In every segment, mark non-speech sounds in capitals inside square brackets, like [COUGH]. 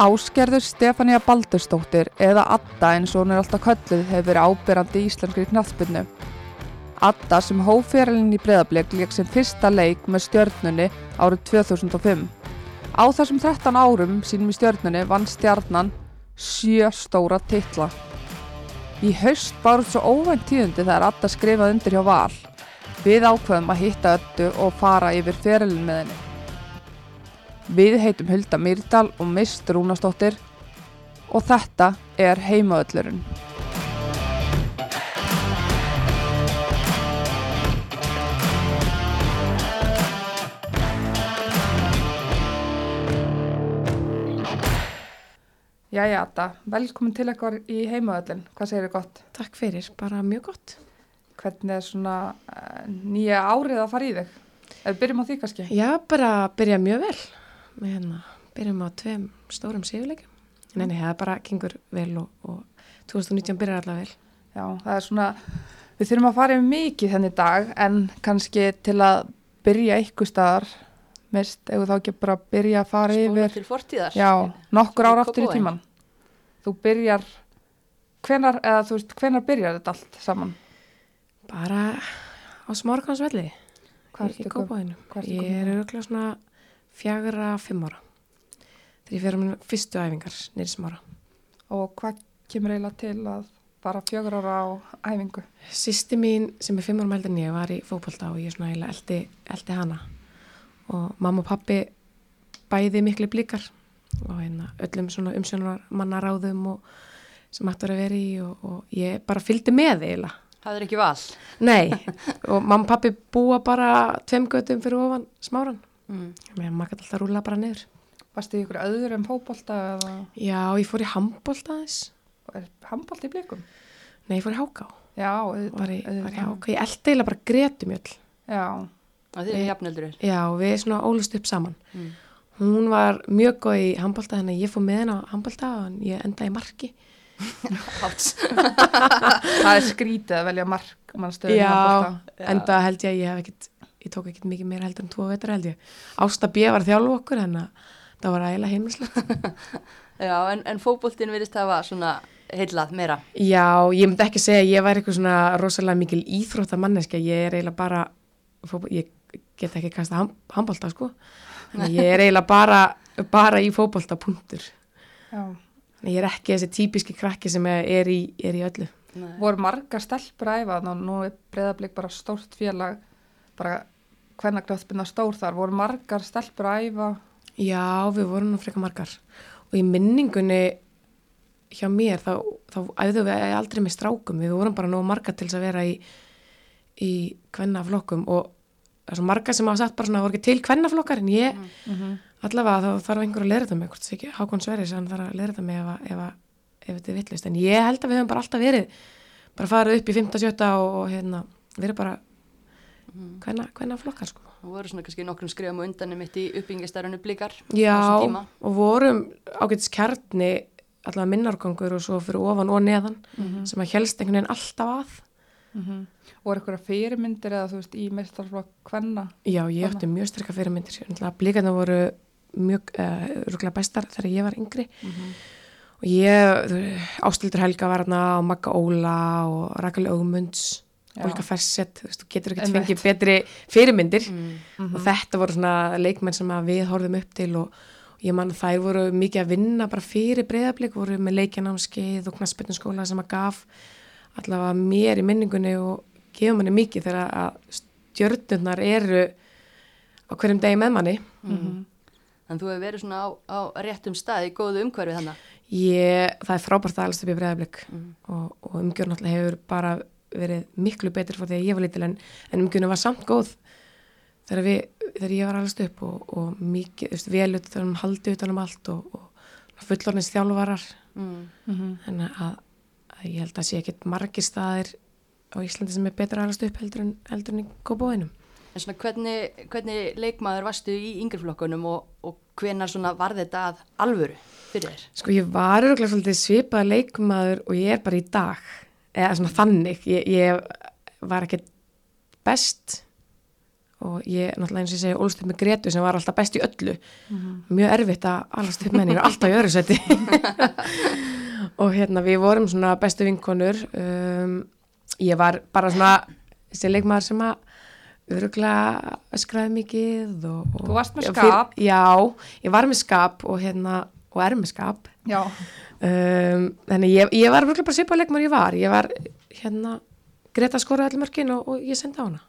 Áskerður Stefania Baldurstóttir eða Adda eins og hún er alltaf kölluð hefur verið ábyrrandi í íslenskri knattbyrnu. Adda sem hóféralinn í breðablík leik sem fyrsta leik með stjörnunni árið 2005. Á þessum 13 árum sínum í stjörnunni vann stjarnan sjö stóra titla. Í haust báruð svo óvænt tíðundi þegar Adda skrifaði undir hjá Val. Við ákveðum að hitta öllu og fara yfir feralinn með henni. Við heitum Hulda Myrdal og Mist Rúnastóttir og þetta er heimaöllurinn. Jæja, Adda, velkomin til eitthvað í heimaöllin. Hvað segir þið gott? Takk fyrir, bara mjög gott. Hvernig er svona uh, nýja árið að fara í þig? Við byrjum á því kannski. Já, bara byrja mjög vel. Við hérna, byrjum á tveim stórum sigurleikum. Nei, nei, það bara gengur vel og, og 2019 byrjar allavega vel. Já, það er svona, við þurfum að fara yfir mikið þenni dag en kannski til að byrja ykkur staðar mist, ef þá ekki bara byrja að fara Spóla yfir til fortíðar. Já, nokkur Í ár aftur í tíman. Þú byrjar, hvenar, eða þú veist, hvenar byrjar þetta allt saman? Bara á smorgansvelli Hvað hvað ertu Ég er auðvitað svona fjagra, fimm ára. Þegar ég fer á minn fyrstu æfingar nýri smára. Og hvað kemur eiginlega til að fara fjögur ára á æfingu? Sýsti mín sem er fimm ára en ég var í fókbalta og ég svona eiginlega eldi, eldi hana. Og mamma og pappi bæði miklu blíkar og hérna öllum svona umsjónar mannaráðum og sem ættur að vera í og, og ég bara fylgdi með eiginlega. Það er ekki val. Nei, og mamma og pappi búa bara tveim göttum fyrir ofan smáran. Mm. Maður gæti alltaf rúla bara niður. Varstu í ykkur öðru en fótbolta eða Já, ég fór í handbólta aðeins. er handbolt í blikum? Nei, ég fór í háká. Já, auðvitað. Var í, var í háká. Ég eldi eiginlega bara gretumjöll. Já, þið er jafnöldur. Já, við svona ólust upp saman. Mm. Hún var mjög góð í handbólta þannig að ég fór með henn á handbólta og ég endaði í marki. [LAUGHS] Það er skrítið að velja mark Já, enda held ég að ég hef ekkit, ég tók ekkit mikið meira heldur en tvo vetur held ég. Ásta B var þjálf okkur en það var ægilega heimilislegt. [LAUGHS] Já, en, en fótboltinn virðist hafa svona heillað meira. Já, ég myndi ekki segja að ég væri eitthvað svona rosalega mikil íþróttamanneska, ég er eiginlega bara, fótbol, ég get ekki kasta ham, handbólta sko, Þannig að ég er eiginlega bara, bara í fótbolta punktur. Já. Ég er ekki þessi típiski krakki sem er í, er í öllu. Nei. Voru margar stelpur að æfa og nú er breyðablík bara stórt félag, bara hvernig knöðspinna stór þar, voru margar stelpur að æfa? Já, við vorum nú frekar margar. Og í minningunni hjá mér þá, þá æfðum við aldrei með strákum, við vorum bara nógu margar til þess að vera í, í kvennaflokkum. Og það svo margar sem hafa sagt bara svona, það voru ekki til kvennaflokkar en ég, allavega þá þarf einhver að leira þetta mig, hvort það ekki Hákon Sverris hann þarf að leira þetta mig ef, ef, ef þetta er vittlust, en ég held að við höfum bara alltaf verið bara farið upp í 15-17 og, og hérna, verið bara kvenna, kvennaflokkar sko Og voru svona kannski nokkrum skrifum og undan mitt í uppbyggingastarinu blíkar. Já, á þessum tíma. og vorum ágætis kjarni allavega minnargangur og svo fyrir ofan og neðan sem að helst einhvern veginn alltaf að. mm voru ykkur fyrirmyndir eða þú veist í meistarflokk kvenna Já, ég átti mjög sterkar fyrirmyndir sér. Blíkarna voru mjög uh, rúglega bestar þegar ég var yngri og ég, Ástildur Helga var hérna og Magga Óla og Rakel Ögmunds, Já. Olga Fersett, þú getur ekki fengið betri fyrirmyndir. Mm. og þetta voru svona leikmenn sem að við horfum upp til og, og ég man að þær voru mikið að vinna bara fyrir breyðablík, voru með leikjanámskeið og knaspinninskóla sem að gaf allavega mér í minningunni og gefur manni mikið þegar að stjörnurnar eru á hverjum degi með manni. Mm. En þú hefur verið svona á, á réttum stað í góðu umhverfi þannig. Ég, það er frábært að alast upp í breyðablík Mm. og, og umgjörn alltaf hefur bara verið miklu betur frá því að ég var lítil en, en umgjörn var samt góð þegar, við, þegar ég var alast upp og, og mikið, þú veist, vel utan um haldi utan um allt og, og fullornins þjálfarar Mm. þannig að, að ég held að sé ekkit margir staðir á Íslandi sem er betra alast upp heldur en, heldur en í góðbóinum En svona hvernig, hvernig leikmaður varstu í yngreflokkunum og, og hvenar svona var þetta að alvöru fyrir þér? Sko ég var öruglega svolítið svipað leikmaður og ég er bara í dag eða svona þannig. Ég, ég var ekkert best og ég náttúrulega eins og ég segi ólst upp með Gretu sem var alltaf best í öllu. Mjög erfitt að alast upp með henni var alltaf í öðru seti [LAUGHS] og hérna við vorum svona bestu vinkonur. Um, ég var bara svona þessi leikmaður sem að öruglega öskraði mikið og, og, Þú varst með og skap. já, ég var með skap og hérna og er með skap. Já, um, þannig ég, ég var bara svipað leikmaður ég var. Ég var hérna Greta skoraði allir mörkin og, og ég sendi á hana.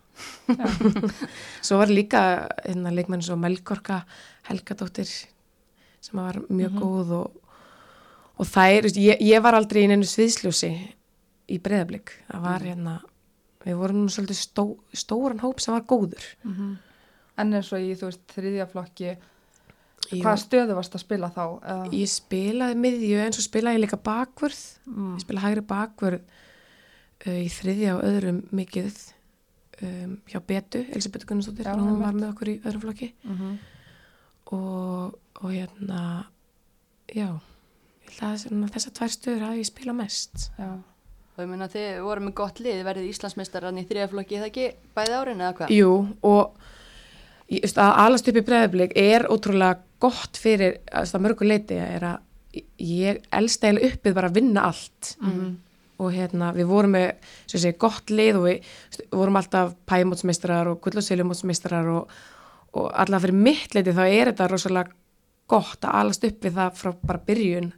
[LAUGHS] Svo var líka hérna, leikmenn svo Melgorka Helgadóttir sem var mjög góð og, og þær, þú veist, ég, ég var aldrei í neinu sviðsljósi í breyðablík það var hérna við vorum nú svolítið stó, stóran hóp sem var góður. En eins og í, þú veist, þriðja flokki, hvaða stöðu varst að spila þá? Ég spilaði miðju en svo spilaði ég líka bakvörð Mm. ég spilaði hægri bakvörð uh, í þriðja og öðrum mikið um, hjá Betu, Elisabeth Gunnarsdóttir hún var með okkur í öðrum flokki Mhm. og, og hérna já að þessar tvær stöður hafi ég spilað mest Já. Og ég meina þið voru með gott lið, verðið Íslandsmeistarann í þriðaflokki, eða ekki bæði árin eða hvað? Jú, og að alast upp í breðablík er ótrúlega gott fyrir að mörgu leiti er að ég elst eiginlega uppið bara að vinna allt. Og hérna við vorum með segi, gott lið og við veist, vorum alltaf pæmótsmeistarar og gullaseljumótsmeistarar og, og allavega fyrir mitt leiti þá er þetta rosalega gott að alast upp við það frá bara byrjun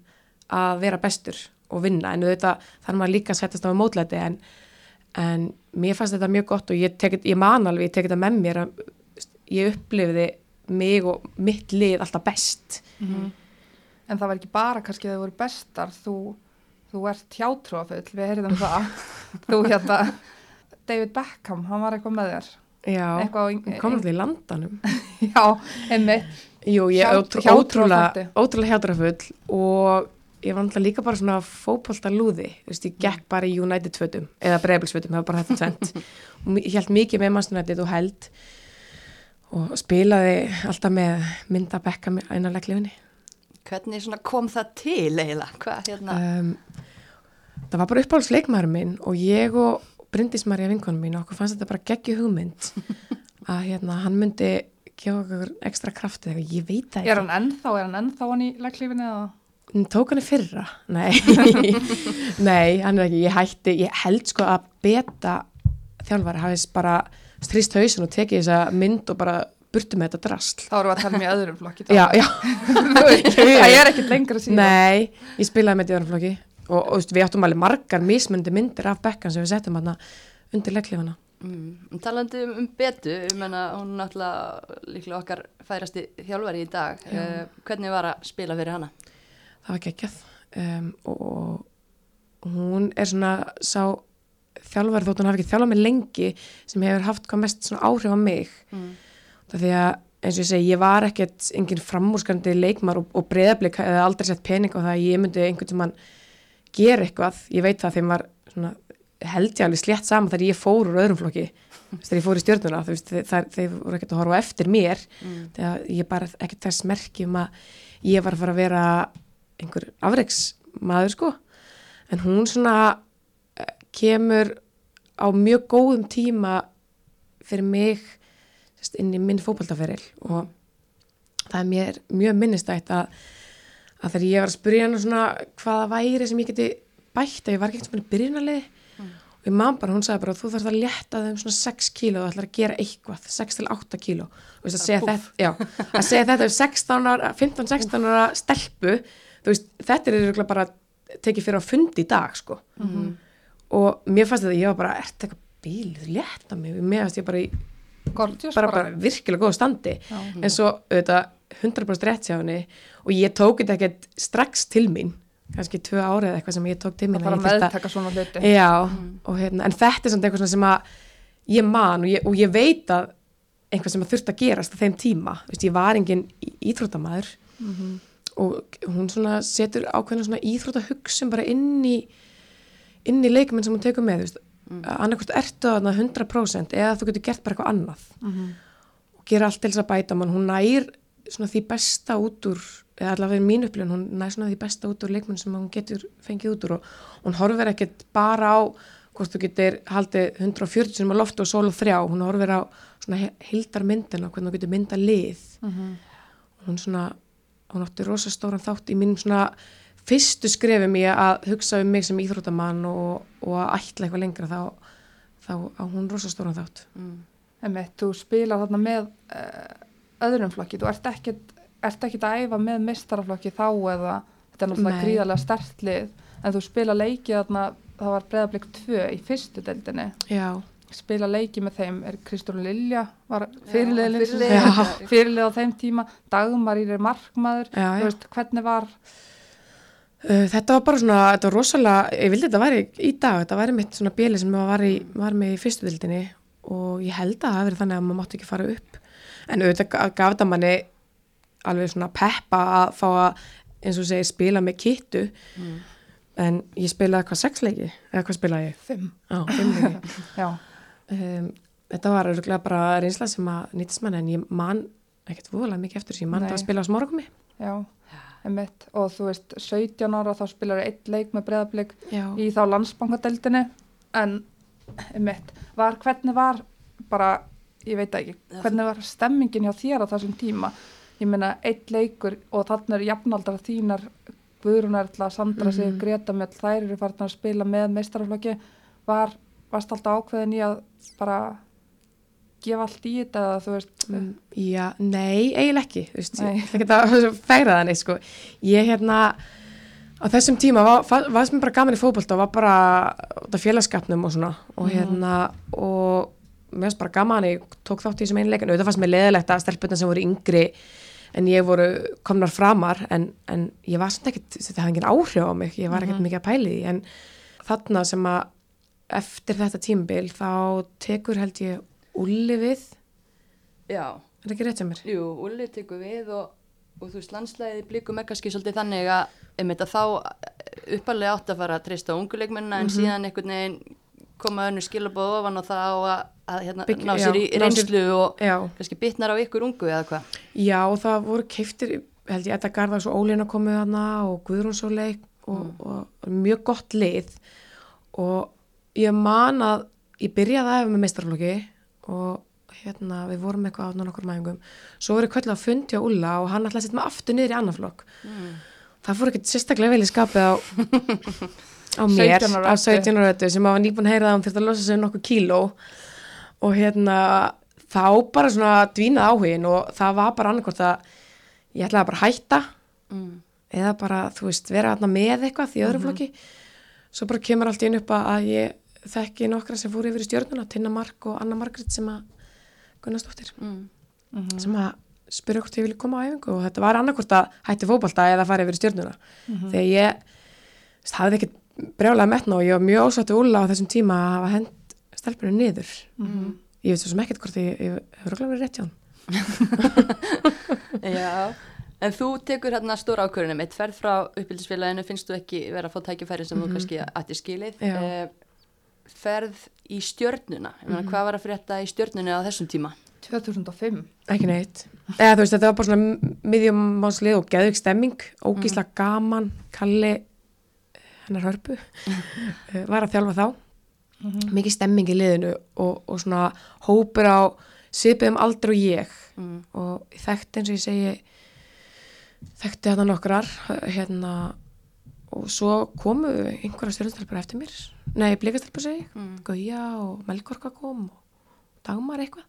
að vera bestur og vinna. En þetta þarf maður líka að setjast á með mótlæti en, en mér fannst þetta mjög gott og ég, tek, ég man alveg, ég tek þetta með mér að ég upplifiði mig og mitt lið alltaf best. En það var ekki bara kannski að þau voru bestar, þú, þú ert hjátrúafull, við heyrðum það. [LAUGHS] þú hérna, David Beckham, hann var eitthvað með þér. Já, hún kom alltaf í landanum. [LAUGHS] Já, einmitt. Jú, ég er ótrúlega, ótrúlega hjátrafull og ég var náttúrulega líka bara svona fótbolta lúði, þú veist, ég gekk bara í United fötum, eða Breiðabliksfötum, það var bara þetta tvent og [LAUGHS] ég held mikið með mannstundættið og held og spilaði alltaf með mynda bekka með einarleiklifinni Hvernig svona kom það til eiginlega? Hvað hérna? um, það var bara uppáhaldsleikmaður minn og ég og Bryndís Marja vinkonum mín okkur fannst þetta bara geggju hugmynd [LAUGHS] að hérna, hann myndi gefa okkur ekstra kraftið, ég veit það ekki Er hann ennþá, er hann ennþá hann í legglífinni eða? Tók hann í fyrra? Nei, [LAUGHS] nei, hann er ekki, ég hætti, ég held sko að beta þjálfari hafis bara strýst hausin og tekið þessa mynd og bara burtu með þetta drasl. Þá erum við að tala um í öðrum flokki. Já, já, [LAUGHS] það er ekkit lengra síðan. nei, ég spilaði með þetta öðrum flokki og, og veist, við áttum alveg margar mismundi myndir af bekkan sem við settum hann undir legglifana. Mm, talandi um, um betu, ég meina hún er náttúrulega líklega okkar færasti þjálfari í dag. Uh, hvernig var að spila fyrir hana? Það var geggjað um, og hún er svona sá þjálfari þótt hún hafi ekki þjálfað mig lengi sem hefur haft hvað mest áhrif á mig Mm. það því að eins og ég segi, ég var ekkert engin framúrskandi leikmar og, og breyðablik hefði aldrei sett pening á það að ég myndi einhvern tímann gera eitthvað ég veit það þeim var svona held ég alveg slétt saman þegar ég fór úr öðrum flokki þegar ég fór í stjórnuna þeir, voru ekkert að horfa eftir mér Mm. þegar ég bara ekkert þess merkjum að ég var að fara að vera einhver afreiksmaður sko en hún svona eh, kemur á mjög góðum tíma fyrir mig inn í minn fótballtaferil og það er mér mjög minnistætt að, að þegar ég var að spyrja hana svona hvaða væri sem ég geti bætt að ég var ekki eitthvað byrjunarlið og ég man bara, hún sagði bara þú þarfst að létta þeim svona 6 kíló og ætlar að gera eitthvað, 6 til 8 kíló. Og veist, að, segja þetta, já, að segja þetta um 16 ára, 15-16 ára stelpu, þú veist, þetta er bara tekið fyrir á fundi í dag sko og mér fannst þetta, ég var bara, ert eitthvað bíl, létta mig, mér fannst ég bara í Gorgeous bara, bara virkilega góða standi. Já. en svo auðvitað 100% rétt hjá henni. Og ég tók þetta ekkert strax til mín. Kannski tvö árið eða eitthvað sem ég tók til mín að að svona hluti. já, og hérna, en þetta er samt eitthvað svona sem að ég man og ég, og ég veit að eitthvað sem að þurft að gerast á þeim tíma, Vist, ég var engin íþróttamæður og hún svona setur ákveðna svona íþróttahugsun bara inn í inn í leikmenn sem hún tekur með, mm. annarkvort ertu að 100% eða þú getur gert bara eitthvað annað og gera allt til þess að bæta mann, hún nær svona því besta út úr eða allavega er mín upplifun, hún nær svona því besta út úr leikmenn sem hún getur fengið út úr og hún horfir ekkert bara á hvort þú getur haldið 140 sem á loft og sól og þrjá, hún horfir á svona hildar myndin og hvernig þú getur mynda lið Mhm. hún svona, hún átti rosa stóran þátt í mínum svona fyrstu skrefum í að hugsa um mig sem íþróttamann og, og að ætla eitthvað lengra þá, þá á hún rosa stóran þátt. Mm. Einmitt, þú spilar þarna með uh, öðrum flokki, þú ert ekkit, ert ekkit að æfa með mistaraflokki þá eða þetta er náttúrulega gríðarlega stert lið en þú spila leiki þarna, það var breyðablik 2 í fyrstu deildinni. Já, spila leiki með þeim er Kristján Lilja var Já. fyrirlið á þeim tíma. Dagmar í markmaður. Já, Þú já. veist, hvernig var þetta var bara svona, þetta var rosalega, ég vildi þetta væri í dag, þetta væri mitt svona bíli sem var, í, var með í fyrstu dildinni og ég held að það verið þannig að maður mátti ekki fara upp. En auðvitað ga- gaf þetta manni alveg svona peppa að fá að, eins og segir, spila með kittu, Mm. en ég spilaði hvað sex leiki, eða hvað spilaði ég? fimm Já, fimm leiki. [LAUGHS] já, um, þetta var örgulega bara reynsla sem að nýttist manni, en ég man ekkert voðalega mikið eftir þessu, ég man þetta að spila á smáragumi. já, einmitt og þú veist, 17 ára þá spilar eitt leik með breyðablik Já. í þá landsbankadeildinni en einmitt, var, hvernig var bara, ég veit ekki hvernig var stemmingin hjá þér á þessum tíma ég meina, eitt leikur og þannig eru jafnaldra þínar Guðrún Erla, Sandra sig, Mhm. Greta Mjöll þær eru farin að spila með meistaraflokki var, varst alltaf ákveðin í að bara gefa allt í þetta þú veist Mm, Já, nei, eiginlega ekki, þú veist, Nei. ég ætla ekki að færa það neitt, sko. Ég hérna, á þessum tíma var, fa- var sem bara gaman í fótbolta og var bara út af félagskapnum og svona og hérna, og mér finnst bara gaman, ég tók þátt í þessum einleikin, auðvitað fannst mér leðilegt að stelpurnar sem voru yngri en ég voru komnar framar en, en ég var samt ekkert, þetta hafði engin áhrif á mig, ég var ekkert mikið að pæli en þarna sem að eftir þetta tímabil þá tekur held ég Ulli við, Já, er það ekki rétt sem mér? jú, Ulli tekur við og, og þú veist, landslæði blíkum er kannski svolítið þannig að, einmitt að þá uppalega átt að fara að treysta á unguleikmenna en síðan einhvern veginn koma önnu skilabóð ofan og það og að, að hérna, Bygg- ná sér já, í ná sér- reynslu og Já, kannski bitnar á ykkur ungu eða hvað. já og það voru keiftir, held ég, Edda Garðars og Ólína komið hana og Guðrún Sóleik og, og mjög gott lið. Og ég man að ég byrjaði að efa með meistarflokki og hérna við vorum eitthvað átnan okkur mæðingum svo voru kvöldlega að fundi á Ulla og hann ætlaði að setja mig aftur niður í annan flokk. Það fór ekkert sérstaklega vel í skapið á [LAUGHS] á mér, 17 ára á 17 ára öttu sem hafa nýbúin að heyra að hann þurfti að losa sig um nokkuð kíló. Og hérna þá bara svona dvínað áhugin og það var bara annarkvort að ég ætlaði bara að hætta Mm. eða bara, þú veist, vera þarna með eitthvað í öðru flokki. Svo bara kemur allt í einu upp að ég þekki nokkra sem fóru yfir í stjórnuna, Tinna Mark og Anna Margrit sem að Gunnarsdóttir. Mm. sem að spyrja hvort ég vilja koma á æfingu og þetta var annarkvort að hætti fótbolta eða fara yfir í stjórnuna þegar ég þú veist, hafði ekkert brjálega metna og ég var mjög ósáttu úla á þessum tíma að hafa hend stelpunum niður. Ég veit svo sem ekkert hvort ég, ég hefur verið rétt hjá hann [LAUGHS] Já, en þú tekur hérna stóra ákvörðunum, eitt ferð frá uppbyldisfélaginu, finnst þú ekki vera að fá tækifæri sem þú kannski ætti skilið. Já. Eh, ferð í stjörnuna, ég meina hvað var að frétta í stjörnunni á þessum tíma? 2005 ekki neitt. Eða þú veist þetta var bara svona miðjum máslið og geðvik stemming ógísla gaman, Kalli hennar hörpu [LAUGHS] eh, var að þjálfa þá. Mikið stemming í liðinu og, og svona hópur á svipiðum aldrei og ég. Mm. og þekkti eins og ég segi þekkti þetta nokkrar hérna og svo komu einhverja stjórnstelpur eftir mér. Nei, blikastelpur segi Mm. Gauja og Melkorka kom og Dagmar eitthvað.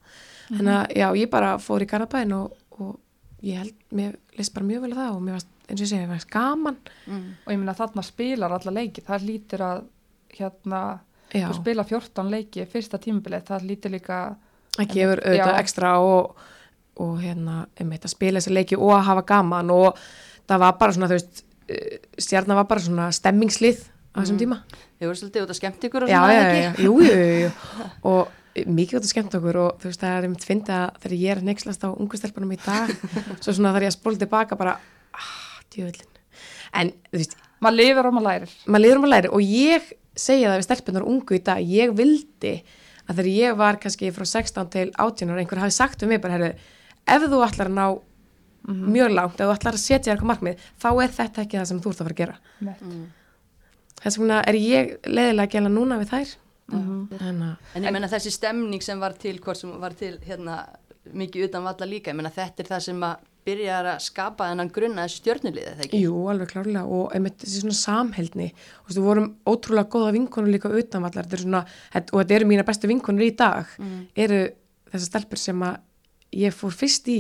Þannig að já, ég bara fór í Garabæn og, og ég held, mér leist bara mjög vel að það og mér varst, eins og ég segi, mér varst gaman. Mm. og ég meina þarna spilar alla leiki það lítur að hérna já, þú spila 14 leiki fyrsta tímabilið, það lítur líka það gefur auðvitað ekstra og, og hérna, einmitt að spila þessa leiki og að hafa gaman. Og það var bara svona, þú veist stjarnar var bara svona stemmingslið á þessum tíma. Þið voru svolítið út að skemmt ykkur og já, svona, já, já, jú, jú, jú, [LAUGHS] og mikið út að skemmt okkur og þú veist það er fyndið að þegar ég er nexlast á ungustelpunum í dag [LAUGHS] svo svona þar ég að spóla tilbaka bara ah, djöðlin en þú veist, maður lifir og maður lærir. maður liður um að læra og ég segja það við stelpunar ungu í dag ég vildi að þegar ég var kannski frá 16 til 18 ára einhver hafi sagt við mig bara, herru, ef þú ætlar að ná mjög langt, ef þú ætlar að setja þér eitthvað markmið, þá er þetta ekki það sem þú ert að fara að gera. Mm. þess vegna er ég leiðilega að gæla núna við þær. En að En ég menna þessi stemning sem var til, hvort sem var til hérna mikið utan valla líka, ég menna þetta er það sem að byrjar að skapa þennan grunna þessu stjörnuliði, þegar ekki? Jú, alveg klárlega og einmitt þessi svona samheldni. Og þú vorum ótrúlega góða vinkonur líka utanvallar þetta er svona, og þetta eru mína bestu vinkonur í dag eru þessar stelpur sem að ég fór fyrst í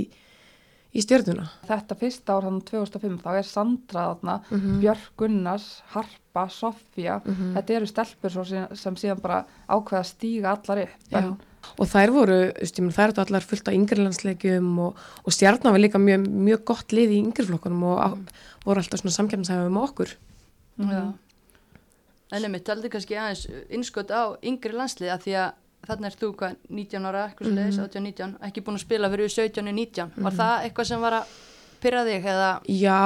í stjörnuna? Þetta fyrsta ár hann 2005 þá er Sandra þarna, Björk Gunnars, Harpa, Sofía, þetta eru stelpur sem, sem síðan bara ákveða að stíga allar upp. Og þær voru, menn þær eru allar fullt á yngrilandsleikjum og, og stjarnan var líka mjög, mjög gott lið í yngriflokkunum og á, voru alltaf svona samkjæmsæfið með okkur. Já. En einmitt, taldi kannski aðeins innskot á yngri landslið að því að þarna er þú hvað, 19 ára, eitthvað svo leiðis, 18-19, ekki búin að spila fyrir 17-19. Var það eitthvað sem var að pyrra þig eða? Já,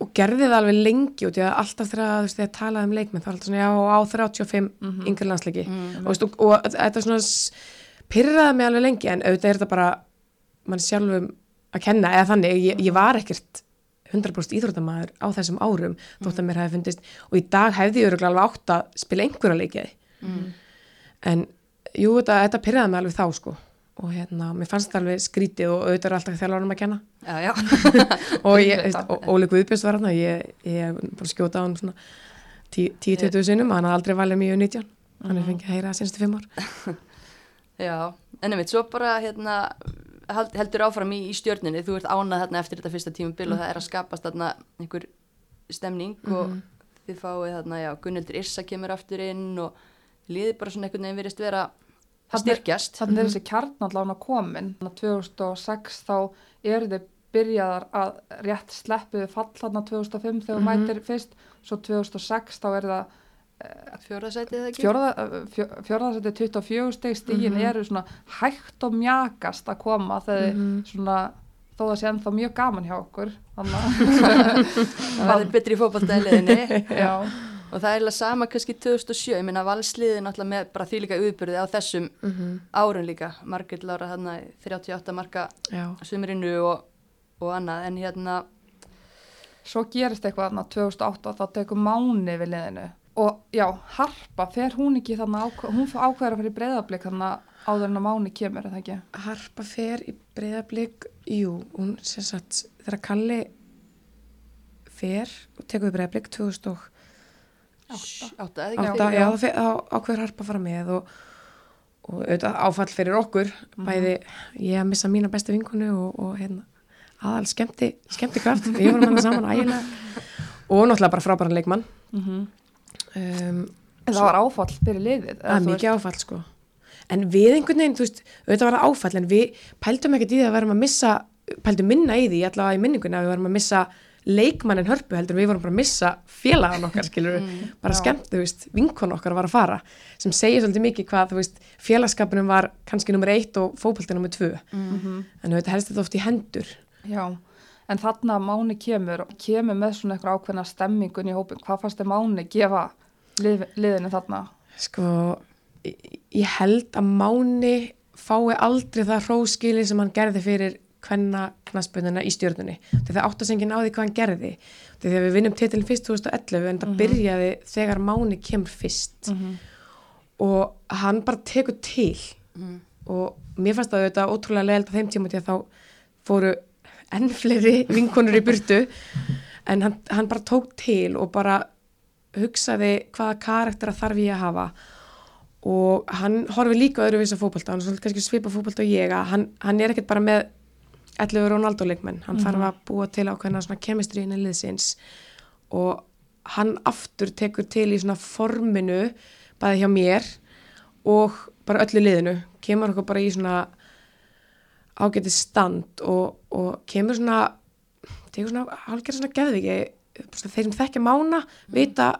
og gerði það alveg lengi og því að alltaf þegar þú veist, þegar talaði um leikmenn þá er alltaf svona, já, á 35 mm yngri landsleiki. Og, veist, og, og þetta svona pyrraði mig alveg lengi en auðvitað er þetta bara mann sjálfum að kenna eða þannig, ég, ég var ekkert 100% íþróttamæður á þessum árum þótt að mér hefði fundist og í dag hefði ég öruglega alveg átt að spila einhverja leikiði en jú, þetta, þetta pyrraði mig alveg þá sko. Og hérna, mér fannst það alveg skrítið og auðvitað er alltaf þjálfarum að kenna. Já, já. [LAUGHS] og ég, Óli Guðbjörns var hann ég, ég bara skjóta á hann svona 10-20 sinnum, hann hafði aldrei valið mjög 19, hann er fengið að heyra senstu fimm ár. [LAUGHS] Já, en einmitt, svo bara hérna, held, heldur áfram í, í stjörninni, þú ert ánað þarna eftir þetta fyrsta tímabil og það er að skapast þarna einhver stemning og þið fáið þarna, já, Gunnildur Yrsa kemur aftur inn og liðið bara svona einhvern veginn virðist vera að er- styrkjast. Þannig er þessi kjarnallána komin. Þannig að 2006 þá eru þið byrjaðar að rétt sleppu við fall þarna 2005 þegar þú mætir fyrst, svo 2006 þá er það Fjóraðsætið eða ekki? fjórðarsætti 24 steg stígin eru svona hægt og mjakast að koma þegar svona þó það sé ennþá mjög gaman hjá okkur þannig [LAUGHS] Það er betri að [LAUGHS] já, Og það er eiginlega sama kannski 2007, ég minna valsliðið náttúrulega með bara því líka auðbyrði á þessum árun líka. Margit Lára þarna í 38 marka Já, sumrinu og, og annað, en hérna, svo gerist eitthvað þarna 2008 þá tekur Máni við liðinu og já, Harpa, fer hún ekki ákveð, hún ákveður að fyrir breyðablík þannig áður en að Máni kemur, er það ekki? Harpa fer í breyðablík jú, hún sem sagt þegar Kalli fer og tekur við breyðablík 2008 átta, eða ekki? ákveður Harpa fara með og, og auðvitað áfall fyrir okkur. Bæði ég að missa mína bestu vinkonu og, og hérna, aðal skemmti skemmti kraft, við vorum hann saman ægilega. Og náttúrulega bara frábæran leikmann. Mm um, En það var áfall fyrir liðið Það er mikið áfall sko. En við einhvern veginn, þú veist, auðvitað var það áfall en við pældum ekkert í því að varum að missa pældum minna í því, allavega í minningunni að við varum að missa leikmannin hörpu heldur við vorum bara að missa félagan okkar skilur bara já. skemmt, þú veist, vinkon okkar var að fara sem segir svolítið mikið hvað, þú veist félagskapinum var kannski nummer eitt og fótbolti nummer tvö, Mhm. en auðvitað helst þetta oft í hendur Já, en þarna að Máni kemur kemur með svona eitthvað ákveðna stemmingun í hópin. Hvað fannst þið Máni gefa lið, liðinu þarna? Sko, ég held að Máni fái aldrei það hróskili sem hann gerði fyrir hvenna knaspundina í stjórnunni. Þegar það áttast enginn á því hvað hann gerði. Þegar við vinnum titilin fyrst 2011 en það byrjaði þegar Máni kemur fyrst. Og hann bara tekur til. Og mér fannst það auðvitað ótrúlega leiðilegt á þeim tíma því að þá fóru enn fleiri [LAUGHS] vinkonur í burtu. En hann, hann bara tók til og bara hugsaði hvaða karaktera þarf ég að hafa. Og hann horfi líka öðruvís á fótbolta, hann er svolítið kannski svipa fótbolta og ég að hann, hann er ekkert bara með 11 Ronaldo leikmenn, hann þarf að búa til ákveðna svona kemistri innan liðsins og hann aftur tekur til í svona forminu bæði hjá mér og bara öllu liðinu, kemur okkur bara í svona ágætið stand og, og kemur svona tekur svona hálfgerð svona geðviki þeir sem þekkja mána vita,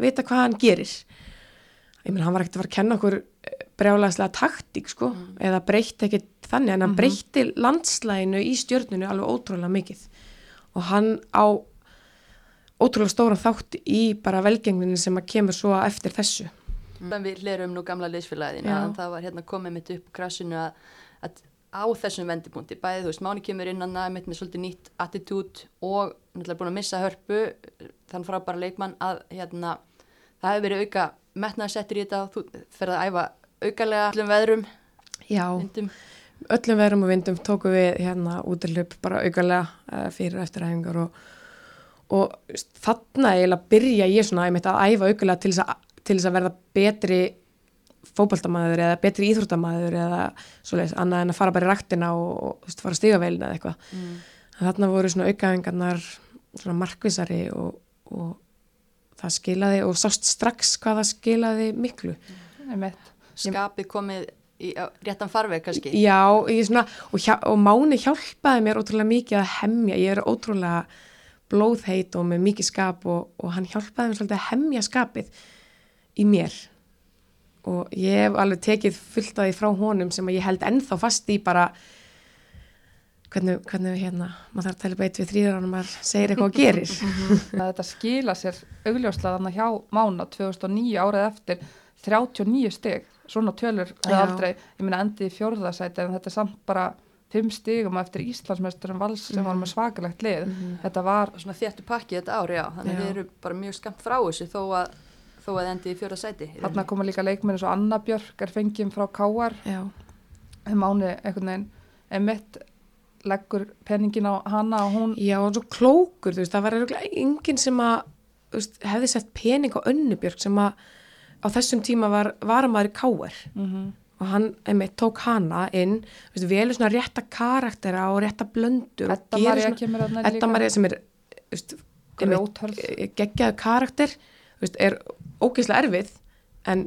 vita hvað hann gerir. Ég meina hann var ekkert að fara að kenna okkur brjálæðislega taktík sko eða breytti ekkert þannig en hann breytti landslæginu í stjörnunu alveg ótrúlega mikið. Og hann á ótrúlega stóran þátt í bara velgengninni sem að kemur svo eftir þessu. En við hlerum nú gamla liðsfélagin Já. að það var hérna komið mitt upp krasinu að, að á þessum vendipunkti, bæði þú veist, Máni kemur inn að mitt með svolítið nýtt attitút og náttúrulega búin að missa hörpu þann frábæra leikmann að hérna það hefur verið auka metnaði settir í þetta og þú ferði að æfa aukalega allum veðrum, Já, myndum. Öllum verum og vindum tókum við hérna út í hlup bara augalega uh, fyrir eftiræfingar og, og þarna eiginlega byrja ég svona einmitt að æfa augalega til þess að, til þess að verða betri fótboltamaður eða betri íþróttamaður eða svoleiðis annað en að fara bara í raktina og, og fara stigaveilin eða eitthvað. Mm. Þarna voru svona aukaæfingarnar svona markvisari og, og það skilaði og sást strax hvað það skilaði miklu. einmitt. Skapið komið í réttan farveg kannski. Já, svona, og, hjá, og Máni hjálpaði mér ótrúlega mikið að hemja, ég er ótrúlega blóðheit og með mikið skap og, og hann hjálpaði mér svolítið að hemja skapið í mér. Og ég hef alveg tekið fullt að því frá honum sem ég held ennþá fast í bara hvernig, hvernig hérna, maður þarf að tala beitt við þrýður ánum að segir eitthvað og gerir. [LAUGHS] Þetta skila sér augljóslega hjá Mána 2009 árið eftir 39 stig, svona tölur við aldrei, ég meina endi í fjórðasæti en þetta er samt bara 5 stigum eftir Íslandsmeisturum vals sem var með svakalegt lið. Þetta var, svona þéttu pakki þetta ár, já. Þannig Já. við erum bara mjög skamt frá þessu þó að, þó að endi í fjóra sæti. í þarna koma líka leikmenni svo Anna Björk er fengið frá Káar Já, Máni einhvern veginn. Emitt leggur penningin á hana og hún Já, og svo klókur, þú veist, það var örugglega enginn sem að, hefði sett pening á önnubjörg sem að á þessum tíma var varamæður í káar mm og hann, einmitt, tók hana inn, veist, velur svona rétta karaktera og rétta blöndur María svona- kemur þarna Edda líka. María sem er, geggjaðu karakter, veist, er ógeðslega erfið, en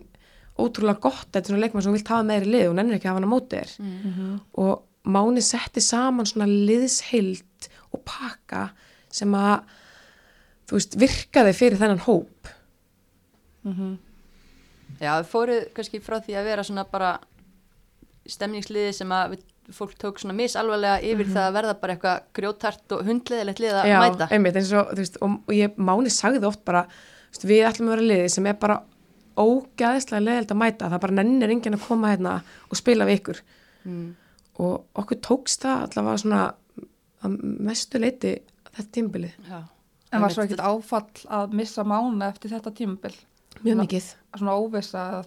ótrúlega gott, þetta er svona leikmann sem þú vilt hafa meiri lið og nennir ekki að hafa hann á móti þér. Mhm. og Máni setti saman svona liðsheild og pakka sem að þú veist, virkaði fyrir þennan hóp Já, við fóruð kannski frá því að vera svona bara stemningsliði sem að fólk tók svona misalvarlega yfir það að verða bara eitthvað grjótart og hundleðilegt lið að Já, mæta. einmitt, eins og, þú veist, og, og ég, Máni sagði oft bara, veist, við ætlum að vera liði sem er bara ógæðislega leðild að mæta, það bara nennir enginn að koma hérna og spila við ykkur Mm. og okkur tókst það allavega svona að mestu leiti þetta tímbilið, Já. en var svo ekkert áfall að missa Mána eftir þetta tímabil mjög mikið. svona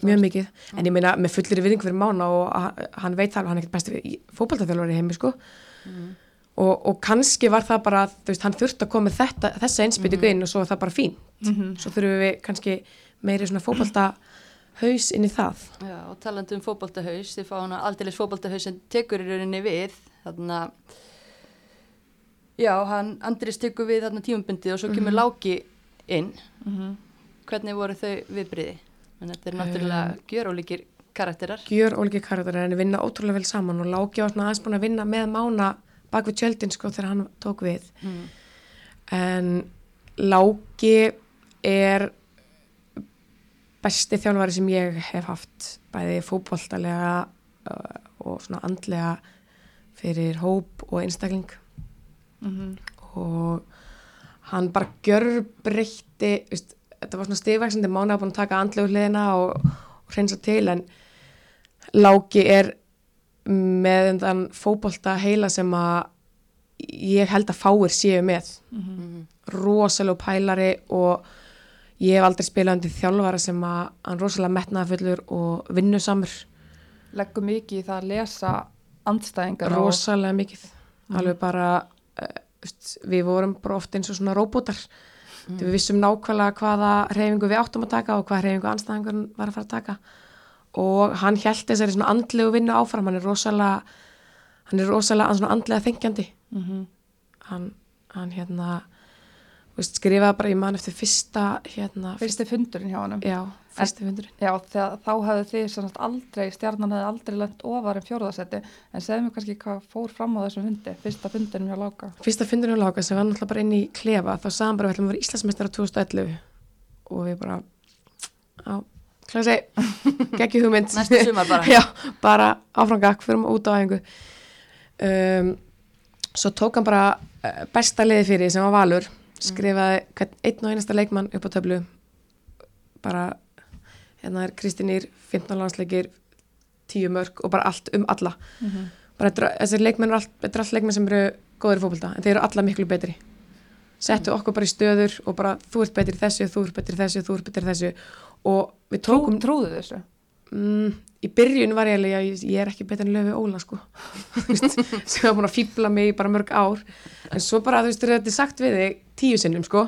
þú mjög mikið, en ég meina með fullir viðing fyrir Mána og að- hann veit það, hann er ekkert besti fótballtafjálfari í heimi sko. Og, og kannski var það bara, veist, hann þurfti að koma með þetta, þessa einspýtingu inn og svo var það bara fínt. Mhm. svo þurfum við kannski meiri svona fótballta haus inn í það. Já, og talandi um fótboltahaus, þið fá hana aldeilis fótboltahaus sem tekur í rauninni við, þarna, já, hann, Andris tekur við þarna tímabundið og svo kemur Láki inn. Mhm. Hvernig voru þau viðbriði? En þetta er náttúrulega gjörólíkir karakterar. gjör ólíki karakterar en vinna ótrúlega vel saman og Láki var svona aðeins búin að vinna með Mána bak við tjöldin sko þegar hann tók við Mm. en Láki er besti þjálfari sem ég hef haft bæði fótboltalega uh, og svona andlega fyrir hóp og einstakling Mhm. og hann bara gjör breytti veist, þetta var svona stigvæksandi mánu að búin að taka andlegu hliðina og, og hreinsa til en Láki er með þann fótbolta heila sem að ég held að fáir séu með. Mm. rosalega pælari og ég hef aldrei spilað undir þjálfara sem að hann rosalega metnaðafullur og vinnusamur. Leggur mikið í það að lesa andstæðingar og rosalega mikið. Alveg bara veist, við vorum bara oft eins og svona róbótar mm. við vissum nákvæmlega hvaða reyfingu við áttum að taka og hvaða reyfingu anstæðingur var að fara að taka og hann held þessari svona andlegu vinnu áfram hann er rosalega hann er rosalega andlega þengjandi Mhm. hann, hann hérna veist, skrifaði bara í mann eftir fyrsta hérna, fyrsti fundurinn hjá honum já, fyrsti fundurinn. Já, þegar, þá hefðu þið aldrei, stjarnan hefði aldrei lent ofar en fjórðasetti, en segðu mér kannski hvað fór fram á þessum fundi, fyrsta fundinum hjá Láka. fyrsta fundurinn á Láka sem var náttúrulega bara inn í klefa þá hann bara við ætlum að vera Íslandsmeistara 2011 og við bara á, klæði segi [LAUGHS] geggi hugmynd. Næsta sumar bara. [LAUGHS] já, bara áframgakk fyrir út á æfingu. Um, svo tók hann bara uh, besta liði fyrir sem var Valur skrifaði einn og einasta leikmann upp á töflu bara hérna er Kristínir 15 landsleikir 10 mörg og bara allt um alla. Bara þetta, er- þessir leikmenn allt, þetta er allt leikmenn sem eru góður fótbolta en þeir eru alla miklu betri. Settu okkur bara í stöður og bara þú ert betri þessu, þú ert betri þessu, þú ert betri þessu. Og við Trú, tókum trúðu þessu? mm, í byrjun var ég alveg að ég er ekki betur en löfi Óla sko. [LAUGHS] Sem var búin að fýbla mig bara mörg ár. En svo bara þú veist þetta er sagt við þig tíu sinnum sko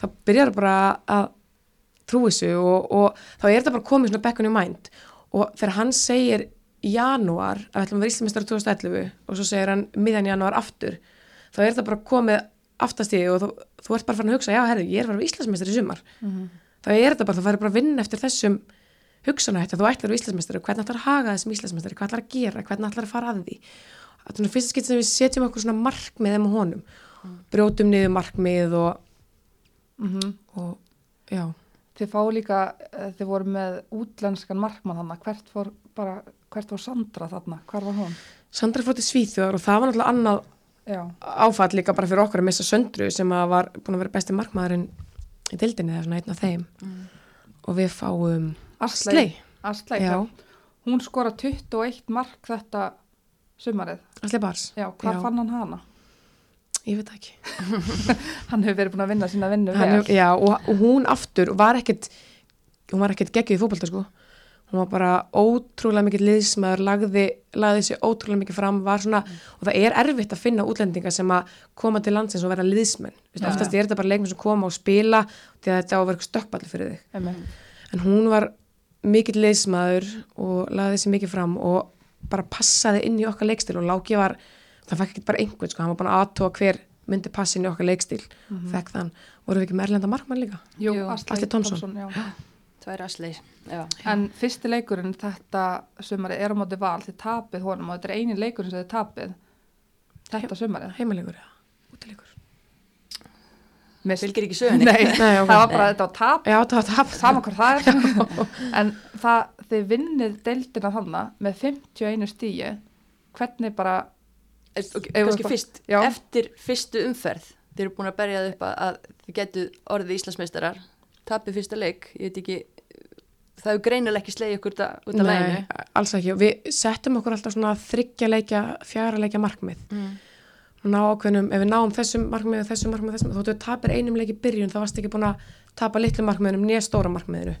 þá byrjar bara að trú þessu og, og þá er þetta bara komið svona back on your mind. Og þegar hann segir í janúar að við ætlum að vera Íslamistrar 2011 og svo segir hann miðan janúar aftur þá er þetta bara komið aftast í og þú, þú ert bara farin að hugsa já herri, ég er að vera Íslandsmeistar í sumar. Þá er þetta bara, þú færi bara að vinna eftir þessum hugsanahætti að þú ætlar að vera Íslandsmeistari. Hvernig ætlar að haga þessum Íslandsmeistari, hvað ætlar að gera? Hvernig ætlar að fara að því? Að þannig fyrsta skipt sem við setjum okkur svona markmið með honum, brjótum niður markmið og, Mm og já, Þið fá líka, eh, þið voru með útlenskan markmann þarna, hvert fór, bara, hvert fór Sandra þarna, hvar var hún? Sandra fór til Svíþjóðar og það var náttúrulega annað Já, áfall líka bara fyrir okkur að missa söndru sem að var búin að vera besti markmaðurinn í dildinni eða svona einn af þeim. Og við fáum Slei, Aslei, já, hún skora 21 mark þetta sumarið. Slei Bars Já, hvað fann hann hana? Ég veit ekki [LAUGHS] Hann hefur verið búin að vinna sína vinnu vel. já, og, hún aftur var ekkit hún var ekkit geggjuð í fótbolta sko hún var bara ótrúlega mikið liðsmaður lagði, lagði sér ótrúlega mikið fram svona, og það er erfitt að finna útlendinga sem að koma til landsins og vera liðsmenn Vist, Já. oftast er þetta bara leikmenn sem koma og spila því að þetta á að vera stökkballi fyrir þig Einmitt. en hún var mikill liðsmaður og lagði sér mikið fram og bara passaði inn í okkar leikstil og Láki var, það fekk ekki bara einhvern sko, hann var bara aðtóa hver myndi passa inn í okkar leikstil fekk þann, voru við ekki með erlenda markmann líka Jú, Tómsson. já. Tvær asleis, já. En fyrsti leikurinn þetta sumarið er á móti val, þið tapið honum og þetta er eini leikurinn sem þið tapið þetta sumarið. heimalegur, já, útilegur Mist. Fylgir ekki sögunni. Nei, [LAUGHS] Nei, ok. það var bara þetta á tap, já, það var tap sama hvað það er. [LAUGHS] en það, þið vinnið deildina þarna með 51 stíi, hvernig bara, Við Kannski fyrst, Já. eftir fyrstu umferð, þeir eru búin að berja það upp að, að þið getu orðið Íslandsmeistarar, tapið fyrsta leik, ég veit ekki, það hefur greinilega ekki slegið ykkur út af- af Nei, læginu. alls ekki, og við settum okkur alltaf svona þryggja leikja, fjara leikja markmið Mm. og ná ákveðnum, ef við náum þessum markmið og þessum markmið þessum, þóttu við tapir einum leik í byrjun þá varst ekki búin að tapa litlu markmiðunum nýja stóra markmiðinu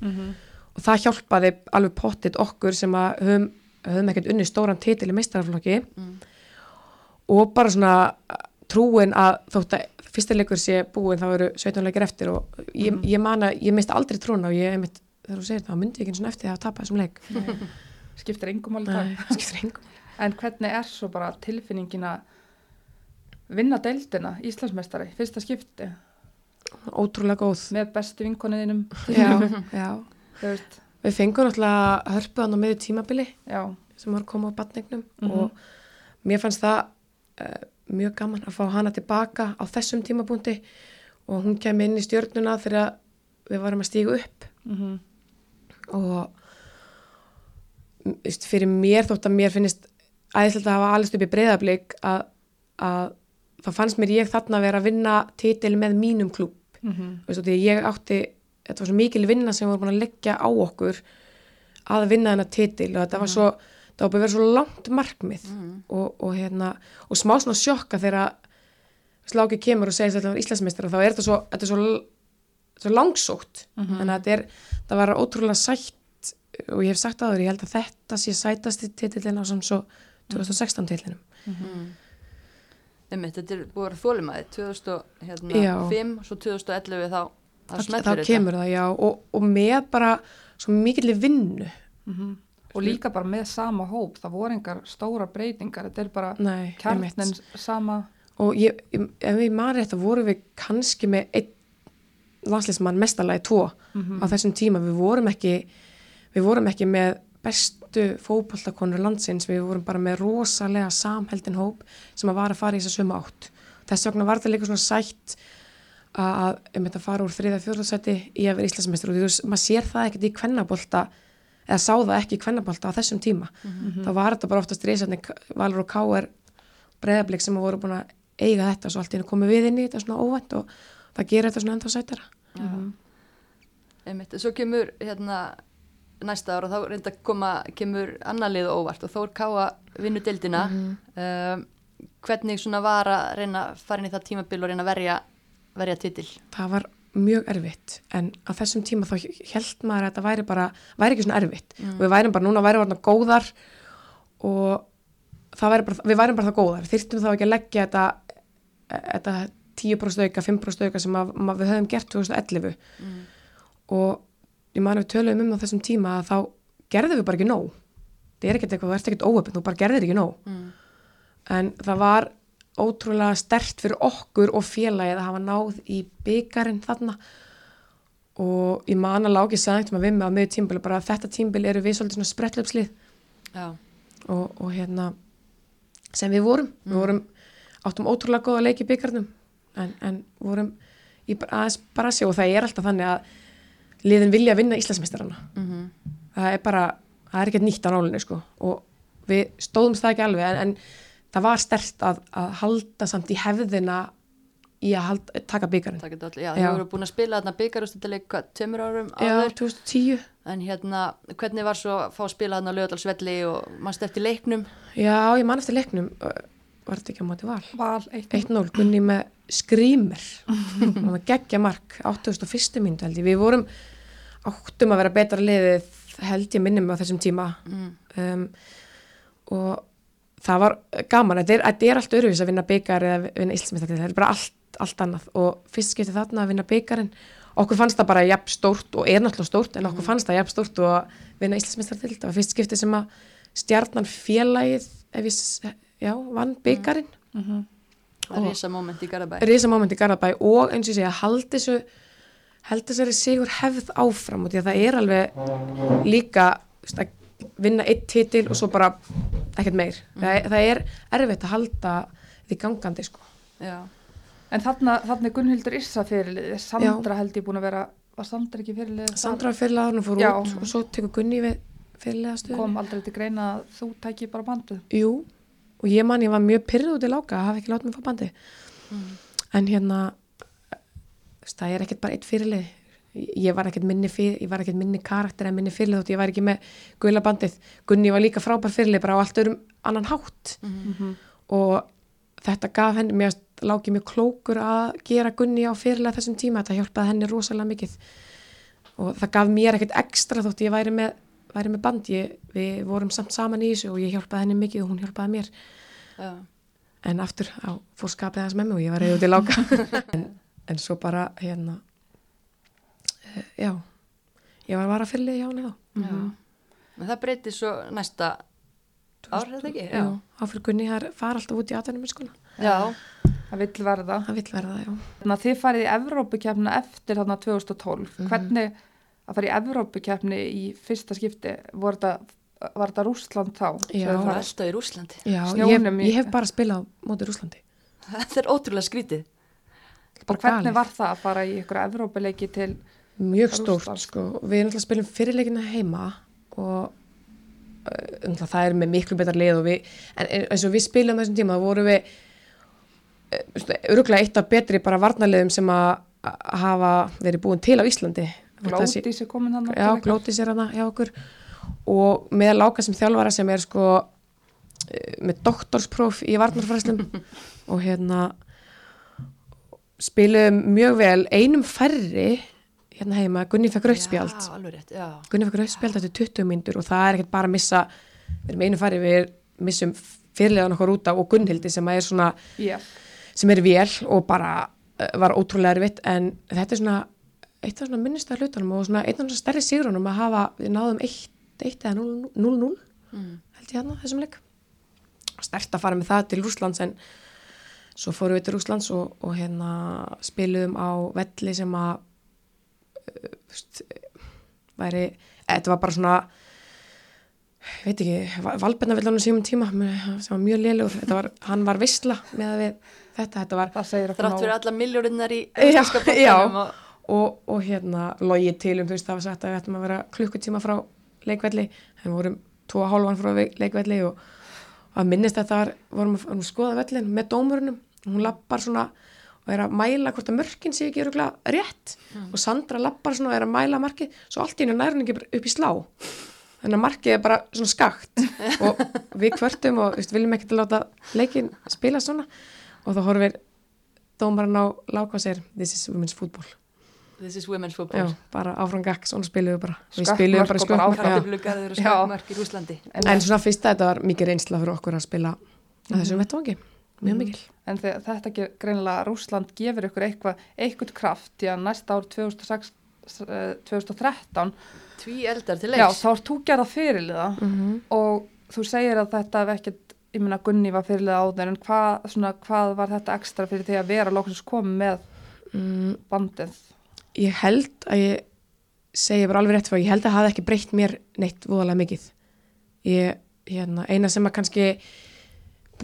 og það hjálpaði alveg pottit okkur sem að höfum, höfum ekkert unni stóran titil í meistaraflokki Mm. Og bara svona trúin að þótt að fyrstileikur sé búin þá eru 17 leikir eftir og ég, ég man að ég misti aldrei trúna og ég einmitt, þegar þú segir það, myndi ég ekki einu svona eftir það að tapa þessum leik. Skiptir engum alveg Nei, skiptir engum [LAUGHS] En hvernig er svo bara tilfinningin að vinna deildina, Íslandsmeistari, fyrsta skipti, ótrúlega góð. Með bestu vinkoniðinum, [LAUGHS] við fengum náttúrulega hörpuðan á miður tímabili já, sem var að koma á batningnum Mhm. og mér fannst það uh, mjög gaman að fá hana tilbaka á þessum tímabúndi og hún kem inn í stjörnuna þegar við varum að stígu upp. Mm og m- veist, fyrir mér þótt að mér finnist æðislega að hafa alveg upp í breyðablík að, að það fannst mér ég þarna að vera að vinna titil með mínum klúb -hmm. veist, og ég átti þetta var svo mikil vinna sem við vorum búin að leggja á okkur að vinna þennan titil og þetta var svo það að vera svo langt markmið og, og hérna og smá svona sjokka þegar sláki kemur og segir þetta var Íslandsmeistar þá er þetta svo, þetta er svo, svo langsótt. Þannig að þetta er, það var ótrúlega sætt og ég hef sagt aður, ég held að þetta sé sætasti titillin á samt svo 2016 titlinum. Einmitt, þetta er búið að þólumæði, 2005, Já. hérna, svo 2011 þá, þá þá, þá þetta. kemur það, já og, og með bara svo mikilli vinnu og líka bara með sama hóp, það voru engar stóra breytingar, þetta er bara kjarnin sama, og ég, ef man rétt þá vorum við kannski með einn landsleismann mestalagi tvo á þessum tíma, við vorum ekki við vorum ekki með bestu fótbollakonur landsins, við vorum bara með rosalega samheldin hóp sem að var að fara í þess að sömu átt. Þess vegna var þetta líka svona sætt að um þetta fara úr þriða fjórðarsæti í að vera Íslandsmeistur. Og þú veist, maður sér það ekkert í kvennabolta eða sá það ekki í kvennabolta á þessum tíma þá var þetta bara oftast reysarni Valur og Káer breyðablik sem voru búin að eiga þetta svo allt í henni komið við inn í þetta svona óvænt og það gerir þetta svona ennþá sætara. Einmitt, svo kemur hérna næsta ára, þá reynda að koma, kemur annar lið óvart og þó er Káa vinnu deildina. um, hvernig svona var að reyna inn í það tímabil og reyna að verja, verja titil? það var mjög erfitt en á þessum tíma þá held maður að þetta væri bara, væri ekki svona erfitt. Og við værim bara, núna væri varna góðar og það væri bara, við værim bara það góðar, þyrftum þá ekki að leggja þetta, þetta 10% auka, 5% auka sem að, við höfum gert 2011 og ég man að við töluðum um á þessum tíma að þá gerðum við bara ekki nóg. Það er ekkert eitthvað, þú ert ekkert óöfn, þú bara gerðir ekki nóg. Mm. en það var ótrúlega stert fyrir okkur og félagið að hafa náð í byggarinn þarna. Og ég man að lági sagði að við með á miður tímbili bara að þetta tímbili eru við svolítið svona sprettlöpslið. Já, og, og hérna sem við vorum, við vorum áttum ótrúlega góða leik í byggarnum en, en vorum í aðeins bara að sjá og það er alltaf þannig að liðin vilja vinna Íslandsmeistarana. Mhm. það er bara, það er ekkert nýtt á nálinni sko. Og við stóðum það ekki alveg en, en það var stert að, að halda samt í hefðina í að halda, taka byggarinn það voru búin að spila þarna byggarústættileik, hvað, tveimur árum Já, áður? 2010 en hérna, hvernig var svo að fá að spila þarna á lögadalsvelli og mannst eftir leiknum? Já, ég man eftir leiknum. Var þetta ekki á móti val? Val 1 1-0, Gunni með skrýmir og [LAUGHS] með geggja mark 81. myndu held ég, við vorum áttum að vera betra liðið held ég minnum á þessum tíma. Um, og það var gaman, þetta er, þetta er allt öruvis að vinna byggar eða vinna íslensmyndatil, það er bara allt, allt annað. Og fyrst skipti þarna að vinna byggarinn okkur fannst það bara jafn stórt og er náttúrulega stórt en okkur fannst það jafn stórt og að vinna íslensmyndatil, það var fyrst skipti sem að stjarnan félagið ef ég, já, vann byggarinn það er risa moment í Garabæ risa moment í Garðabæ. Og eins og ég segja haldi þessu held þessari sigur hefð áfram. Og því að það er alveg líka veist, að vinna eitt titil og svo bara ekkert meir. Það, er- það er erfitt að halda því gangandi sko. Já, En þarna, þarna Gunnhildur Issa fyrirliði, Sandra held ég búin að vera, var Sandra ekki fyrirliði? Sandra var fyrirlega hún fór Já. út og svo tekur Gunni við fyrirlega stöðunni kom aldrei til greina að þú tæki bara bandið. Jú, og ég man ég var mjög pyrrð út í láka að hafa ekki látið mig fá bandi en hérna það er ekkert bara eitt fyrirlið ég var ekkert minni, minni karakter en minni fyrirlið þótt ég var ekki með guðla bandið. Gunni var líka frábær fyrirlið bara á allt örum annan hátt. Og þetta gaf henni mér lági mjög klókur að gera Gunni á fyrirlega þessum tíma. Þetta hjálpaði henni rosalega mikið. Og það gaf mér ekkert ekstra þótt ég væri með, væri með band. Ég, við vorum samt saman í þessu og ég hjálpaði henni mikið og hún hjálpaði mér. Já, en aftur á, fór skapið hans með mig og ég var reyði út í láka. [LAUGHS] En, en svo bara hérna uh, já ég var að vara fyrirlið hjá henni þá já. en það breytir svo næsta ár, þetta ekki? já, á fyrir Gunni það fara alltaf út í atvinnum skona já, Það vill verða. það vill verða, já Þannig að þið farið í Evrópukefna eftir þarna 2012. Mhm. Hvernig að fara í Evrópukefni í fyrsta skipti, var þetta, var þetta Rússland þá? Já. það var alltaf í Rúslandi Já, ég, ég hef bara spilað á móti Rúslandi [LAUGHS] það er ótrúlega skrítið Og hvernig var það að fara í ykkur Evrópuleiki til, mjög stórt sko. við náttúrulega spilum fyrirleikina heima og uh, það er með miklu betar lið og við, en en eins og við spilum þessum tíma þá vorum við uh, öruglega eitt af betri bara varnarliðum sem að að hafa verið búin til á Íslandi Hvort það sé- Glóti sem komin hann? Já, glótis er hana hjá okkur og með Láka sem þjálfara sem er sko eh, með doktorspróf í varnarfræslum [LAUGHS] og hérna spilum mjög vel einum færri hérna heima, Gunni fekk rauðspjald Gunni fekk rauðspjald eftir 20 myndur og það er ekkert bara að missa við erum einu færri, við missum fyrirlegan okkur út af og Gunnhildi sem er svona Já. sem er vel og bara uh, var ótrúlega erfitt en þetta er svona eitt af svona minnista hlutunum og svona eitt af svona stærri sigrunum að hafa, við náðum 1 eða 0-0 mm. held ég hérna þessum leik stert að fara með það til Rúslands en svo fórum við til Rúslands og, og hérna spiluðum á velli sem að væri, þetta var bara svona ég veit ekki, valbennavillunum símum tíma með- sem var mjög þetta var, hann var visla með að við þetta, þetta var þrátt fyrir alla miljórinnar í Já, já. og, og, og hérna logið til um þú veist það var sagt að við ættum að vera klukkutíma frá leikvelli en vorum tvo og hálfan frá leikvelli og, og að minnist að það var vorum að, vorum að skoða vellin með dómurunum hún lappar svona og er að mæla hvort að mörkin sé ekki öruglega rétt. Og Sandra lappar svona og er að mæla markið svo allt í hennu bara upp í slá. Þannig að markið er bara svona skakt. [LAUGHS] Og við kvörtum og veist, viljum ekki láta leikin spila svona. Og þá horfir dómarinn á láka segir this is women's football. This is women's já, football bara áfram gakk, svona spilum við bara við bara og bara já. Já. skakmörk í Rúslandi en svona fyrst að þetta var mikið reynsla fyrir okkur að spila á þessum vettvangi, mjög mikil En þe- þetta ger, greinilega Rúsland gefur ykkur eitthvað, eitthvað kraft því að næsta ár 2006, eh, 2013 Tví eldar til já, leiks. þá ert þú gerða fyrirliða. Mm og þú segir að þetta hef ekkert ég meina Gunni var fyrirliða á þeir en hvað, svona, hvað var þetta ekstra fyrir því að vera lóksins komið með mm, bandið? Ég held að ég segi bara alveg rétt fyrir, ég held að það hafi ekki breytt mér neitt voðalega mikið. Ég, hérna, eina sem að kannski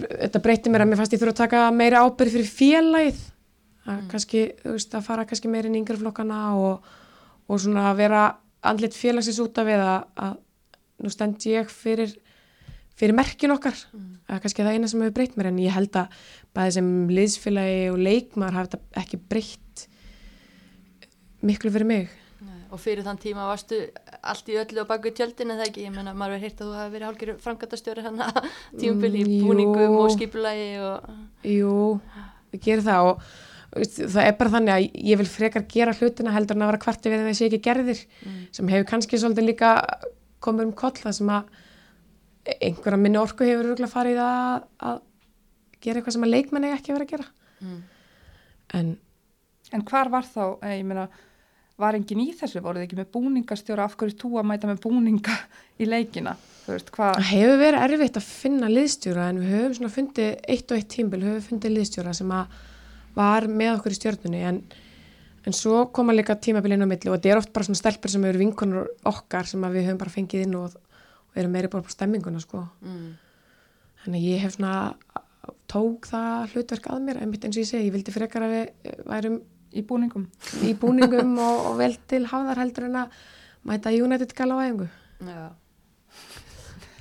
þetta breytti mér að mér fannst ég þurfa að taka meira ábyrð fyrir félagið. Að kannski, þú veist, að fara kannski meira inn í yngri flokkana og, og svona að vera andlit félagsins út af við að, að nú stend ég fyrir fyrir merkin okkar. Það er kannski það eina sem hefur breytt mér en ég held að bæði sem liðsfélagi og leikmar hafi þetta ekki breytt miklu fyrir mig og fyrir þann tíma varstu allt í öllu og baku tjöldin eða ekki, ég menna maður hefur heyrt að þú hafi verið hálfgerð framkvæmtastjóri hann að tímabili í Mm, búningum og skipulagi og Jú, við gerum það og veist, það er bara þannig að ég vil frekar gera hlutina heldur en að vera kvarti við en þessi ekki gerðir sem hefur kannski svolítið líka komið um koll það sem að einhverja minni orku hefur örugglega farið í það að, að gera eitthvað sem að leikmenni ekki að vera að gera. Mm. en En hvar var þá, eh, ég meina, var engin í þessu, voruð ekki með búningastjóra, af hverju þú að mæta með búninga í leikina? Þú veist, hvað, það hefur verið erfitt að finna liðstjóra en við höfum svona fundið eitt og eitt tímbil höfum fundið liðstjóra sem að var með okkur í stjórnunni en, en svo koma líka tímabilið inn á milli og þetta er oft bara svona stelpur sem eru vinkonur okkar sem að við höfum bara fengið inn og, og erum meiri bara på stemminguna sko mm. þannig að ég hef svona tók það hlutverk að mér einmitt eins og ég segi, ég vildi frekar að við værum í búningum? í búningum og, og vel til hafðar heldur en að mæta United gala á æfingu Já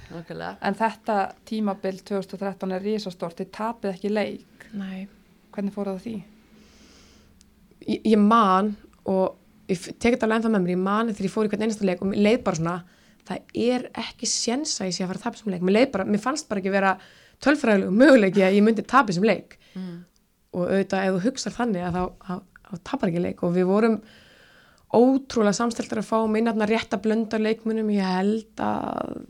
Nákvæmlega En þetta tímabil 2013 er risastort, þið tapið ekki leik. Nei. Hvernig fór það því? Ég, ég man og ég f- tek þetta alveg ennþá með mér, ég man þegar ég fór í hvern einasta leik og mér leið bara svona það er ekki séns að ég sé að fara að tapa sem leik mér, leið bara, mér fannst bara ekki vera tölfræðilegu möguleiki að ég myndi tapa sem leik mm. og auðvitað ef þú hugsar þannig að þá, þá tapar ekki leik. Og við vorum ótrúlega samsteltar að fá minna rétta blönda leikmunum, ég held að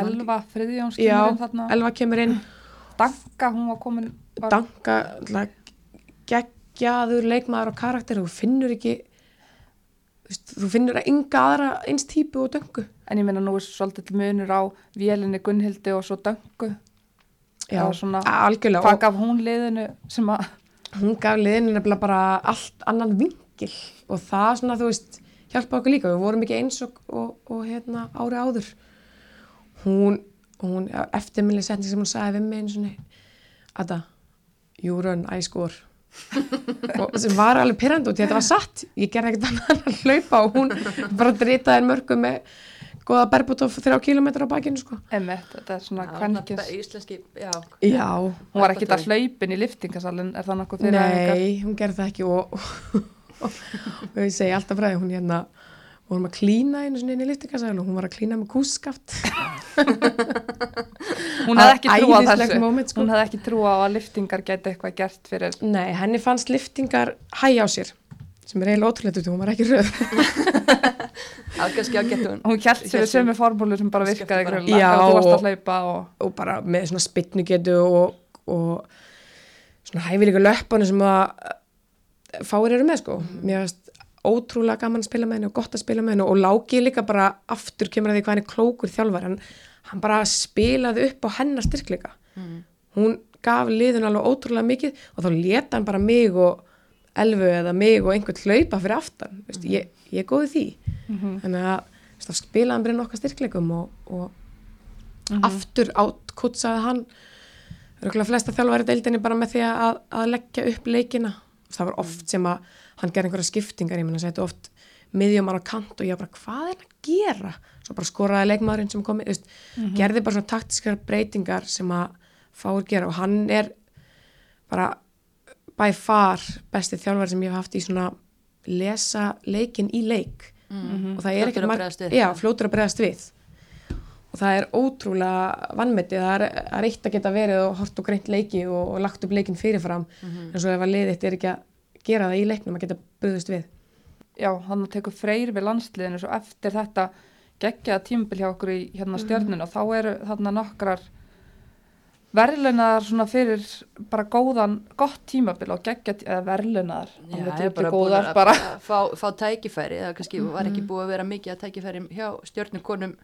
Elva Friðjóns já, kemur inn þarna. Elva kemur inn. Danka, hún var komin... Var, danka geggjaður leikmaður og karakter. Og þú finnur ekki þú finnur að ynga aðra eins típu og döngu En ég meina nú er svolítið munur á vélinni Gunnhildi og svo Döngu. Já, svona- algjörlega. Hvað og gaf hún liðinu sem að... hún gaf liðinu nefnilega bara allt annan vingil og það svona þú veist hjálpa okkur líka, við vorum ekki eins og, og, og hérna ári áður. Hún, hún eftirminni setning sem hún sagði við mig einu svona Ada, you run, I score. [LAUGHS] Og sem var alveg því að þetta var satt. Ég gerði ekkert annað að hlaupa og hún bara dritaði mörgum með góða berbútt og þrjá kílómetra á bakinu sko. Emmett, þetta er svona nafn- Íslenski, já Já, Hún var ekkit að hlaupin í liftingasalinn, er það nokkuð fyrir æfingar? Nei, hún gerði það ekki og, og, og ég segi alltaf fræði, hún hérna vorum að klína einu svona inn í liftingasæl og hún var að klína með kússkaft Hún hefði ekki trú á Æðislegt þessu. moment, sko. Hún hefði ekki trú á að liftingar geti eitthvað gert fyrir... Nei, henni fannst liftingar hæja á sér sem er eiginlega ótrúlega út, hún var ekki röð. Kannski á getur hún hélt sér við sömu formúlu sem bara virkaði bara. Já, og- og... og bara með svona spytnugetu og, og svona hæfileika löppanu sem að fáir eru með sko. Mér finnst ótrúlega gaman að spila með henni og gott að spila með henni og Láki líka bara aftur kemur að því hvað hann er klókur þjálfar hann, hann bara spilaði upp á hennar styrkleika. Hún gaf liðun alveg ótrúlega mikið og þá leta hann bara mig og elfu eða mig og einhvern hlaupa fyrir aftan veist, ég, ég er góði því. Þannig að veist, þá spilaði hann bara inn okkar styrkleikum og, og aftur átkutsaði hann. Röglega flesta þjálfari deildinni bara með því að, að leggja upp leikina. Það var oft sem að hann gerði einhverja skiptingar, ég menna að setja oft miðjumar á kant og ég bara, hvað er að gera? Svo bara skoraði leikmaðurinn sem kom, veist, gerði bara svona taktiskar breytingar sem að fáur gera og hann er bara by far besti þjálfari sem ég hef haft í svona lesa leikin í leik. Og það er ekkert að marg- bregðast við. já, fljótur að bregðast við. Og það er ótrúlega vannmetið, það er, er eitt að geta verið og hort og greint leiki og, og lagt upp leikin fyrirfram. En svo ef að liðitt er ekki að gera það í leiknum að geta bröðust við. Já, hann tekur freyr við landsliðinu. Svo eftir þetta geggjaða tímabil hjá okkur í hérna stjörnun og þá eru þarna nokkrar verðlunar svona fyrir bara góðan, gott tímabil og geggja, eða verðlunar Já, ég er bara búin að bara. [LAUGHS] fá, fá tækifæri, það kannski var ekki búið að vera mikið að tækifæri hjá stjórnukonum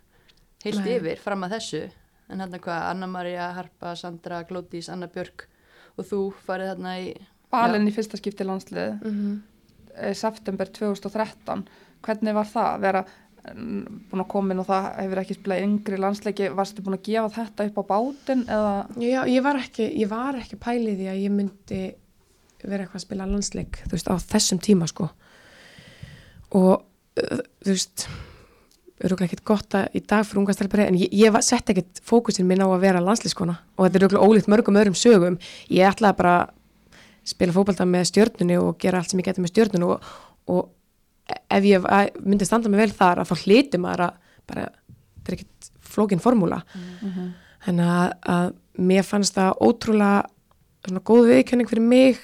heilt Nei. yfir fram að þessu. En hérna hvað, Anna-Maria, Harpa, Sandra, Glódís, Anna Björk og þú farið þarna í valin í fyrsta skipti landslið Mhm. eh, september 2013 hvernig var það að vera mm, búin að koma inn og það hefur ekki spilað yngri landsleiki, varstu búin að gefa þetta upp á bátinn eða? Já, ég var ekki, ég var ekki pælið í að ég myndi vera eitthvað að spila landsleik, þú veist, á þessum tíma sko. Og uh, þú veist öruglega ekkert gott að í dag fyrir unga stelpari en ég, ég setti ekkert fókusin minn á að vera landsleiskona og þetta er öruglega ólíkt mörgum öðrum sögum. Ég ætlaði bara spila fótbolta með stjörnunni og gera allt sem ég geti með stjörnunni og, og ef ég myndi standa mig vel þar að þá hliti maður að bara, þetta er ekkert flókin formúla. Þannig að, að mér fannst það ótrúlega svona góð viðkenning fyrir mig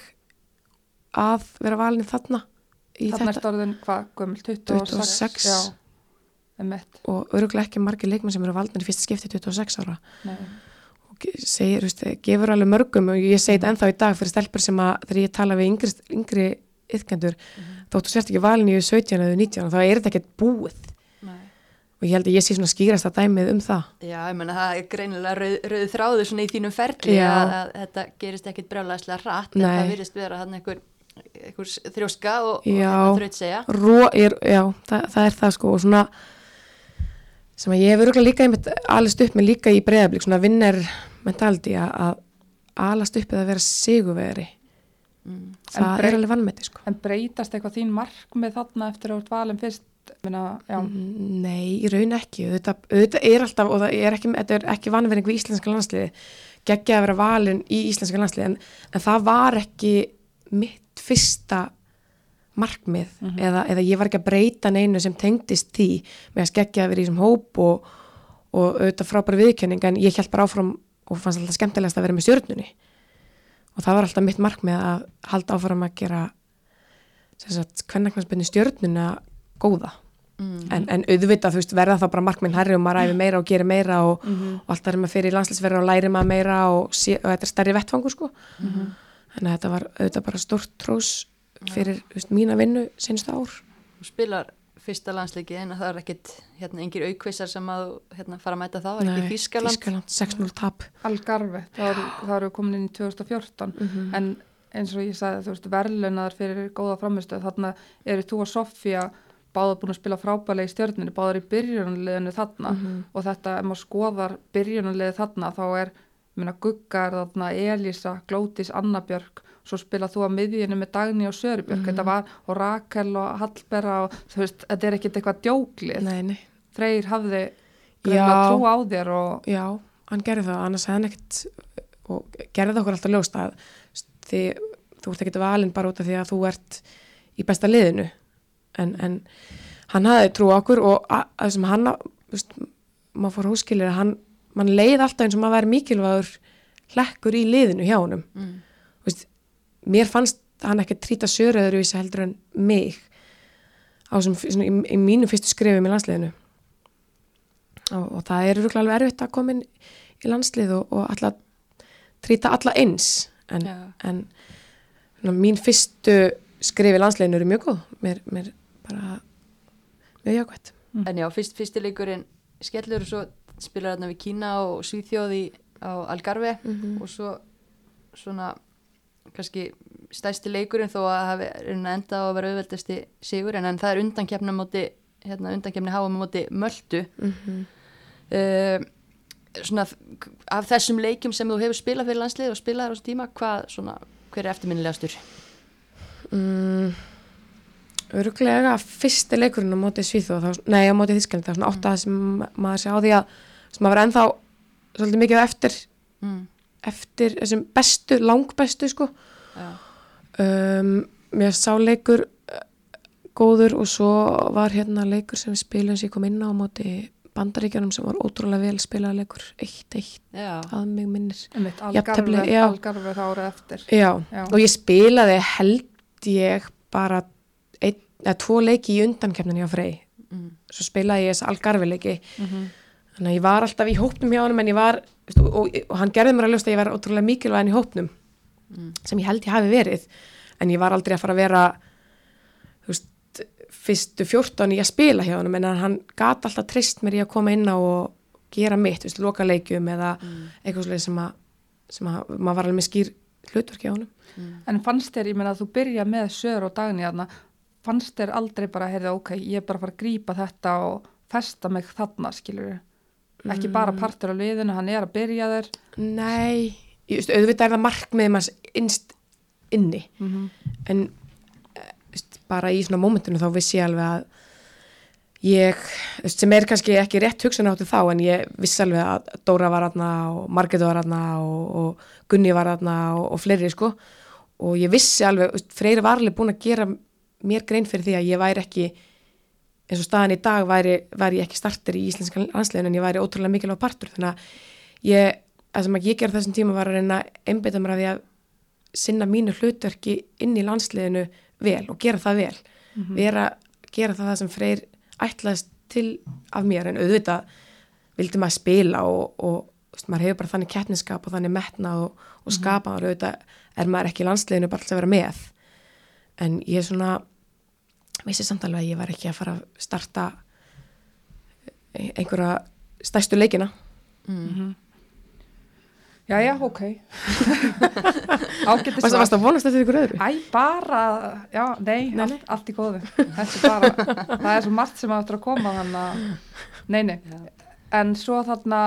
að vera valin þarna þarna er stórðin hvað, gömul, 26, 26. já, og öruglega ekki margir leikmenn sem eru valdin í fyrsta skipti 26 ára. Nei. og segir, þú veist, gefur alveg mörgum og ég segi þetta ennþá í dag fyrir stelpur sem að þegar ég tala við yngri, yngri yðkendur, þóttu sért ekki valin í 17 eða 19 þá er þetta ekkert búið. Nei. og ég held að ég sé svona skýrast að dæmið um það. Já, ég menna það er greinilega rauð, rauð þráðu svona í þínum ferli að, að þetta gerist ekkit brjálæðislega rætt en það virðist vera hann einhver, einhver þrjóska og, og þraut segja er, já, það, það er það sko og svona sem að ég hef örgulega líka einmitt alast upp með líka í breyðablík svona vinner mentaldi að, alast upp eða vera sigurveri mm. það En brey- er alveg vannmeti sko. en breytast eitthvað þín markmið þarna eftir að þú ert valin fyrst? Minna, Mm, Nei, í raun ekki. Auðvitað, auðvitað er alltaf og það er ekki, þetta ekki vannverðing við íslenska landsliði geggja að vera valin í íslenska landsliði en, en það var ekki mitt fyrsta markmið. Eða, eða ég var ekki að breyta neinu sem tengdist því. Með að skeggja að vera í þessum hóp og, og auðvitað frábæra viðkjöning en ég held bara áfram og fannst alltaf skemmtilegast að vera með stjörnunni og það var alltaf mitt markmið að halda áfram að gera hvernaknarsbyrni stjörnuna góða. Mm. en, en auðvitað, veist, verða þá bara markminn herri og maður æfi meira og gerir meira og, og alltaf er maður fyrir í landslisverði og læri maður meira og, sé, og þetta er stærri vettfangur sko. Þannig að þetta var auðvitað bara stórt trós fyrir veist, mína vinnu senstu ár. Spilar fyrsta landsleiki en það er ekkit hérna, engir aukvissar sem að hérna, fara að mæta þá, er ekki Þískaland Þískaland 6-0 tap Algarve, þá eru þá eru við komin inn í 2014 Mhm. en eins og ég sagði, þú veist, verðlunar fyrir góða framistöð, þarna eru þú og Sofía báða búin að spila frábælega í stjörnunni, báðar í byrjunarliðinu þarna Mhm. og þetta, ef maður skoðar byrjunarliði þarna, þá er minna, Gugga er þarna, Elísa, Glótis, Annabjörg, svo spila þú að miðjunu með Dagný og Sörubjörg, Mhm. þetta var og Rakel og Hallberga og þú veist, þetta er ekkit eitthvað djóklið, Nei, nei, Freyr hafði greinilega trú á þér og já, hann gerði það. Annars hefði hann ekkert og gerði það okkur alltaf ljóst að því, þú ert ekkert valinn bara út af því að þú ert í besta liðinu. En, en hann hafði trú á okkur og að, sem hann á- maður fór húskilir að hann mann leið alltaf eins og maður væri mikilvægur hlekkur í liðinu hjá honum. Mm. Mér fannst hann ekki trýta söröður í þessu heldur en mig á sem, svona, í, í mínu fyrstu skrifum í landsliðinu. Og, og það er rúglega alveg erfitt að koma inn í landslið og, og alla trýta alla eins. En, Já. en svona, mín fyrstu skrif í landsliðinu eru mjög góð. Mér, mér bara mjög jákvæmt En já, fyrst, fyrsti leikurinn skellur og svo spilar þarna við Kína og Svíþjóði á Algarve og svo svona kannski stæsti leikurinn þó að að enda á að vera auðveldasti sigur en, en það er undankefna móti hérna undankefni háa móti Möldu mm -hmm. uh, svona af þessum leikjum sem þú hefur spilað fyrir landslið og spilaðar á þessu tíma, hvað svona hver er eftirminnilegastur? mm, öruglega fyrsti leikurinn á móti Svíþjóð þá, nei á móti Þískland það er svona átta sem ma- maður sé á því að sem maður er ennþá svolítið mikið eftir Mm. Eftir þessum bestu, langbestu sko. Um, mér sá leikur uh, góður og svo var hérna leikur sem við spilum sem ég kom inn á á móti bandaríkjanum sem var ótrúlega vel spilað leikur, eitt, eitt Já. að mig minnir. Algarve. Algarve það árið eftir. Já, Já. og ég spilaði held ég bara ein, eða, tvo leiki í undankefninni á Frey. Svo spilaði ég þess algarfi leiki þannig að ég var alltaf í hópnum hjá honum en ég var, veist, og, og, og hann gerði mér að ljósta að ég var ótrúlega mikilvægin í hópnum sem ég held ég hafi verið. En ég var aldrei að fara að vera þú veist, fyrstu 14 í að spila hjá honum en hann gat alltaf trist mér í að koma inn á og gera mitt, þú veist, loka leikjum eða eitthvað svolítið sem að, sem að maður var alveg með skýr hlutverki á honum. En fannst þér, ég meina að þú byrja með sögur og dagni þarna, fannst þér aldrei bara, heyrðu, ok, ég er bara að fara að grípa þetta og festa mig þarna, skilur Ekki bara partur á liðinu, hann er að byrja þér. Nei, ég auðvitað er það markmið manns innst inni. En eh, veist, bara í svona mómentinu þá vissi ég alveg að ég, veist, sem er kannski ekki rétt hugsun áttu þá en ég vissi alveg að Dóra var aðna og Margit var aðna og, og Gunni var aðna og, og fleiri sko. Og ég vissi alveg, veist, Freyri var alveg búin að gera mér grein fyrir því að ég væri ekki eins og staðan í dag væri, væri ég ekki starter í íslenska landslegin en ég væri ótrúlega mikilvæg partur. Þannig að ég, það sem að ég gerði þessum tíma var að reyna að einbeita mér að því að sinna mínu hlutverki inn í landsliðinu vel og gera það vel. Vera, gera það það sem freyr ætlaðist til af mér. En auðvitað vildi maður spila og, og veist, maður hefur bara þannig kettniskap og þannig metna og, og skapa og auðvitað er maður ekki í landsliðinu bara alltaf að vera með. En ég er svona vissi samt alveg að ég var ekki að fara að starta einhverja stærstu leikina Já, já, ok. [LAUGHS] Ágættis Varst, varst að vonast eftir ykkur öðru? Æ, bara, já, nei, Nei, nei. Allt, allt í góðu. Þetta er bara, það er svo margt sem áttur að koma þannig að, nei, nei. En svo þarna,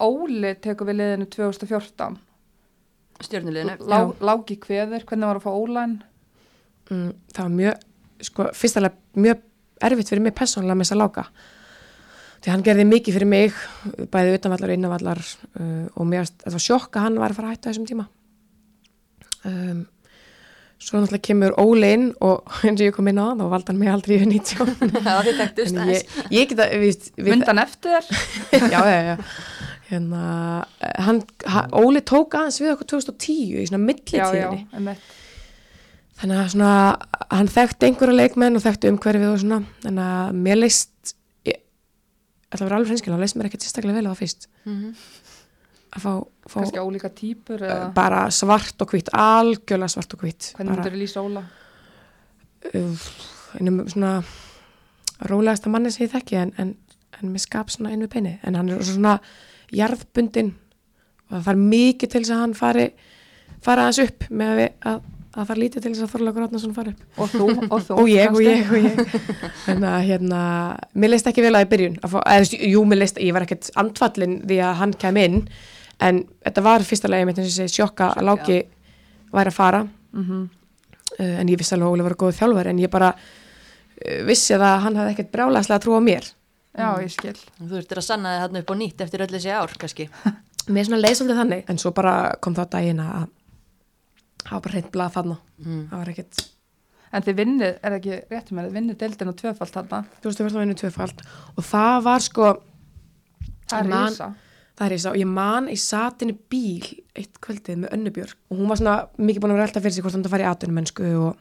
Óli tekur við liðinu 2014. Stjörnuleginu. Lá, lági kveður, hvernig var að fá Ólæn? Mm, það var mjög, sko, fyrstalega mjög erfitt fyrir mig persónulega með þess að láka. Því hann gerði mikið fyrir mig, bæði utanvallar og innanvallar uh, og mér var sjokk að hann var að fara að hætta þessum tíma. Um, svo náttúrulega kemur Óli inn og [LAUGHS] eins og ég kom inn á hann og valdi hann mig aldrei í 19. Það [LAUGHS] þið þekktust En aðeins. ég, ég geta, við, við, Myndan eftir [LAUGHS] já, já, já. Hérna, eh, hann, Óli tók aðeins við okkur 2010 í svona millitíðinni. Þannig að svona, hann þekkti einhverja leikmenn og þekkti umhverfið og svona, þannig að mér leist, ég að vera alveg hreinskilin, hann leist mér ekkert sérstaklega vel á það fyrst. Mhm. Að fá, fá típur eða bara svart og hvitt, algjörlega svart og hvitt. hvernig myndir þú lýsa Óla? uh, einum svona rólegasta manni sem ég þekki en, en, en mér skap svona við beini. En hann er svona jarðbundin og það þarf mikið til þess að hann fari, fara aðeins upp með að, við, að, að það er lítið til þess að Þorlákur Átnason fari upp. Og þú, og þú. [LAUGHS] og ég, og ég, og ég þannig að hérna, mér leist ekki vel að í byrjun að fá, eða, jú, mér leist, ég var ekkert andfallin því að hann kem inn en þetta var fyrsta lagi mitt og segi sjokka að Láki væri að fara Mhm. uh, en ég vissi alveg að Óli var góð þjálfari en ég bara uh, vissi að hann hafði ekkert brjálæslega trú á mér Já, ég skil. Þú þurftir að sanna þið þarna upp á nýtt eftir öll þessi ár, kannski. mér það á að það var bara hreint blað þarna Mm. það var ekkert En þið vinnið, er það ekki rétt með þið vinnið deildin og tvöfalt þarna? 2014 vinnu tvöfald og það var sko Það er man- rísa. Það er ég sá, ég man, ég sat inn í bíl eitt kvöldið með Önnubjörg og hún var svona mikið búin að vera alltaf fyrir sig hvort hann það fari í atvinnumennsku og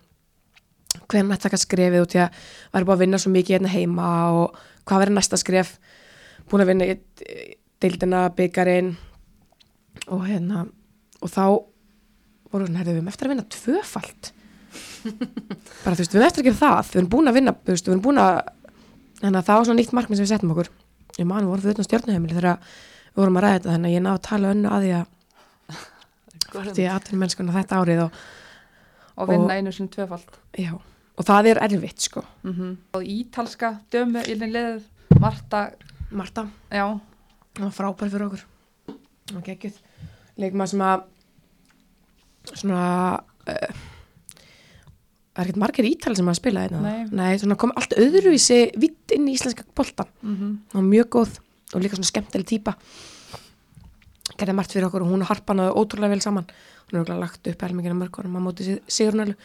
hvernig hann taka skrefið út í að væri búin að vinna svo mikið hérna heima og hvað verið næsta skref búin að vinna í deildina, byggarinn og hérna og þá voru hann, herðu, við erum eftir að vinna tvöfalt. [LAUGHS] Bara þú veist, við erum eftir að gera það. Við erum búin að vinna, þú veist, við erum búin að þannig að það var svona nýtt markmið sem við settum okkur. Ég man, við vorum fyrir utan stjórnuheimili þegar við vorum að ræða þetta, þannig að ég náðu að tala önnu að því að [LAUGHS] því að atvinnum mennskuna þetta árið og, Og vinna einu sinni tvöfalt. já, og það er erfitt sko. Mm Og ítalska dömu liðið, Marta, Marta, já, það var frábær fyrir okkur. Og geggjuð. Leikmaður sem að svona uh, það er ekkert margir ítali sem að spila þetta Nei. Nei, svona kom allt öðruvísi vitt inn í íslenska boltan mm hún var mjög góð og líka svona skemmtileg típa gerði margt fyrir okkur og hún og Harpan náðu ótrúlega vel saman hún er okkur lagt upp helmingina mörgunum á móti Sigurnælu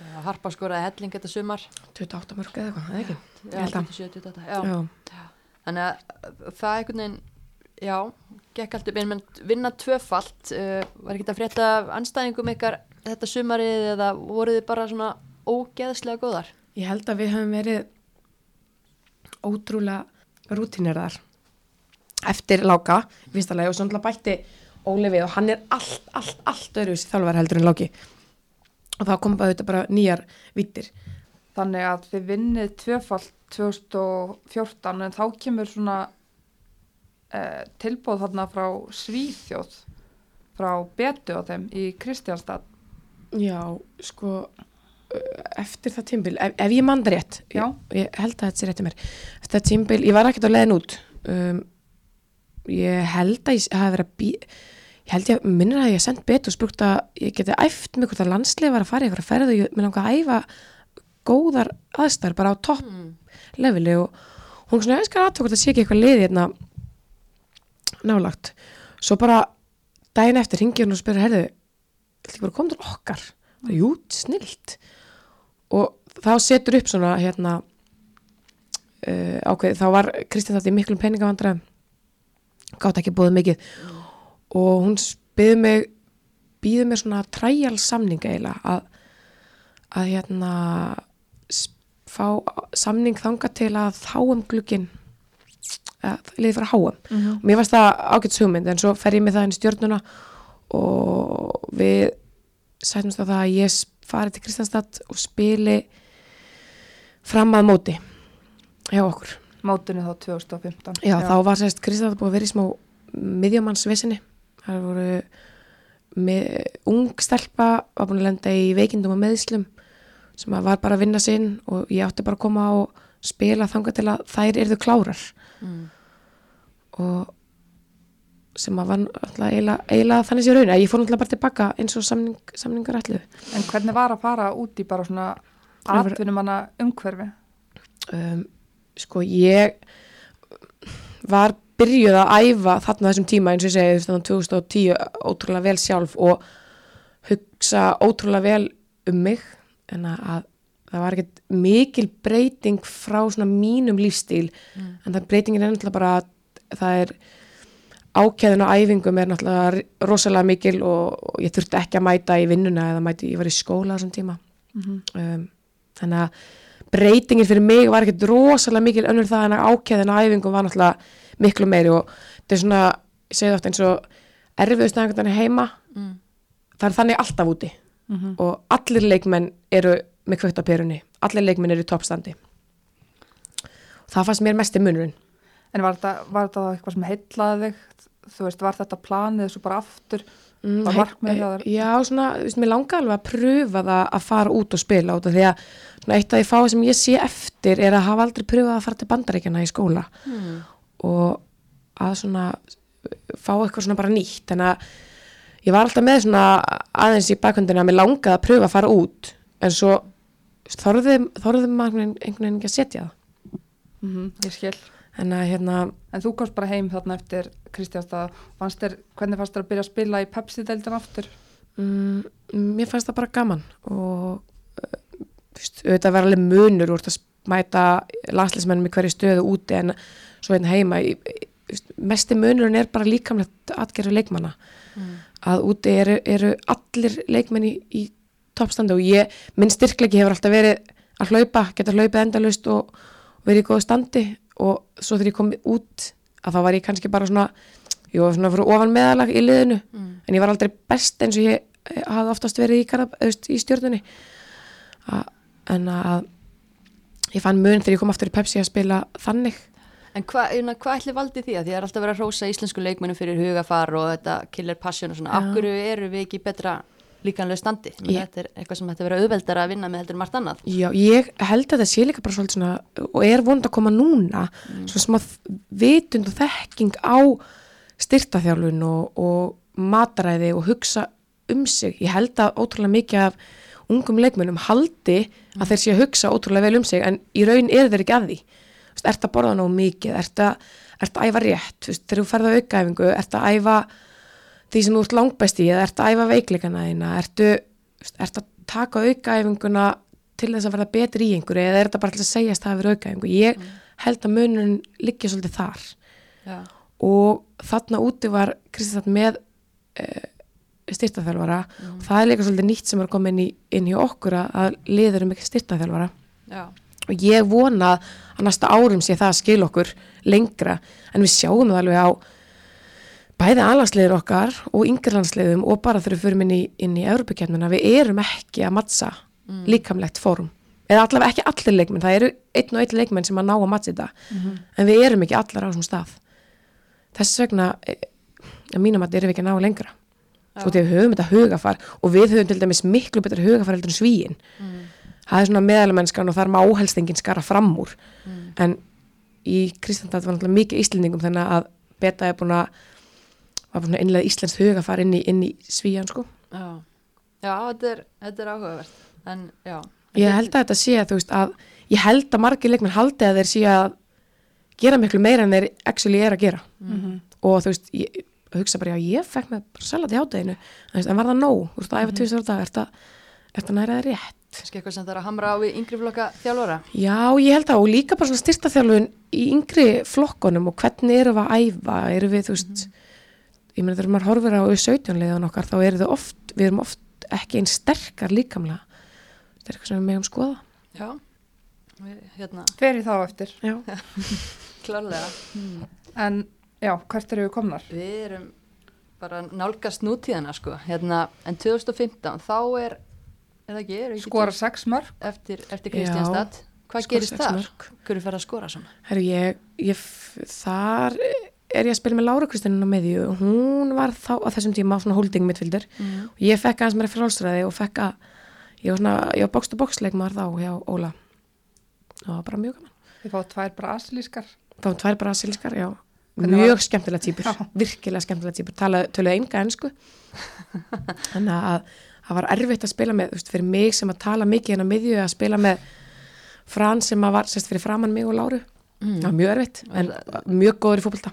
Já, Harpa skoraði helling þetta sumar. 28 mörg eða eitthvað, eða ekki Já, Ég held að. 27, 28, já. Já, Þannig að það einhvern veginn, já, gekk allt upp, en menn vinna tvöfalt, uh, var ekki að frétta af anstæðingum ykkar þetta sumarið eða voruð þið bara svona ógeðslega góðar? Ég held að við höfum verið ótrúlega rútineraðar eftir láka, lagi og svo náttúrulega bætti Óli við og hann er allt, allt, allt öðruvísi þjálfar heldur en láki og þá kom bara þetta bara nýjar vittir. Þannig að þið vinnið tvöfald 2014 en þá kemur svona eh, tilbóð þarna frá Svíþjóð, frá Betu á þeim í Kristjánstad. Já, sko uh, eftir það tímbil, ef, ef ég manda rétt Já. ég, held að þetta sé rétt í mér eftir það tímbil, ég var ekkert á leiðin út um, ég held að ég hafi verið að bí ég held ég, minnir að ég sendt betur og spurt að ég geti æft mig hvort að landslið var að fara í eitthvað ferð og ég mér langa að æfa góðar aðstæður bara á topp Mm. leveli og hún svona, ég skal aðtöku hvort að sé ekki eitthvað liði hérna nálagt svo bara daginn eftir ringi hún og spyrir, herðu ætla ekki bara til okkar? Það er jú, snilt. Og þá setur upp svona hérna uh, ákveð, þá var Kristinn þetta í miklum peningavandra gátt ekki búið mikið. Og hún byði mig býði mig svona træjal samning eiginlega að, að hérna fá samning þanga til að háum glugginn. að liði fyrir háum Mhm. og mér varst það ágætt hugmynd en svo fer ég með það inn í stjórnuna og við sætumst á það að ég fari til Kristjánstad og spili fram að móti hjá okkur. Mótinu þá 2015. Já, þá var sérst Kristjánstad búið að vera í smá miðjumannsvesinni það voru með, ung stelpa var búin að lenda í veikindum og meðslum sem að var bara að vinna sinn og ég átti bara að koma og spila þangað til að þær yrðu klárar Mm. og sem að var eiginlega, þannig sér raun að ég fór náttúrulega bara tilbaka eins og samning, samningar ætlu En hvernig var að fara út í bara svona Alveg- atvinnumanna umhverfi? um, sko ég var byrjuð að æfa þarna þessum tíma eins og ég segi þarna 2010 ótrúlega vel sjálf og hugsa ótrúlega vel um mig en að það var ekkert mikil breyting frá svona mínum lífstíl en það breytingin er náttúrulega bara að það er ákæðin á æfingum er náttúrulega rosalega mikil og, og ég þurfti ekki að mæta í vinnuna eða mæti, ég var í skóla þessum tíma. Um, þannig að breytingin fyrir mig var ekkert rosalega mikil önnur það en að ákæðin á æfingum var náttúrulega miklu meiri og þetta er svona, ég segi oft eins og erfiðustæðingarnir heima Mm. það er þannig alltaf úti. Og allir leikmenn eru með kvögt á perunni, allir leikmenn eru í toppstandi það fannst mér mest í munurinn En var þetta, var þetta eitthvað sem heitlaði þig? Þú veist, var þetta planið þessu bara aftur? Mm, Var hei- markmiðið hjá þér? Já, svona, þú veist, mér langar alveg að pröfa það að fara út og spila út af því að svona, eitt af því fáið sem ég sé eftir er að hafa aldrei pröfað að fara til bandaríkjana í skóla Mm. og að svona fá eitthvað svona bara nýtt en að ég var alltaf með svona aðeins í bakhundinu að mér langaði að pröfa að fara út en svo þorðum maður einhvern veginn ekki að setja það Mm Ég skil. en að hérna En þú komst bara heim þarna eftir þér, hvernig fannst þér að byrja að spila í Pepsi-deildin aftur? mm, mér fannst það bara gaman og þú veist, auðvitað var alveg munur úr að mæta landsleismennum í hverju stöðu úti en svo hérna heima í, mesti munurinn er bara líkamlegt atgerfi leikmanna að úti eru, eru allir leikmenn í, í toppstandi og ég, minn styrklegi hefur alltaf verið að hlaupa, geta hlaupið endalaust og, verið í góðu standi. Og svo þegar ég kom út að þá var ég kannski bara svona ég var svona fyrir ofan meðalag í liðinu. En ég var aldrei best eins og ég eh, hafði oftast verið í, karab, í stjórnunni a, en að ég fann mun þegar ég kom aftur í Pepsi að spila þannig. En hvað hva ætli valdi því að því að það er alltaf verið að rósa íslensku leikmennum fyrir hugafar og þetta killer passion og svona, hverju eru við ekki betra líkanlega standi? Ég- Þetta er eitthvað sem ætti að vera auðveldara að vinna með heldur margt annað. Já, ég held að það sé líka bara svolítið svona og er vond að koma núna svona smá vitund og þekking á styrtaþjálfun og, og mataræði og hugsa um sig. Ég held að ótrúlega mikið af ungum leikmönnum haldi að þeir sé að hugsa ótrúlega vel um sig en í raun er þeir ekki að því. Veist, Ert að borða nógu mikið, að, ert að æfa rétt, þegar þú ferð á aukaæfingu, ert að æfa því sem þú ert langbæst í eða ert að æfa veikleikana þína, ertu, þú veist, ert að taka aukaæfinguna til þess að verða betri í einhverju eða er þetta bara til að segjast að það verið aukaæfingu. Ég held að munurinn liggja svolítið þar. Já. og þarna úti var Kristján með uh, styrtaþjálfara. Og það er líka svolítið nýtt sem er koma inn í, inn í okkur að, liður um ekki styrtaþjálfara. Já, og ég vona að næsta árum sé það að skil okkur lengra. En við sjáum það alveg á bæði alansliður okkar og yngirlandsliðum og bara þegar við förum inn í, í Evropakefnina, við erum ekki að mattsa líkamlegt fórum eða allavega ekki allir leikmenn, það eru einn og einn leikmenn sem að ná að mattsa þetta. En við erum ekki allar á þessum stað. Þess vegna eh, að mínum að erum við ekki að ná lengra. Svo því við höfum þetta hugafar og við höfum til dæmis miklu betra hugafar heldur en svíin það er svona meðalmennskan og það er má helst enginn skara fram úr. En í Kristjandad var náttúrulega mikið íslendingum þannig að beta er búin að var búin að innlega íslenskt hugafar inn í, inn í svíjan sko. Já, já þetta, er, þetta er áhugavert. En já. Ég held að þetta sé að þú veist að ég held að margir leikmenn haldi að þeir sé að gera miklu meira en þeir actually er að gera. Og þú veist ég hugsa bara já ég fekk með bara salat í hátæðinu en, var það nóg, þú veist að æfa tvisar á dag er þetta næra það rétt? Kannski eitthvað sem það er að hamra á við yngri flokka þjálfara? Já, ég held að og líka bara svona styrta þjálfun í yngri flokkonum og hvernig erum við að æfa, erum við, þú veist ég meina þegar maður horfir á 17 leiðan okkar þá eru þau oft, við erum oft ekki einn sterkar líkamlega þetta er eitthvað sem við megum skoða já, við, hérna, í þá eftir. Já, [LAUGHS] klárlega En já, hvert eru við komnar? við erum bara nálgast nútíðana sko hérna, en 2015 þá er er það ekki, er ekki Skora sex mörg. eftir, eftir Já, Kristjánstad hvað skora gerist þar? mörk. Hverju fer að skora svona? herru ég, ég þar er ég að spila með Lára Kristinn á miðju og hún var þá á þessum tíma svona holding midfielder Mm. og ég fekk aðeins mér frálsræði og fekk að ég var svona, ég var box leikmaður þá hjá Óla og það var bara mjög gaman Þið fá tvær brasilískar. þá var tvær brasilískar, já Hvernig mjög var- skemmtilega típur, Já. virkilega skemmtilega típur Tala- töluðu enga ennsku [LAUGHS] þannig að það var erfitt að spila með, þú veist, fyrir mig sem að tala mikið hérna á miðju að spila með Fran sem að var, sérst, fyrir framann mig og Láru Mm. það var mjög erfitt, en mjög góður í fótbolta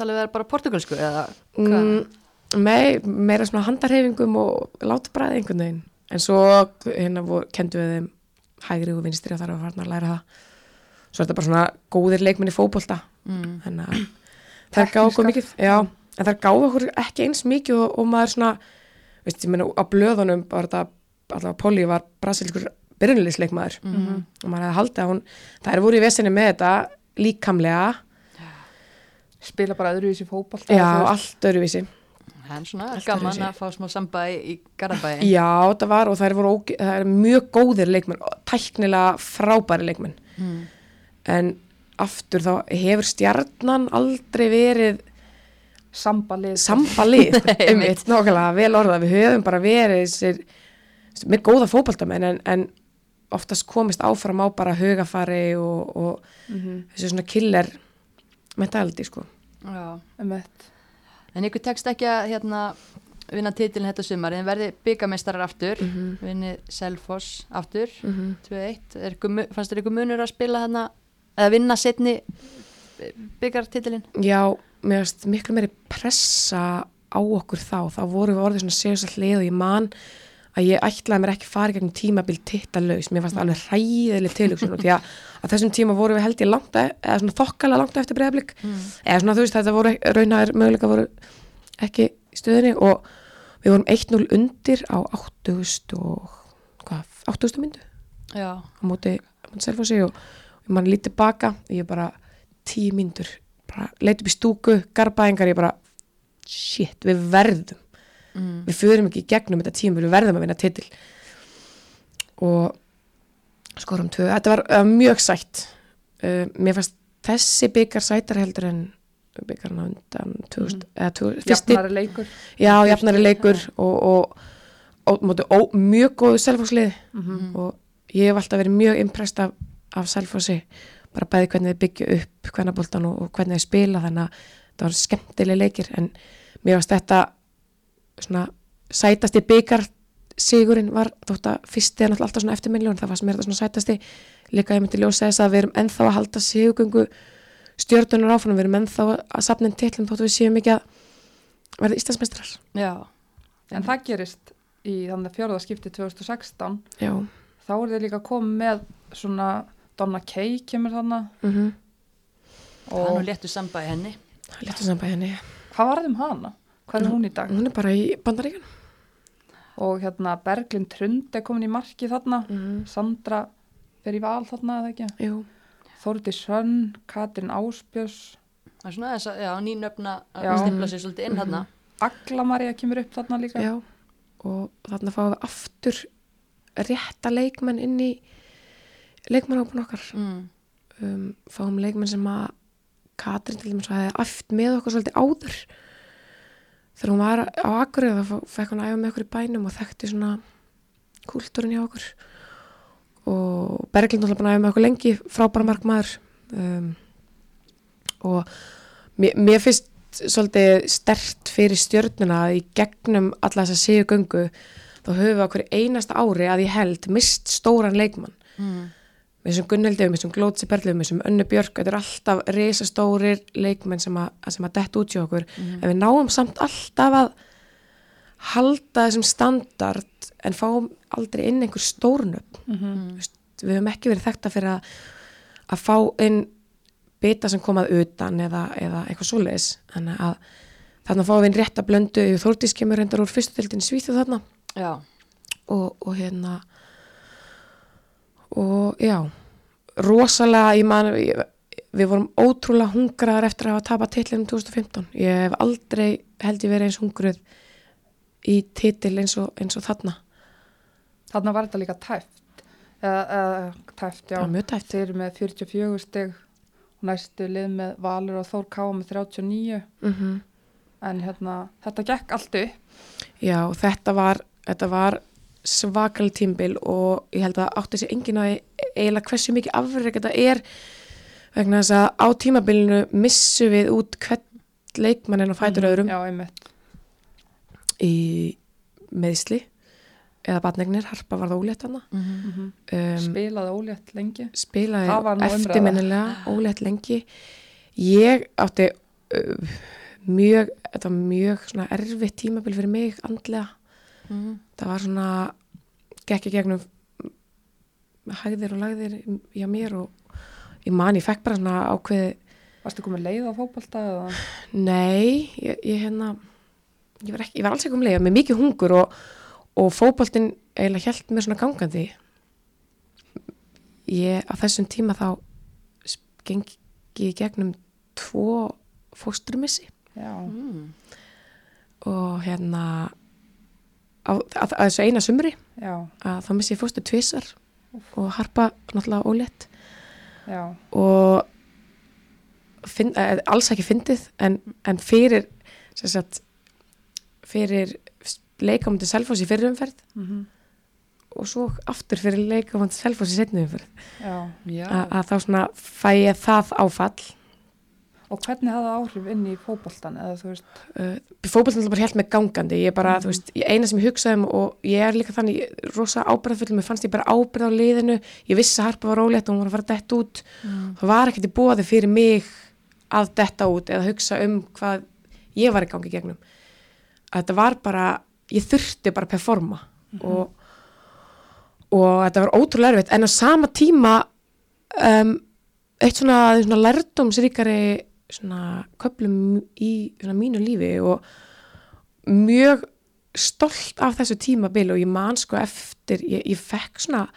Talið við bara portugalsku eða hvað? mm, mei, meira svona handarhefingum og látbræði einhvern veginn en svo hérna kendu við þeim hægri og vinstri og þar var farin að læra það svo er þetta bara svona góðir leikminni fótbolta Mm. þannig að [CLEARS THROAT] þær gáðu okkur Teknískar. mikið já, en þær gáðu okkur ekki eins mikið og, og maður svona veist, ég meina á blöðunum var þetta allavega Polly var brasilískur byrjunleisleikmaður Mhm. og maður hefði haldið að hún þær voru í vesinni með þetta líkamlega Spila bara öðruvísi fótbolta. já, allt öruvísi Það er svona Allt gaman öðruvísi. að fá smá samba í, Garabæi Já, það var og það er, óge, það er mjög góðir leikmenn, tæknilega frábæri leikmenn. mm. En aftur þá hefur stjarnan aldrei verið Sambalið. sambalið, [LAUGHS] einmitt, nákvæmlega, vel orðað. Við höfum bara verið þessir, með góða fótballtamenn en, en oftast komist áfram á bara hugafari og, og Mhm, þessu svona killer mentality, sko. Já. einmitt. En ykkur tekst ekki að hérna, vinna titilin þetta sumar en verði byggameistarar aftur Mhm. vinni Selfoss aftur Mm -hmm. 2-1, Er ykkur mu- fannst þér ykkur munur að spila hérna eða vinna setni byggartitilin? Já, mér finnst miklu meiri pressa á okkur þá, þá voru við orðið svona sérs að hlið og ég man að ég ætlaði mér ekki fara gegnum tímabil tittalaus, mér fannst það alveg hræðileg tilhugsun og því að á þessum tíma voru við held ég langt, e- eða svona þokkalega langt eftir breyðablik, eða svona þú veist þetta voru raunhæður möguleika voru ekki stöðinni og við vorum 1-0 undir á 8000 og hvað, 8000 myndu? Já, á móti, á móti Selfossi og, mann lítið baka ég bara tíu mínútur bara leit upp í stúku, garbaðingar ég bara shit, við verðum mm. við förum ekki gegnum þetta tíum við verðum að vinna titil. Og skorum tvö. Þetta var uh, mjög sætt. Uh, mér fannst þessi byggar sætar heldur en byggarna undan 2000, eða 2000, fyrsti, Jafnari leikur. já, jafnari leikur og, og, og, ó, mjög góðu selfhóðslið Mhm. og ég hef alltaf verið mjög impressed af, af Selfossi. Bara bæði hvernig þið byggja upp hvernaboltan og, og hvernig þið spila þannig að það var skemmtileg leikir. En mér varst þetta svona sætasti byggar sigurinn var þótt að fyrsti er náttúrulega alltaf svona eftirmiljón það var sem er þetta svona sætasti líka ég myndi ljósa þess að við erum ennþá að halda sigugöngu stjórnunar áfram við erum ennþá að safna inn titlum þótt við séum ekki að verða Íslandsmestrar já, En það gerist í þannig fjórðaskipti 2016. já, Þá er þið líka komið með svona Donna Kay kemur þannig. mm -hmm. það er nú Og léttu samba í henni léttu saman bæði henni hvað var þeim hana? Hvað er hún í dag? hún er bara í bandaríkan Og hérna Berglind Trund er komin í marki þarna. mm -hmm. Sandra fer í val þarna eða ekki jú, Þórdi Sönn, Katrin Áspjörs Það er svona þess að, já, nýnöfna að Já. stipla sér svolítið inn hérna. Agla Marja kemur upp þarna líka já og þarna fáum við aftur rétta leikmenn inn í leikmannhópun okkar Mm. um, fáum leikmenn sem að Katrin til dæmis aft með okkur svolítið áður þegar hún var á Akureyri þá fekk hún að æfa með okkur í bænum og þekkti svona kúltúrin hjá okkur. Og Berglind var búin að æfa með okkur lengi frábæra markmaður. Um, og mér, mér finnst svolítið stert fyrir stjörnuna að í gegnum alla þessa séu göngu þá höfum við okkur einasta ári að ég held mist stóran leikmann. Mm. Með þessum Gunnhildi, með þessum Glótsi Berlu, með þessum Önnu Björk, þetta er alltaf risastórir leikmenn sem að, sem að detta út hjá okkur, en við náum samt alltaf að halda þessum standard en fáum aldrei inn einhver Mhm. Þú veist, við höfum ekki verið þekkt fyrir að, að fá inn bita sem komað utan eða, eða eitthvað svoleiðis. Þannig að þarna fáum við inn rétt að blöndu. Þórdís kemur reyndar úr fyrstu tildin svíþu þarna. Já, og, og hérna og já rosalega, ég man við vorum ótrúlega hungraðar eftir að hafa tapað titlinum 2015 ég hef aldrei held ég verið eins hungruð í titil eins og, eins og þarna. Þarna var þetta líka tæft. Eða, tæft, já. Var mjög tæft. Þeir eru með 44 stig og næstu lið með Valur og Þór Káa með 39 mm en hérna, þetta gekk allt upp. Já, þetta var, þetta var svakal tímbil og ég held að átti sér enginn að eiginlega hversu mikið afreg þetta er vegna þess að á tímabilinu missum við út hvern leikmannin og fætur öðrum. Já, einmitt. Í meðsli eða batnegnir, Harpa var það ólétt hana Mhm. um, Spilaði ólétt lengi. spilaði eftirminnilega ólétt lengi. Ég átti uh, mjög, þetta var mjög svona erfitt tímabil fyrir mig andlega Mhm. það var svona gekk í gegnum hæðir og lagðir hjá mér og ég man, ég fekk bara svona ákveði Varstu komið leið á fótbolta eða? Nei, ég, ég hérna ég var, ekki, ég var alls ekki um leið með mikið hungur og, og fótboltinn eiginlega hjælt mér svona gangandi ég á þessum tíma þá gengi í gegnum tvo fóstrumissi Já, Mm. og hérna á, að, að þessu eina sumri. Já, að þá missi ég fóstur tvisar og harpa náttúrulega ólétt. Já. Og finn, eh, alls ekki fyndið en, en fyrir sagt, fyrir leikamöndi Selfoss í fyrir umferð mm og svo aftur fyrir leikamöndi Selfoss í setni umferð. Já, Já. A, að þá svona fæ ég það áfall og hvernig hafði það áhrif inn í fótboltan eða þú veist, uh, fótbollin bara helt með gangandi. Ég bara, þú veist, eina sem ég hugsaði um og ég er líka þannig rosa ábyrðafull mér fannst ég bara ábyrð á liðinu. Ég vissi að Harpa var ólétt og hún var að fara detta út. Það var ekkert í bóði fyrir mig að detta út eða hugsa um hvað ég var í gangi gegnum. Að þetta var bara ég þurfti bara að performa og, og þetta var ótrúlega erfitt. En á sama tíma um, eitt svona, svona lærdomsríkari svona köplum í svona mínu lífi og mjög stolt af þessu tímabil og ég man sko eftir, ég, ég fekk svona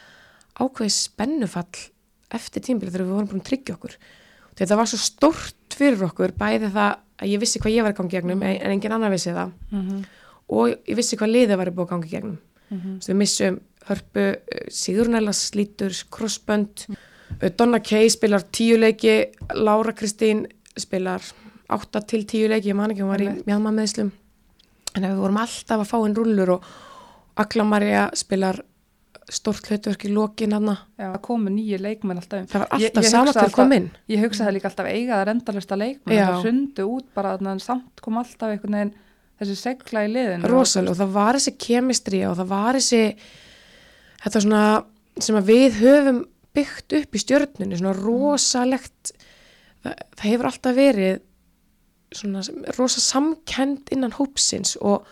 ákveðið spennufall eftir tímabil þegar við vorum búin að tryggja okkur. Þetta var svo stórt fyrir okkur bæði það að ég vissi hvað ég var í gangi gegnum en, en engin annar vissi það. Mm og ég vissi hvað liðið var í búið að gangi gegnum. -hmm. Svo við missum hörpu, Sigurnæla slítur, crossbönd, uh, Donna Kay spilar tíu leiki, Lára Kristín spilar átta til tíu leiki, ég man ekki, hún var í mjálma meðslum. En við vorum alltaf að fá inn rullur og Agla Maria spilar stort hlutverk í lokin. Já, það komu nýju leikmenn alltaf. Það var alltaf ég sama hugsa til að koma inn. Ég hugsaði líka alltaf eiga það endalista leikmenn, Já. það hrundu út bara að samt kom alltaf einhvern veginn þessi segla í liðinu. rosalega og það var þessi kemistri og það var þessi þetta svona sem að við höfum byggt upp í stjörnunni svona rosalegt það, það hefur alltaf verið svona rosa samkend innan hópsins og,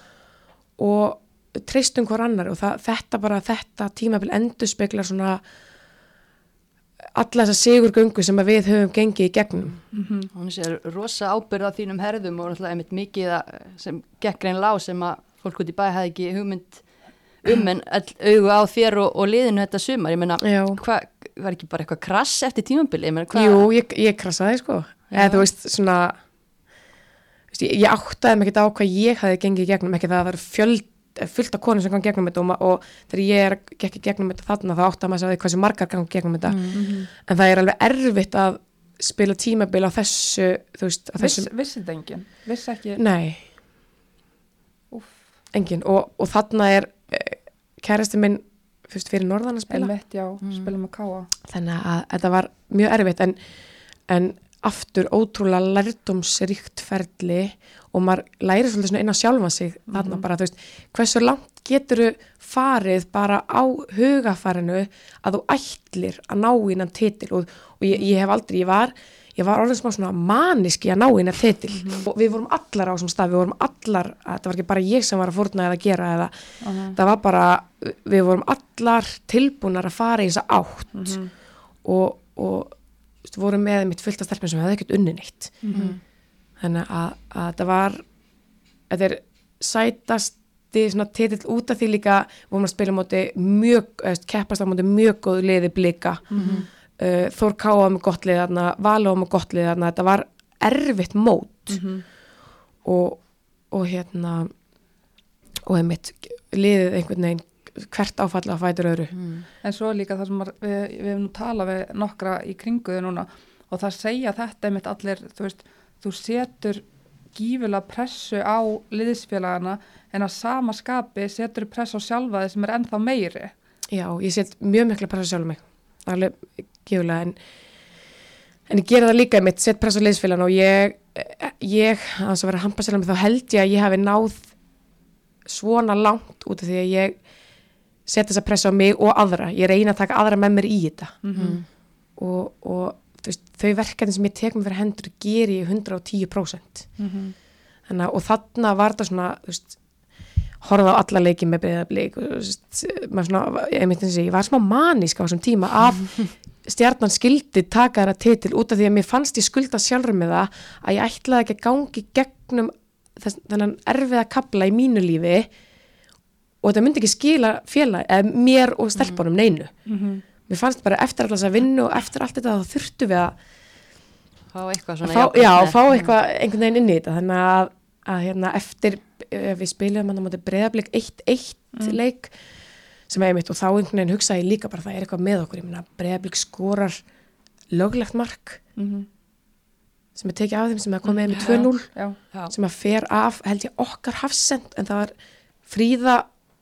og treystum hver annar og það, þetta bara þetta tímabil endur speklar svona alla þessa sigurgöngu sem við höfum gengið í gegnum Mm Hún sé rosa ábyrð á þínum herðum og náttúrulega einmitt mikið að, sem gekk reyn lág sem að fólk út í bæ hefði ekki hugmynd um en augu á þér og, og liðinu þetta sumar. Ég meina, Já. Hvað var ekki bara eitthvað krass eftir tímambili ég meina, hvað- Jú, ég, ég krassaði sko. Eða þú veist svona þú veist, ég, ég áttaði mig ekkert á hvað ég hafi gengið í gegnum, ekki það að það eru fjöld fullt af konum sem gangi gegnum þetta og, og þegar ég er að í gegnum þetta þarna þá áttaði maður sig á því hversu margar gangi gegnum þetta. En það er alveg erfitt að spila tímabil á þessu þú veist, á Viss, þessum Vissið það enginn? Vissi ekki Nei. Engin og, og þarna er uh, kærasti minn fyrst fyrir norðan að spila? Einmitt, já, spila með káa þannig að þetta var mjög erfitt en, en aftur ótrúlega lærdomsríkt ferli og maður læri svolítið svona inn á sjálfa sig þarna bara, þú veist, hversu langt getur farið bara á hugafarinu að þú ætlir að ná innan titil? Og, og ég, ég hef aldrei, ég var ég var orðin smá svona maniski að ná innan titil. Og við vorum allar á þessum stað við vorum allar, þetta var ekki bara ég sem var að fórna eða gera eða það var bara, við vorum allar tilbúnar að fara í þessa átt. Og, og þú veist, vorum með mitt fullt af stelpum sem hefði ekkert unni neitt. Þannig að, að þetta var þetta er sætasti svona titill út af því líka vorum að spila á móti mjög, keppast á móti mjög góð liði blika uh, Þór Káa með gott liði þarna Való með gott liði þarna, þetta var erfitt mót. Og, og hérna og einmitt liðið einhvern veginn hvert áfalla að fætur öðru. En svo líka það sem við, við hefum talað við nokkra í kringuðu núna. Og það segja þetta einmitt allir, þú veist, þú setur gífulega pressu á liðsfélagana en að sama skapi setur pressu á sjálfa þið sem er ennþá meiri. Já, ég set mjög mikla pressa sjálf mig. Alveg gífulega en, en ég gera það líka mitt, set pressa á liðsfélagan og ég, ég að þess að vera að hampa sjálf mig þá held ég að ég hafi náð svona langt út af því að ég set þessa pressa á mig og aðra. Ég reyna að taka aðra með mér í þetta. Og, og þú veist, þau verkefni sem ég tek mér fyrir hendur ger ég 110% þannig að og þarna var þetta svona veist, horfa á alla leiki með breyðablík og veist, svona, ég að segja, ég var smá manísk á þessum tíma að [LAUGHS] stjarnan skildi taka þeirra titil út af því að mér fannst ég skulda sjálfur með það að ég ætlaði ekki að gangi gegnum þess, þennan erfiða kapla í mínu lífi og þetta myndi ekki skila félag, eða mér og stelpunum neinu. Mér fannst bara eftir alltaf að vinna og eftir allt þetta þá þurftu við að fá eitthvað að svona fá, já, fá eitthvað einhvern veginn inn í þetta. Þannig að, að hérna, eftir við spilum hann á móti breyðablik 1-1 leik sem er einmitt og þá einhvern veginn hugsaði líka bara það er eitthvað með okkur, ég meina breyðablik skorar löglegt mark sem er tekið af þeim sem er komið með 2-0 Já, Já. sem að fer af, held ég, okkar hafsend en það var, Fríða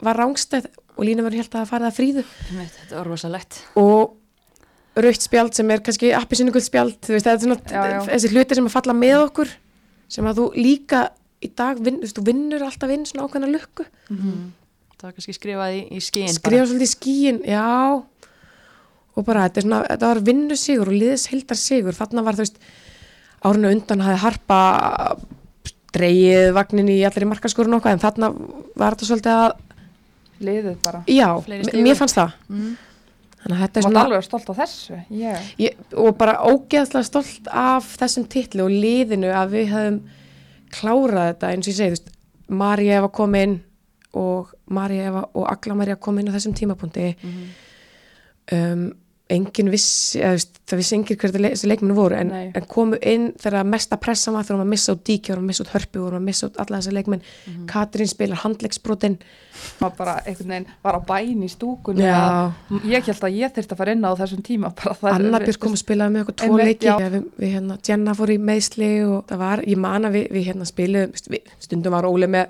var rángstæð og Lína var helt að það farið að Fríðu. Þetta var rosalegt. Og rautt spjald sem er kannski appisinugult spjald, þú veist, það er svona Já, já. þessi hlutir sem að falla með okkur sem að þú líka í dag vinn, þú, veist, þú vinnur alltaf inn svona ákveðna lukku það var kannski skrifað í, í skíin skrifa svolítið í skíin, já og bara þetta er svona, þetta var vinnu sigur og liðis heildar sigur, þarna var þú veist árinu undan hafði harpa dreigið vagnin í allir í markaskorun okkar en þarna var þetta svolítið að liðið bara. já, mér fannst það mm. þannig að þetta er svona var alveg stolt á þessu. Yeah. ég, og bara ógeðslega stolt af þessum titli og liðinu að við höfum klárað þetta eins og ég segi, þú veist, Marja var komin og Marja Eva og Agla Marja kom inn á þessum tímapunkti. Um, engin vissi eða, það vissi engin hver þessi leikmennu voru en, en komu inn þegar mesta pressa var þegar maður missa út díki, vorum að missa út hörpu vorum að missa út alla þessa leikmenn. Katrín spilar handleggsbrotin. Maður bara einhvern veginn var á bæn í að- Ég held að ég þyrfti að fara inn á þessum tíma. bara það Anna Björk kom að spilaði með okkur tvo leiki. við, við hérna, Jenna fór í meðsli og það var, ég man að við, við hérna spiluðum við, stundum var Óli með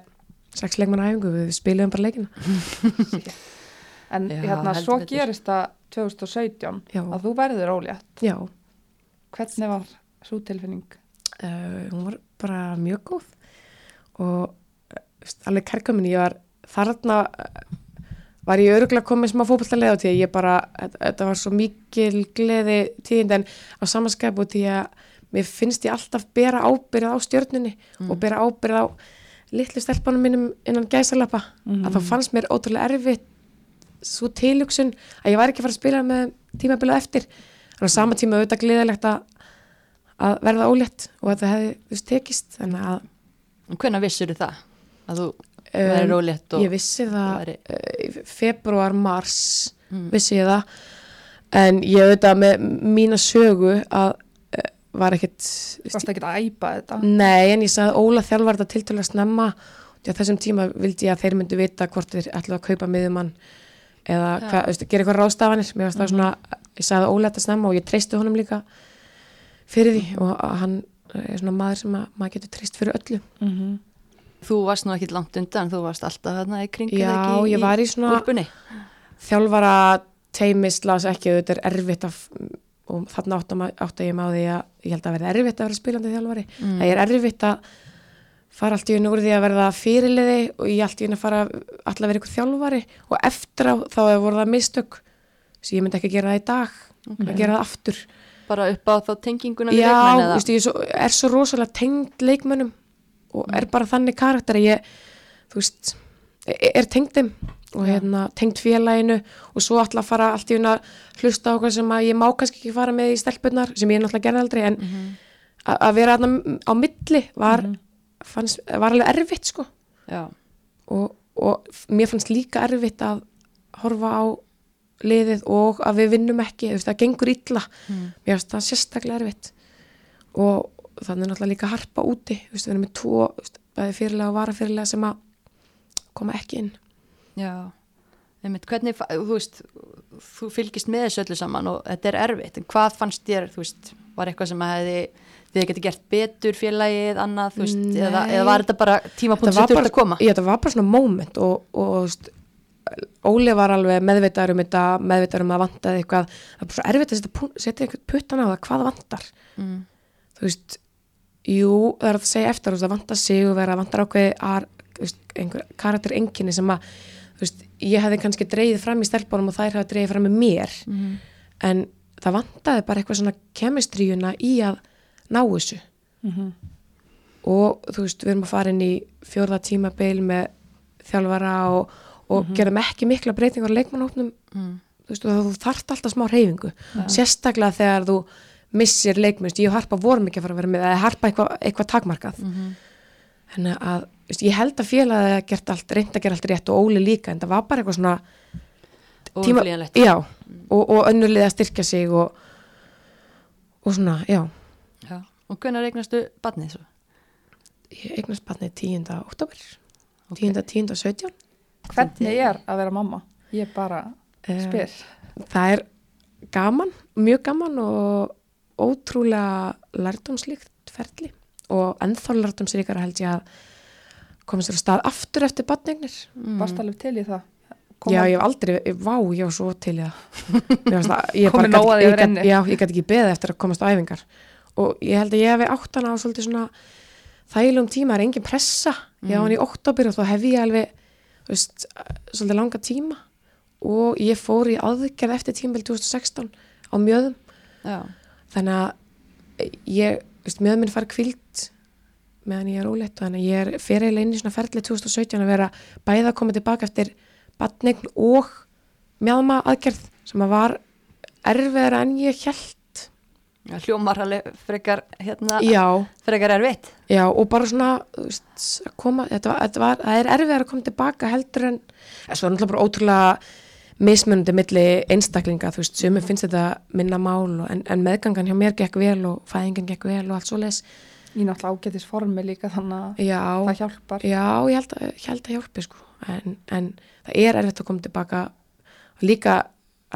sex leikmann æfingu, við spiluðum bara leikina [LAUGHS] En Já, hérna, svo betur. gerist það 2017 Já. að þú verður ólétt. já, Hvernig var svo tilfinning? uh, hún var bara mjög góð og uh, veist, alveg kærkomin, ég var þarna uh, var ég öruglega komið smá fótballtalega á því að ég bara, þetta, var svo mikil gleði tíðind en á samanskap og því að mér finnst ég alltaf bera ábyrð á stjörnunni og bera ábyrð á litlu stelpunum mínum innan gæsalappa að þá fannst mér ótrúlega erfitt svo tilugsun að ég væri ekki að fara að spila með tímabilið eftir. En á sama tíma auðvitað gleðilegt að, að verða ólétt og að það hefði þú veist, tekist. Hvernig vissur það? Að þú verður um, rólétt og ég vissi það væri- í februar, mars vissi ég það. En ég auðvitað með mína sögu að var Þú varst ekki að æpa þetta. Nei, en ég sagði Óla þjálfar þetta tiltölulega snemma. Og þessum tíma vildi ég að þeir myndu vita hvort þeir ætlu að kaupa miðumann eða hvað, veist, gera eitthvað ráðstafanir. Mér varst það svona, ég sagði Óla þetta snemma. Og ég treysti honum líka fyrir því. Og að hann er svona maður sem að, maður getur treyst fyrir öllu. Mm Þú varst nú ekkit langt undan, þú varst alltaf þarna í kring Já, ekki ég var í svona- þjálfara teimist las ekki þetta er erfitt að og þarna ma- átta ég má því að ég held að verða erfitt að vera spilandi þjálfari. Mm. það er erfitt að fara allt í unni úr því að verða fyrirliði og ég allt í unni að fara alltaf að vera ykkur þjálfari. Og eftir á þá hefur voru það mistök sem ég myndi ekki gera það í dag að gera það aftur. Bara upp á þá tenginguna við Já, leikmenn eða? veist, ég svo, er svo rosalega tengd leikmönnum og er bara þannig karakter að ég, þú veist, er, er tengd þeim og hérna tengd félaginu og svo að fara allt í unna hlusta á hvað sem að ég má kannski ekki fara með í stelpunnar sem ég náttúrulega gerði aldrei en að að vera þarna á milli var, fannst, var alveg erfitt sko. Og, og mér fannst líka erfitt að horfa á liðið og að við vinnum ekki, það gengur illa. Mér finnst það sérstaklega erfitt. Og þannig náttúrulega líka harpa úti, þú veist, við erum með tvo bæði fyrirlega og varafyrirlega sem að koma ekki inn já. Einmitt, hvernig, þú veist, þú fylgist með þessu öllu saman og þetta er erfitt, en hvað fannst þér, þú veist, var eitthvað sem að hefði, þið geti gert betur félagið, annað, þú veist, eða, eða var þetta bara tímapunkt sem þurft að koma? Já, þetta var bara svona moment og, og þú veist, Óli var alveg meðvitaður um þetta, meðvitaður um að vantaði eitthvað, það er bara svo erfitt að setja, eitthvað puttan á það, hvað vantar Mm. þú veist, jú, það er að segja eftir, þú veist, það vantar sig og vera, vantar ákveði einhver karakter enginni sem að, ég hefði kannski dreigið fram í stelpunum og þær hefði dreigið fram í mér, Mhm. en það vantaði bara eitthvað svona kemistríuna í að ná þessu. Og þú veist, við erum að fara inn í fjórða tímabil með þjálfara og, og gerum ekki mikla breytingar á leikmannhópnum Mm. þú veist, þú þarft alltaf smá reyfingu sérstaklega þegar þú missir leikmennst, ég Harpa vorum ekki að fara að vera með eða Harpa eitthvað, eitthvað takmarkað. Mhm. þannig að veist, ég held að félagið hafi gert allt, reynd að gera allt rétt og Óli líka en það var bara eitthvað svona tíma- já, og, og önnulið að styrkja sig og, og svona, já Já. Og hvernig regnastu badnið svo? ég eignast barnið 10. oktober 10. 10. 17 Hvernig er að vera mamma? Ég bara Eh, spyr. það er gaman, mjög gaman og ótrúlega lærdomslíkt ferli og ennþá lærdomsríkara held ég að komast þér að stað aftur eftir badningnir Mm. Varst alveg til í það? Já, ég hef aldrei, vá, ég var svo til í það. Ég [LAUGHS] gæti ekki beðið eftir að komast á æfingar. Og ég held að ég hefi átt hana á svolítið svona þægilegum tíma, það er engin pressa. Ég á hann í oktober og þá hef ég alveg veist, svolítið langa tíma. Og ég fór í aðgerð eftir tímabil 2016 á mjöðum. Já. þannig að ég, veist, mjöðum minn fara kvilt meðan ég er óleitt og þannig að ég er fyrir í svona ferli 2017 að vera bæða að koma tilbaka eftir batningn og mjöðma aðgerð sem að var erfiðara en ég held Já, Hljómar frekar, hérna, já, frekar erfitt. já og bara svona að koma, þetta var, þetta var það er erfiðara að koma tilbaka heldur en þessu var náttúrulega bara ótrúlega mismunandi milli einstaklinga, þú veist, sumum finnst þetta minna mál, og, en, en meðgangan hjá mér gekk vel og fæðingin gekk vel og allt svo leis Í náttúrulega ágætis formi líka þannig að já, það hjálpar. Já, ég held að, ég held að hjálpi sko. en, en það er erfitt að koma tilbaka og líka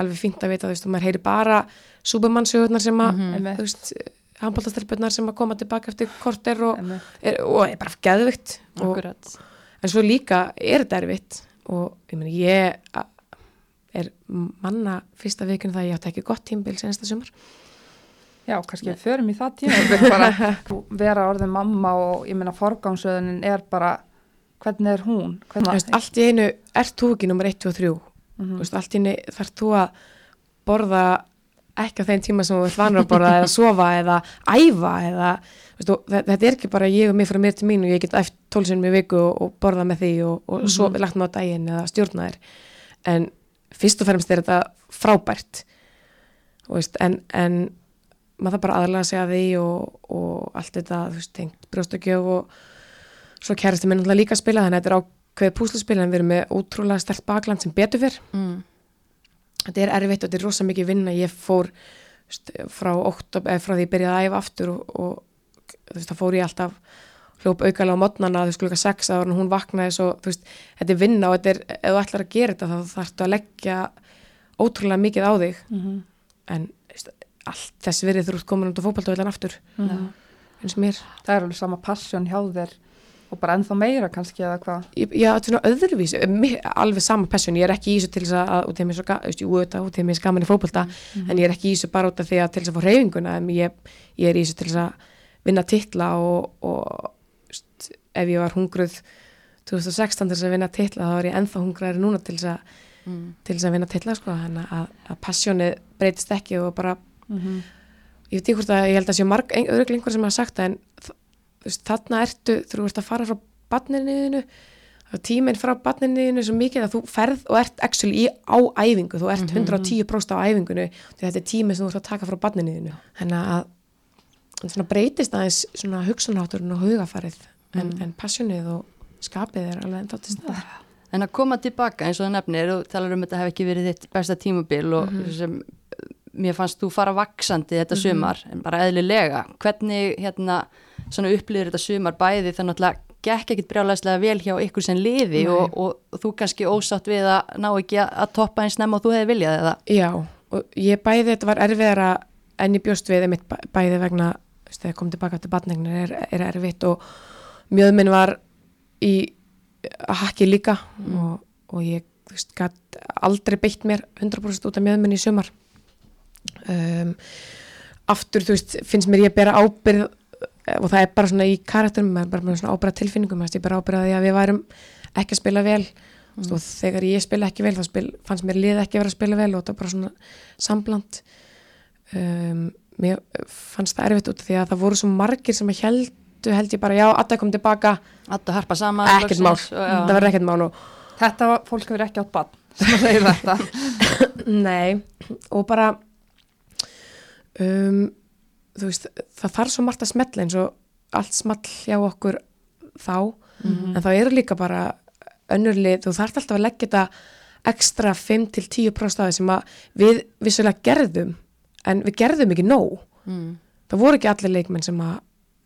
alveg fínt að vita, þú veist, og maður heyri bara súbumannsögurnar sem að Einmitt. þú veist, handbóltastelpurnar sem að koma tilbaka eftir korter og Einmitt. er, og er bara geðvikt og, Akkurat. en svo líka er þetta erfitt og ég meni ég er manna fyrsta vikun það að ég átti ekki gott tímbil senasta sumar Já, kannski við förum í það [LAUGHS] tíma við bara vera orðin mamma og ég meina forgangsöðunin er bara hvernig er hún? Þú Hvernig, veist, allt í einu ert þú ekki nummer 1, 2 og 3 Mhm. Þú veist, allt í einu þarf þú að borða ekki á þeim tíma sem þú ert vanur að borða eða sofa eða æfa eða þú veist, og þe- þetta er ekki bara ég og mig frá mér til mín og ég get æft tólsunum í viku og, og borða með því og, og svo lagt mig á daginn eða stjórna þér. En fyrst og fremst er þetta frábært. Þú veist, en, en maður þarf bara aðlaga sig að því og, og allt þetta, þú veist, tengt brjóstakjöf og svo kærasti minn náttúrulega líka að spila þannig að þetta er ákveðið púslaspil en við erum með ótrúlega stert bakland sem betur fyrr Mm. þetta er erfitt og þetta er rosa mikið vinna. Ég fór veist, frá, oktob, eða frá því ég byrjaði að æfa aftur og, og þú veist, það fór ég alltaf hljóp aukalega á modnana þú veist, klukka sex að hún vaknaði svo, þú veist, þetta er vinna og þetta er, ef þú ætlar að gera þetta þá þarftu að leggja ótrúlega mikið á þig. En þú veist, allt þess verið þú ert komin út á fótballtöðlan aftur. Eins og mér. Það er alveg sama passion hjá þér og bara ennþá meira kannski eða hvað. Já, þetta er svona öðruvísi, alveg sama passion, ég er ekki í þessu til þess að, út af mér svo, er gaman í fótbolta, en ég er ekki í þessu bara út af því að til þess að fá reyfinguna, en ég, ég er í þessu til þess að vinna titla og, og veist, ef ég var hungruð 2016 til þess að vinna titla, þá er ég ennþá hungraður núna til þess að, til þess að vinna titla, sko, þannig að, að passionið breytist ekki og bara, ég veit ekki hvort að ég held að sé marg, auðvitað einhver sem hafa sagt það, en þarna ertu, þú ert að fara frá barninniðinu, tíminn frá barninniðinu er svo mikið að þú ferð og ert actually í, á æfingu, þú ert 110% á æfingunni, því þetta er tíminn sem þú ert að taka frá barninniðinu. Þannig að svona breytist aðeins svona hugsunátturinn og hugafarið, en, en passionið og skapið er alveg ennþá til staðar. En að koma tilbaka eins og það nefnir og talar um að þetta hef ekki verið þitt besta tímabil og sem mér fannst þú fara vaksandi þetta sumar, en bara eðlilega. Hvernig hérna svona upplýður þetta sumar bæði þannig að gekk ekkit brjálæslega vel hjá ykkur sem liði og, og, og þú kannski ósátt við að ná ekki að, toppa eins nefn og þú hefði viljað eða? Já, og ég bæði þetta var erfiðara en ég bjóst við bæ- bæði vegna, þegar kom tilbaka til batningnir er, er erfitt og mjöðminn var í að hakki líka og, og ég, veist, aldrei beitt mér 100% út af mjöðminn í sumar um, aftur, þú veist, finnst mér ég bera ábyrð eh, og það er bara svona í karakterum, er bara með svona ábyrða tilfinningum, ég bera ábyrða því að við værum ekki að spila vel. Mm. og þegar ég spila ekki vel þá spil, fannst mér lið ekki að vera að spila vel og þetta var bara svona sambland. Um, mér fannst það erfitt út af því að það voru svo margir sem að heldu held ég bara já, að það kom tilbaka. Alltaf harpa saman ekkert mál, og, það verður ekkert mál og Þetta var, fólk hefur ekki átt bann sem að segja þetta. [LAUGHS] nei, og bara um, þú veist það þarf svo margt að smetla eins og allt small hjá okkur þá, en þá eru líka bara önnurlið, þú þarf alltaf að leggja þetta ekstra 5-10% af því sem að við vissulega gerðum en við gerðum ekki nóg. Mm. það voru ekki allir leikmenn sem að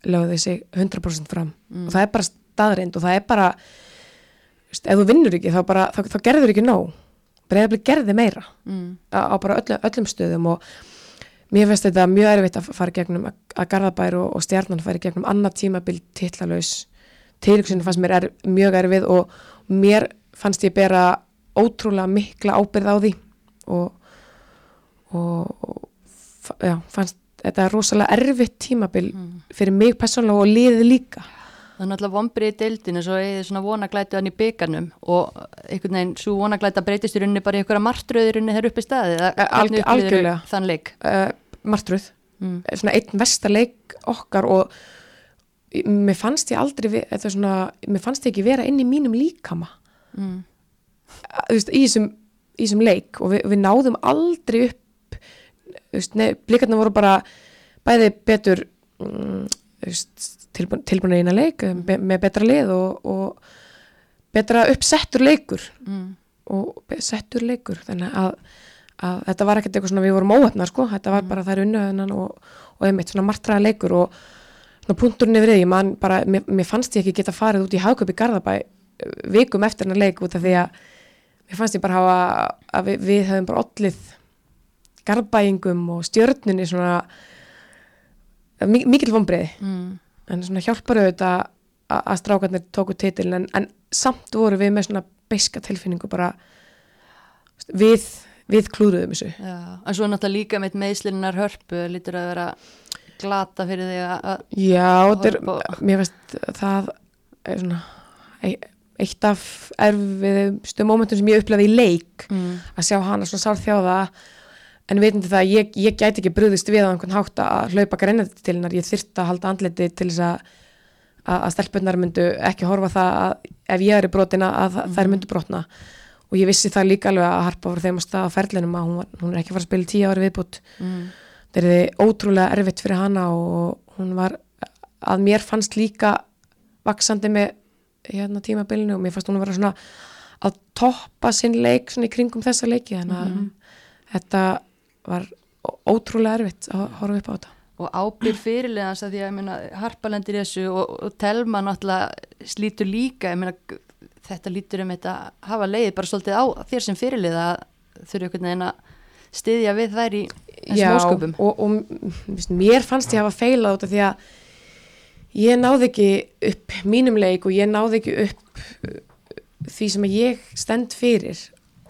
lögðu sig 100% fram. Og það er bara staðreind og það er bara veist, ef þú vinnur ekki þá, bara, þá, þá gerður ekki nóg. Breyðabli gerði meira. Mm. á, á bara öllu, öllum stöðum og mér finnst þetta mjög erfitt að fara gegnum að, að Garðabær og, og Stjarnan í gegnum annað tímabil titlalös tilhugsin fannst mér er, mjög erfið og mér fannst ég bera ótrúlega mikla ábyrð á því og, og, og já, fannst þetta er rosalega erfitt tímabil fyrir mig persónulega og liðið líka Það er náttúrulega vombrið í deildinu svo eða svona vonaglætu hann í byggarnum og einhvern veginn svo vonaglæta breytist í rauninni bara í einhverja martröður í rauninni þegar uppi staðið eða Eh, alg- algjörlega. þann leik uh, martröð Mm. svona einn vestaleik okkar og í- mér fannst ég aldrei er svona, mér fannst ég ekki vera inn í mínum líkama Mm. þú veist, í þessum, í þessum leik og við, við náðum aldrei upp blikarnir voru bara bæði betur þú veist, tilbúin, tilbúin að eina leik be, með betra lið og, og betra uppsettur leikur. Mm. og settur leikur þannig að, að þetta var ekkert eitthvað svona við vorum óhefnar sko, þetta var bara þær unnaðunan og, og einmitt svona martraða leikur og svona punkturinn yfir því, man bara, mér, mér fannst ég ekki geta farið út í Hagköp í Garðabæ eh, vikum eftir hennar leik út af því að mér fannst ég bara hafa að við, við hefum bara ollið Garðbæingum og stjörnunni svona mi- mikil vonbreiði Mm. En svona hjálpar auðvitað að, að strákarnir tóku titilin en, en samt voru við með svona beiska tilfinningu bara við, við klúruðum þessu Já, en svo náttúrulega líka með meðslinnar hörpu lítur að vera glata fyrir því að- að Já, er, á- mér veist það er svona e- eitt af erfiðustu mómentum sem ég upplegaði í leik mm. að sjá hana svona sárþjáða en veitandi það að ég, ég gæti ekki brúðist við á einhvern hátt að hlaupa greinandi til hennar, ég þyrfti að halda andliti til þess að að, að stelpunnar myndu ekki horfa það að ef ég er í brotina að mm þær myndu brotna. Og ég vissi það líka alveg að harpa voru þeim að staða á ferlinum að hún, hún er ekki fara að spila tíu ári viðbútt Mm. það er þið ótrúlega erfitt fyrir hana og hún var að mér fannst líka vaksandi með hérna tímabilinu og mér fannst hún að vera svona að toppa sinn leik svona í kringum þessa leiki. Þannig að þetta var ótrúlega erfitt að horfa upp á þetta. Og ábyr fyrirliðans að því að meina, harpalendir þessu og, og telma náttúrulega slítur líka g- þetta lítur um þetta að hafa leiði bara svolítið á þér sem fyrirlið að þurfa einhvern veginn að styðja við þær í þessum ósköpum. og, og veist, mér fannst ég hafa feilað út af því að ég náði ekki upp mínum leik og ég náði ekki upp uh, því sem ég stend fyrir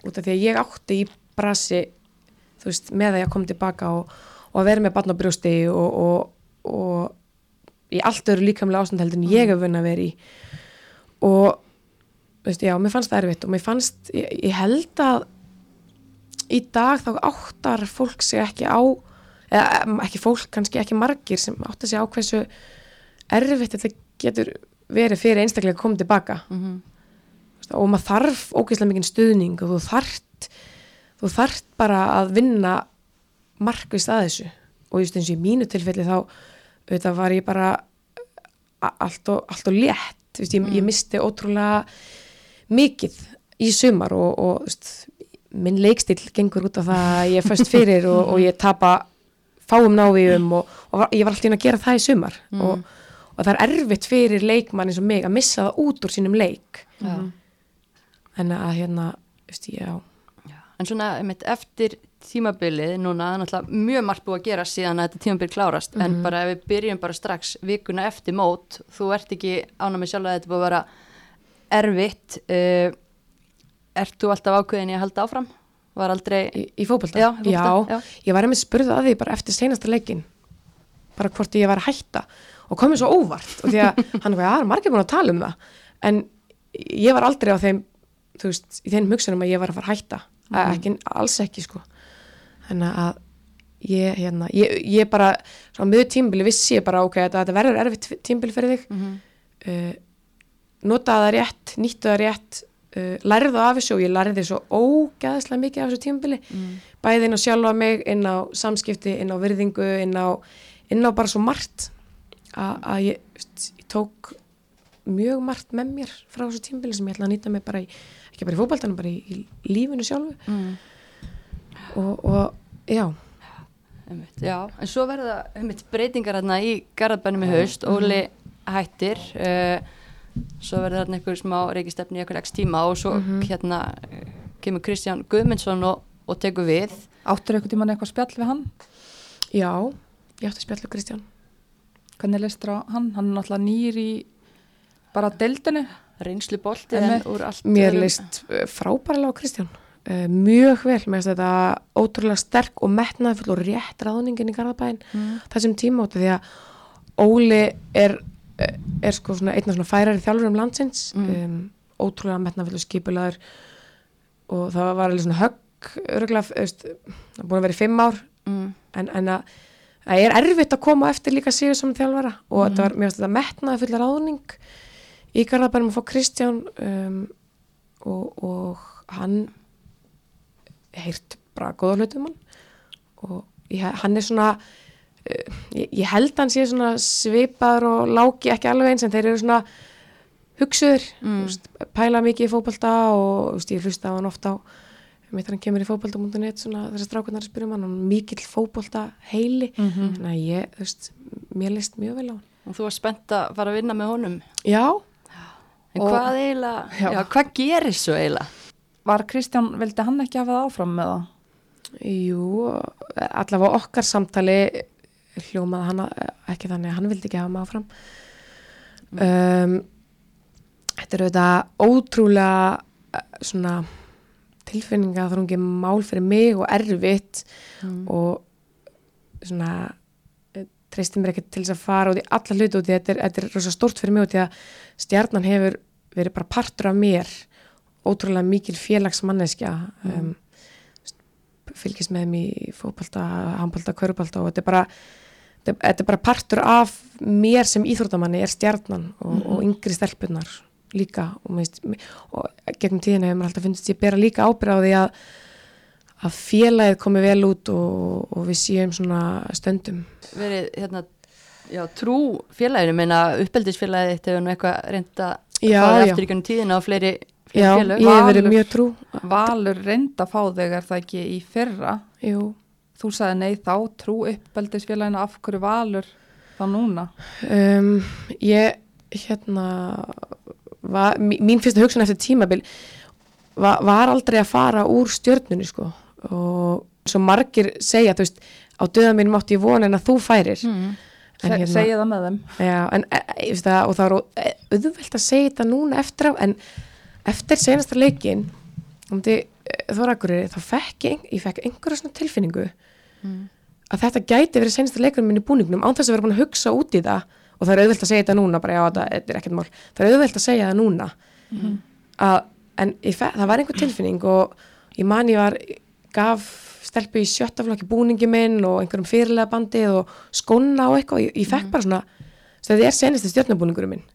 út af því að ég átti í brasi þú veist, með að ég kom tilbaka og, og að vera með barn á brjósti og, og, og í allt öru líkamlega ástand heldur en ég hef vunna að vera í. Og veist, já, mér fannst það erfitt og mér fannst, ég, ég held að í dag þá áttar fólk sig ekki á eða ekki fólk, kannski ekki margir sem áttar sig á hversu erfitt þetta getur verið fyrir einstaklega að koma tilbaka. Mhm. Veist, og maður þarf ógeðslega mikinn stuðning og þú þarft þú þarft bara að vinna markvist að þessu. Og just eins og í mínu tilfelli þá auðvitað var ég bara allt og, allt og létt. Veist, ég, ég misti ótrúlega mikið í sumar og, og veist, minn leikstil gengur út af það að ég er föst [LAUGHS] fyrir og, og ég tapa fáum návíum og, og ég var alltaf inn að gera það í sumar. Og, og það er erfitt fyrir leikmann eins og mig að missa það út úr sínum leik. Já. en að hérna, veist ég, Já. En svona einmitt, eftir tímabilið núna, er náttúrulega mjög margt búið að gera síðan að þetta tímabil klárast. En bara ef við byrjum bara strax vikuna eftir mót þú ert ekki ána með sjálf að þetta búið að vera erfitt uh, ert þú alltaf ákveðin í að halda áfram? Var aldrei í, í fótbolta, Já, fótbolta, já. ég var einmitt spurð að því bara eftir seinasta leikin bara hvort ég var að hætta. Og komið svo óvart og því að [LAUGHS] hann var, já, margir búin að tala um það. En ég var aldrei á þeim þú veist, í þeim hugsunum að ég var að fara að hætta mm. ekki, alls ekki sko þannig að ég, hérna, ég, ég bara á miður tímbili vissi ég bara ok, þetta, þetta verður erfitt tímbili fyrir þig Mhm. uh, notaði það rétt, nýttu það rétt uh, lærðu af þessu og ég lærði svo ógæðslega mikið af þessu tímabili Mm. bæði inn á sjálfa mig, inn á samskipti inn á virðingu, inn á inn á bara svo margt að ég, ég tók mjög margt með mér frá þessu tímabili sem ég ætla að nýta mig bara í ekki bara í fótboltanum, bara í, í lífinu sjálfu mm. og, og já, Einmitt, já, en svo verða einmitt, breytingar hérna í Garðabænum í haust, Óli hættir, uh, svo verður hérna einhver smá reykistefni í einhver x tíma og svo hérna uh, kemur Kristján Guðmundsson og, og tekur við. Áttur einhvern tímann eitthvað spjall við hann? já ég átti að spjallu Kristján Hvernig leistur á hann? Hann er náttúrulega nýr í bara deildinu. Reynslu bolti en úr allt Mér leist uh, frábærlega á Kristján uh, mjög vel, finnst þetta ótrúlega sterk og metnaðfull og rétt ráðningin í Garðabæn Mm. þessum af því að Óli er, uh, er sko svona einna svona færari þjálfur um landsins Mm. um, ótrúlega metnaðfull og skipulaður og það var alveg svona högg örgulega, það búin að vera í fimm ár Mm. en, en að það er erfitt að koma eftir líka síður sem þjálfara og þetta var, metnaði fulla ráðning í Garðabænum að fá Kristján um, og, og hann heyrt bara góða hlutum hann og ég, hann er svona uh, ég, ég held hann sé svona svipaður og láki ekki alveg eins en þeir eru svona hugsuður, Mm. mm. pæla mikið í fótbolta og veist, ég hlusta á hann ofta á mitt hann kemur í fótbolta.net svona þessar strákunar að spyrja um hann hann mikill fótbolta heili Mhm. þannig að ég, veist, mér leist mjög vel á hann Og þú var spennt að fara að vinna með honum. já, En Og- hvað eiginlega, Já. já, hvað gerir svo eiginlega? Var Kristján, vildi hann ekki hafa það áfram með það? jú allavega okkar samtali hljómaði hann að- ekki þannig að hann vildi ekki hafa maður fram um, þetta er auðvitað ótrúlega eh, svona tilfinninga þrungi mál fyrir mig og erfitt Mm. og svona treysti mér ekki til þess að fara út í alla hluti út í þetta. Er, þetta er rosa stórt fyrir mig út í að stjarnan hefur verið bara partur af mér. Ótrúlega mikil félagsmanneskja um, fylgist með mér í fótbalta, handbalta, körbalta og þetta er bara þetta, er bara partur af mér sem íþróttamanni er stjarnan og, og yngri stelpunar líka. Og, og gegnum tíðina hefur maður alltaf finnst ég bera líka ábyrð á því að að félagið komi vel út og, og við séum svona stöndum Verið, hérna, já, trú félaginu, meina uppeldisfélagið þitt hefur nú eitthvað reynda Já, fáið já. eftir í tíðina og fleiri Já, félög. ég hef verið mjög trú. Valur reynd að fá þig er það ekki í fyrra Jú, þú sagði nei þá trú uppeldisfélagina af hverju Valur þá núna um, ég, hérna, var, mí- mín fyrsta hugsun eftir tímabil var, var aldrei að fara úr stjörnunni, sko. Og svo margir segja, þú veist, á döða mínum átti ég von en að þú færir. Mm. Hérna- segja það með þeim. Já, en e, e, það, og það er e, auðvelt að segja þetta núna eftir á, en eftir senasta leikin, Þórakurri, þá fekk ég, ég fekk einhverja svona tilfinningu að þetta gæti verið senasta leikurinn minn í búningnum án þess að vera búin að hugsa út í það. Og það er auðvelt að segja þetta núna, bara já, þetta er það er auðvelt að segja það núna. Að, en ég það var einhver tilfinning og ég man ég var, gaf stelpu í sjötta flokki búningi minn og einhverjum fyrirlega bandið og skóna og eitthvað, ég, ég fekk bara svona svo þetta er senasti stjórnabúningurum minn.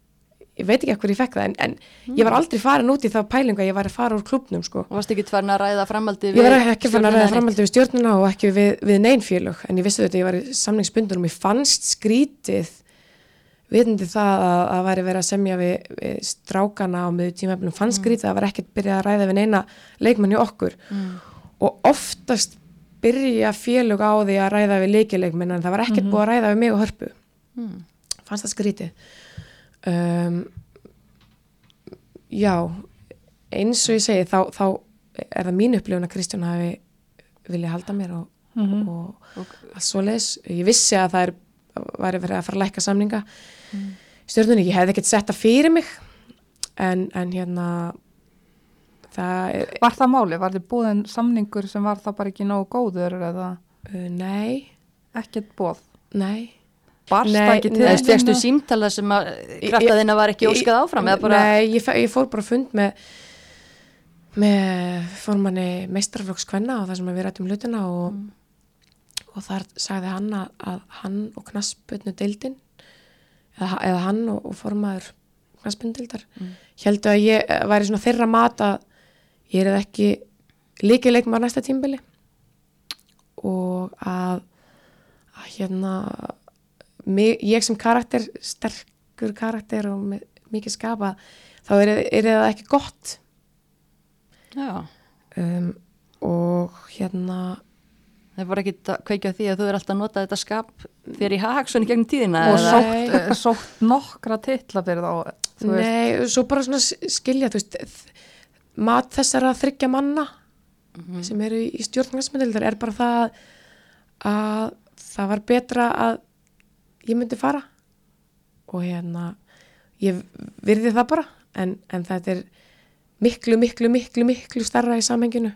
Ég veit ekki ekkur ég fekk það en, en ég var aldrei farin út í þá pælingu að ég var að fara úr klubnum sko. og varst ekki tverna að ræða framaldi ég var ekki farin að ræða framhaldi við stjórnuna og ekki við, við neinn félög en ég vissi þetta, ég var í samningsbundunum. Ég fannst skrítið vitandi það að, að væri verið að semja við, við strákana á miður tímafélum fannst skrítið að það var ekkert byrjað að ræða við neina leikmann hjá okkur og oftast byrja félög á því að ræða við leikileikmenn en það var ekkert búið að ræða við mig og hörpu Mm. fannst það skrítið um, já eins og ég segi þá, þá er það mín upplifun að Kristján hafi viljað halda mér og, Mhm. og, allt svoleiðis ég vissi að það er, væri verið að fara að lækka samninga mm. stjórnunni, ég hefði ekkert sett það fyrir mig en, en hérna það er, Var það máli? Var þið búðin samningur sem var það bara ekki nógu góður eða uh, nei ekkert bóð? nei Barst Nei, það ekki til nei. Eða þín fegstu símtala sem að Ég- kraftaðina var ekki óskað áfram eða bara Nei, ég, ég fór bara fund með með formanni meistarflokks kvenna og það sem við rættum hlutina og, og þar sagði hann að, að hann og knasputnu deildin eða, eða hann og, og formaður knasputnu deildar mm. heldur að ég væri svona þeirra mat að ég er ekki líkileikmar næsta tímbili og að, að hérna mig, ég sem karakter sterkur karakter og með, mikið skapa þá er, er það ekki gott. Já, um, og hérna það var ekki að kveikja því að þú er alltaf að nota þetta skap þér í hag svona í gegnum tíðina og eða- sótt, sótt nokkra titla fyrir þá þú veist. nei, svo bara svona skilja þú veist, mat þessara þryggja manna sem eru í stjórnarknarsmyndildar er bara það að það var betra að ég myndi fara. Og hérna ég virði það bara en, en þetta er miklu, miklu, miklu, miklu starra í samhenginu.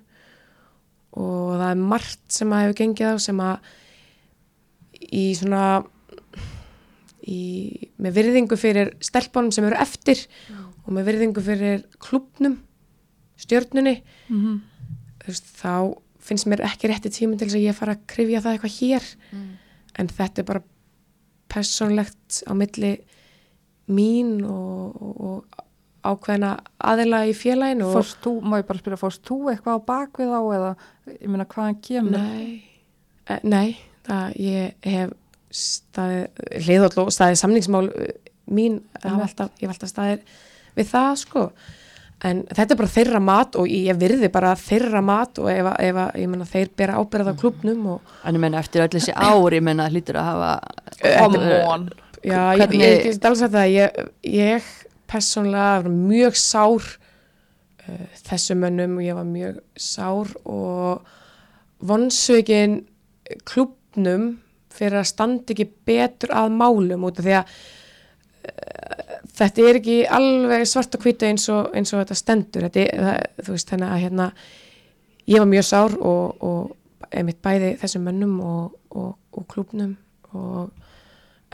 Og það er margt sem að hefur gengið á sem að í svona í, með virðingu fyrir stelpunum sem eru eftir og með virðingu fyrir klubnum stjörnunni. Mhm. þú veist, þá finnst mér ekki rétti tíminn til þess að ég fara að krifja það eitthvað hér. En þetta er bara persónlegt á milli mín og, og, og ákveðina aðila í félaginu og Fórst þú, má ég bara spyrja, fórst þú eitthvað á bakvið á eða, ég meina, hvaðan kemur? Nei, eh, nei það, ég hef staðið, hliðall og staðið samningsmál eh, mín, ég hef alltaf staðið við það sko en þetta er bara þeirra mat og ég virði bara þeirra mat og ef, að- ef að, ég menna þeir bera ábyrðað á klubnum og En ég menna eftir öll þessi ár, ég menna hlýtur að hafa Come on. já, ég, ég, ég, ég, það, ég, ég persónlega var mjög sár uh, þessum mönnum og ég var mjög sár og vonsveikin klubnum fyrir að standa ekki betur að málum út af því að uh, þetta er ekki alveg svart og hvita eins og, eins og þetta stendur. Þetta er, það, veist, þannig að hérna ég var mjög sár og, og einmitt bæði þessum mönnum og, og, og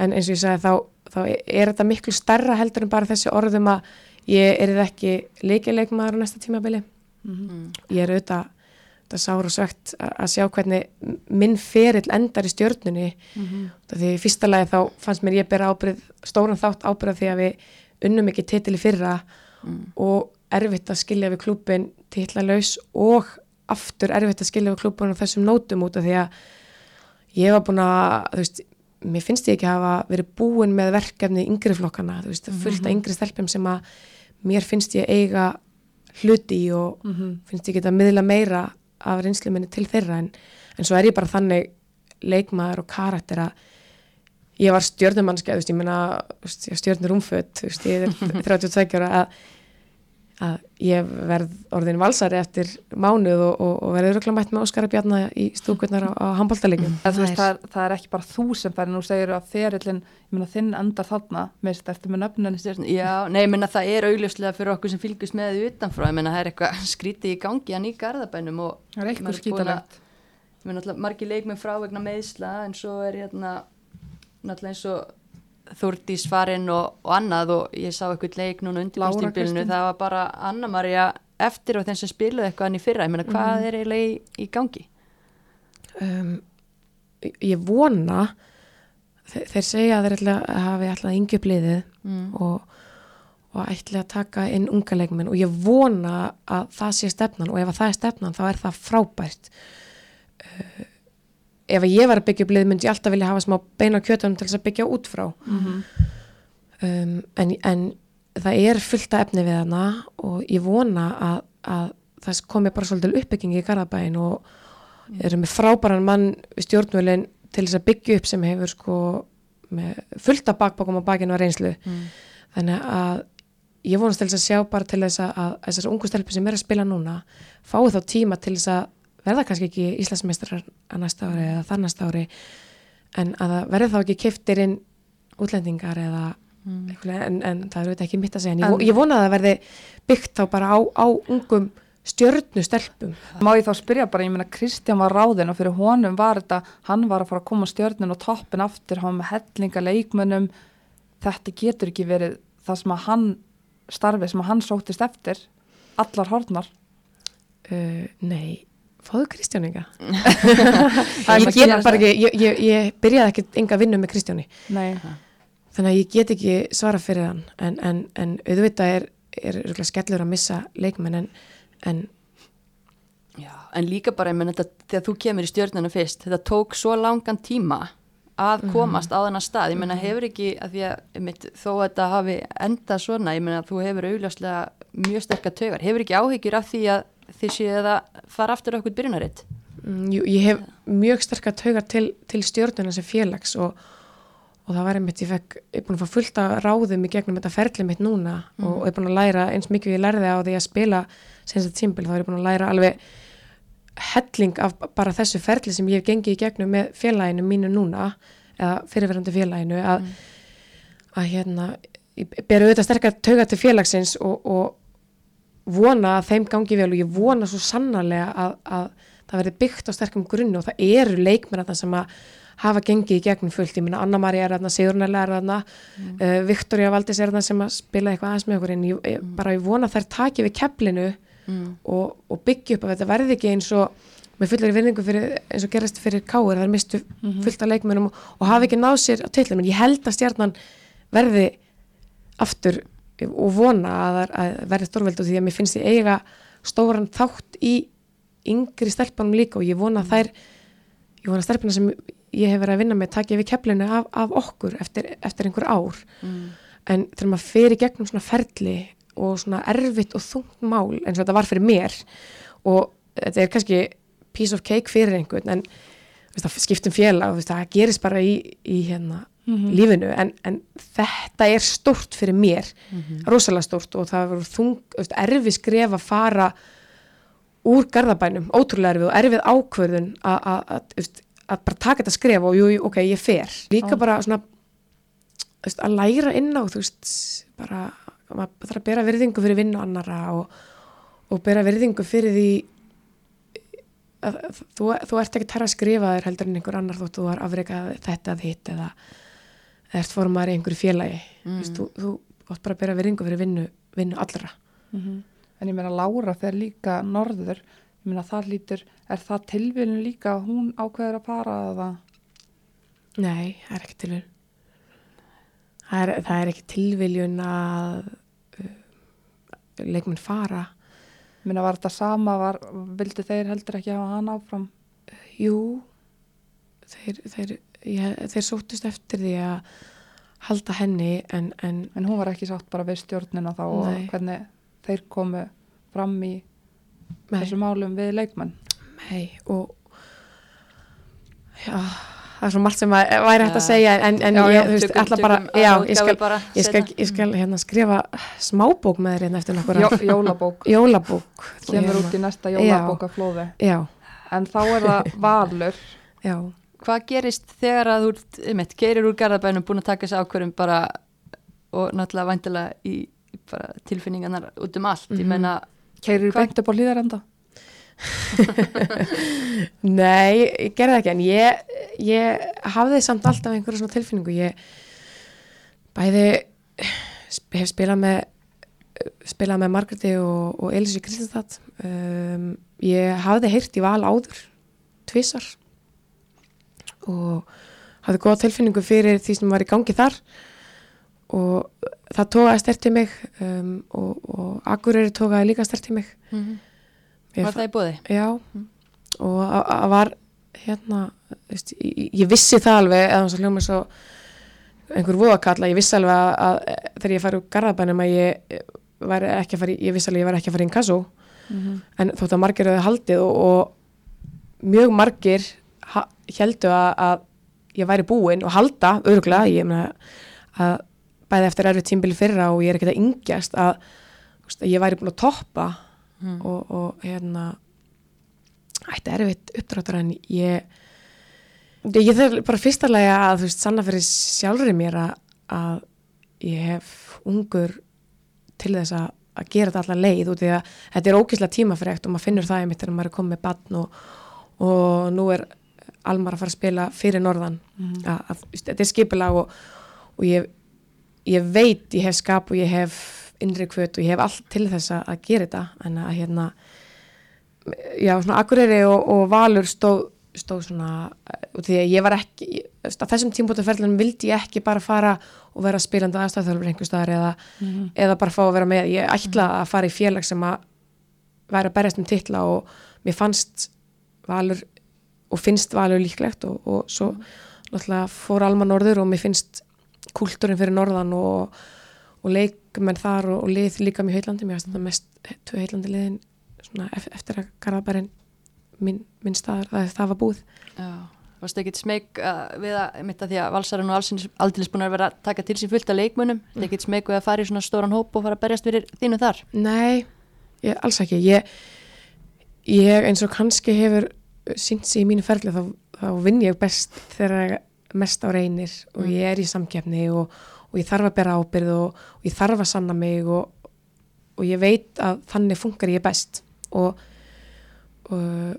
en eins og ég sagði þá, þá er þetta miklu starra heldur en bara þessi orðum að ég er ekki leikileikmaður á næsta tímabili. Ég er auðvitað þetta sár og svegt að að sjá hvernig minn ferill endar í stjörnunni Mhm. því í fyrsta lagi þá fannst mér ég bera ábyrð stóran þátt ábyrða því að við unnum ekki titil í fyrra og erfitt að skilja við klúbin titlalauðs og aftur erfitt að skilja við klúbin á þessum nótum út af því að ég var búin að, þú veist, mér finnst ég ekki hafa verið búin með verkefni yngri flokkana, þú veist, fullt af yngri stelpum sem að mér finnst ég eiga hluti og Mhm. finnst ég geta að miðla meira af reynslu minni til þeirra en, en svo er ég bara þannig leikmaður og karakter að ég var veist, ég meina stjörnur umföt þú veist, ég er [LAUGHS] 32 ára að, að ég verð orðin valsari eftir mánuð og, og, og verður örugglega mætt með Óskara Bjarna í stúkurnar á, á handbóltalegjum Það, veist, það, er, það er ekki bara þú sem fær nú segir að ferillin, ég meina þinn endar þarna. Mist eftir með nöfnunni Stjörn, já, nei, ég menna það er augljóslega fyrir okkur sem fylgjast með því utanfrá, ég menna það er eitthvað [LAUGHS] skrítið í gangi hann í garðabænum og Það er eitthvað að- skítalegt ég menna alltaf margir leikmenn frá vegna meðsla en svo er hérna náttúrulega eins og Þúrdís farinn og, og annað og ég sá eitthvað leik núna undir Lára bústinbílinu, Kristín. það var bara Anna-Maria eftir og þeim sem spiluðu eitthvað hann í fyrra, ég menna hvað Mhm. er eiginlega í, í gangi? um, ég vona þeir, þeir segja að þeir hafi alltaf yngi bliðið Mm. og, og ætla að taka inn unga leikmenn og ég vona að það sé stefnan og ef að það er stefnan þá er það frábært uh, ef að ég var að byggja upp lið myndi ég alltaf vilja hafa smá beina kjötunum til þess að byggja út frá Mhm. um, en, en það er fullt af efni við hana og ég vona að, að það komi bara svolítið uppbyggingi í Garðabæin og eru með frábæran mann stjórnvölinn til þess að byggja upp sem hefur sko með fullt af bakbakum á bakinu og reynslu Mm. þannig að ég vonast til þess að sjá bara til þess að, að þessar ungu stelpur sem er að spila núna fái þá tíma til þess að verða kannski ekki Íslandsmeistrar að næsta ári eða þar næsta ári en að það verði þá ekki keftir inn útlendingar eða Mm. en, en það er auðvitað ekki mitt að segja en ég, ég vona að það verði byggt þá bara á, á ungum stjörnustelpum Má ég þá spyrja bara, ég meina Kristján var ráðinn og fyrir honum var þetta, hann var að fara að koma stjörnun og toppin aftur, hann með hellinga leikmönnum, þetta getur ekki verið það sem að hann starfið sem að hann sóttist eftir, allar hortnar. uh, Nei, fáðu Kristján enga [LAUGHS] Það er ég get að bara ekki, ég, ég, ég byrjaði ekki enga vinnu með Kristjáni. Nei, þannig að ég get ekki svara fyrir hann. En, en, en auðvitað er, er, skellur að missa leikmenn en, en Já, en líka bara, ég menn þetta, þegar þú kemur í stjörnuna fyrst, þetta tók svo langan tíma að komast á þennan stað, ég menna hefur ekki, að því að einmitt, þó að þetta hafi endað svona, ég menna að þú hefur augljóslega mjög sterkar taugar, hefur ekki áhyggjur af því að þið séu að fara aftur okkur byrjunaritt? mm, jú, ég hef mjög sterkar taugar til, til stjórnuna sem félags og, og það var einmitt, ég fekk, ég er búin að fá fullt að ráðum í gegnum þetta ferli mitt núna og, og ég er búin að læra eins mikið og ég lærði á því að spila senst að tímbil, þá er ég búin að læra alveg helling af bara þessu ferli sem ég hef gengið í gegnum með félaginu mínu núna, eða fyrirverandi félaginu að, að hérna, ég ber auðvitað sterkar taugar til félagsins og, og vona að þeim gangi vel og ég vona svo sannarlega að, að það verði byggt á sterkum grunni og það eru leikmenn þarna sem að hafa gengið í gegnum fullt, ég minna Anna-Maria er þarna, Sigurnæla er þarna mm. uh, Viktoria Valdís er þarna sem að spila eitthvað aðeins með okkur en ég, ég, bara ég vona að þær taki við keflinu Mm. og, og byggja upp að þetta verði ekki eins og með fullari vinningu fyrir, eins og gerast fyrir káir, þær mistu fullt af leikmennum og, og hafi ekki náð sér á tillum en ég held að stjarnan verði aftur og vona að að verði stórveld og því að mér finnst ég eiga stóran þátt í yngri stelpunum líka og ég vona að þær ég vona að stelpuna sem ég hef verið að vinna með taki við keflinu af, af okkur eftir, eftir einhver ár Mm. en þegar maður fer í gegnum svona ferli og svona erfitt og þungt mál eins og þetta var fyrir mér og þetta er kannski piece of cake fyrir einhvern en veist, skiptum félag og veist, það gerist bara í, í hérna lífinu en, en þetta er stórt fyrir mér rosalega stórt og það var þung, erfið skref að fara úr garðabænum, ótrúlega erfið og erfið ákvörðun að- að að, að bara taka þetta skref og jú, jú, ok, ég fer. Líka Já. bara svona veist, að læra inn á þú veist, bara maður þarf að bera virðingu fyrir vinnu annara og, og bera virðingu fyrir því að, að, þú, þú ert ekki tæra að skrifa þér heldur en einhver annar þótt þú er afreikað þetta að hitt eða ert formar í einhverju félagi mm. veist, þú, þú átt bara að bera virðingu fyrir vinnu, vinnu allra Mhm. En ég meina Lára fer líka norður, ég meina það lítur, er það tilvílun líka að hún ákveður að fara eða? Nei, það er ekki tilviljun. Það er, það er ekki tilviljun að uh, leikmenn fara. Ég meina var þetta sama, var, vildu þeir heldur ekki hafa hann áfram? Jú, þeir, þeir, ég, þeir sóttust eftir því að halda henni en, en En hún var ekki sátt bara við stjórnina þá og Nei. hvernig þeir komu fram í Nei. þessum málum við leikmenn. Nei, og já, það er svo margt sem að, væri hægt að segja en, en Já, ég, já, þú veist, ætla bara, tökum já, ég skal, ég skal, ég skal hérna skrifa smábók með þér hérna eftir Jó, jólabók, [LAUGHS] jólabók kemur út í næsta jólabók af flóði. Já, En þá er það valur. Hvað gerist þegar að þú einmitt, keirir úr garðabænum búin að taka þessi ákvörðum bara og náttúrulega væntilega í tilfinningarnar út um allt, ég Mhm. meina Keirir Hvað- beint upp á hlýðarenda. Nei, ég gerði ekki en ég, ég hafði samt alltaf einhverja svona tilfinningu ég bæði hef spilað með spilað með Margreti og, og Elisi Kristinsdad um, ég hafði heyrt í val áður tvisar og hafði góða tilfinningu fyrir því sem var í gangi þar. Og það tókaði stert í mig um, og, og Akureyri tókaði líka stert í mig. Ég var það í bóði? Já, og að að var hérna, veist, ég, ég vissi það alveg, eða hans að hljóma svo einhver voðakalla, ég vissi alveg að, að þegar ég fari úr garðabænum að ég var ekki að fara, ég vissi alveg að ég var ekki að fara í inkasso, en þótt að margir hefði haldið og, og mjög margir heldu að, að ég væri búin og halda, örgulega, ég meina að bæði eftir erfið tímbili fyrra og ég er ekkert að yngjast að, að ég væri búin að toppa Mm. og, og hérna ætti erfitt uppdráttur en ég ég þarf bara fyrstalega að þú veist sanna fyrir sjálfur mér að, að ég hef ungur til þess að, að gera þetta allar leið út í að þetta er ókysla tímafrekt og maður finnur það einmitt þegar maður er komið með batn og, og nú er Almar að fara að spila fyrir norðan. Að, að, þú veist, þetta er skipulag og, og ég, ég veit ég hef skap og ég hef innri kvöt og ég hef allt til þess að, að gera þetta. En að hérna já, svona Akureyri og, og Valur stóð, stóð svona og því að ég var ekki á þessum tímpótaferðlunum vildi ég ekki bara fara og vera spilandi aðstæðþjálfur einhver staðar eða, eða bara fá að vera með. Ég ætla að fara í félag sem að væri að berjast um titla og mér fannst Valur og finnst Valur líklegt og, og svo náttúrulega fór Alma Norður og mér finnst kúltúrin fyrir Norðan og, og leikmenn þar og, og lið líka mjög heillandi, mér finnst þetta mest tvö heillandi liðin svona ef, eftir að Garðabærin minn, minn staðar, það, það var búið. Já, varstu ekkit smeg uh, við að, mitt að því að valsarinn og allsins búin að vera að taka til sín fullt af leikmunum mm. ekkit smeg við að fara í svona stóran hóp og fara að berjast fyrir þínu þar? Nei, ég, alls ekki. Ég, ég eins og kannski hefur sínt sig í mínu ferli þá, þá vinn ég best þegar mest á reynir og ég er í samkeppni og, og ég þarf að bera ábyrð og, og ég þarf að sanna mig og, og ég veit að þannig funkar ég best. Og, og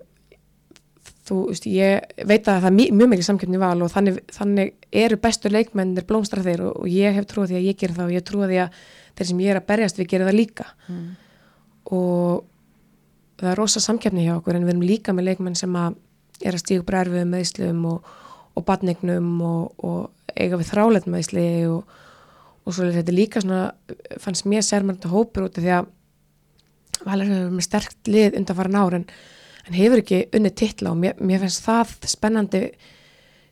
þú veist, ég veit að það er mjög, mikið samkeppni í val og þannig, þannig eru bestu leikmennir blómstra þeir og, ég hef trúið því að ég gera það og ég trúið því að þeir sem ég er að berjast við gera það líka. Mm. og það er rosa samkeppni hjá okkur en við erum líka með leikmenn sem að er að stígu brærfið með Íslum og, og badningnum og, og eiga við þrálet með Ísli og, og svo er þetta líka svona fannst mér sérmærnda hópur út af því að Valur hefur með sterkt lið undan farin ár en, en hefur ekki unnið titla og mér, mér finnst það spennandi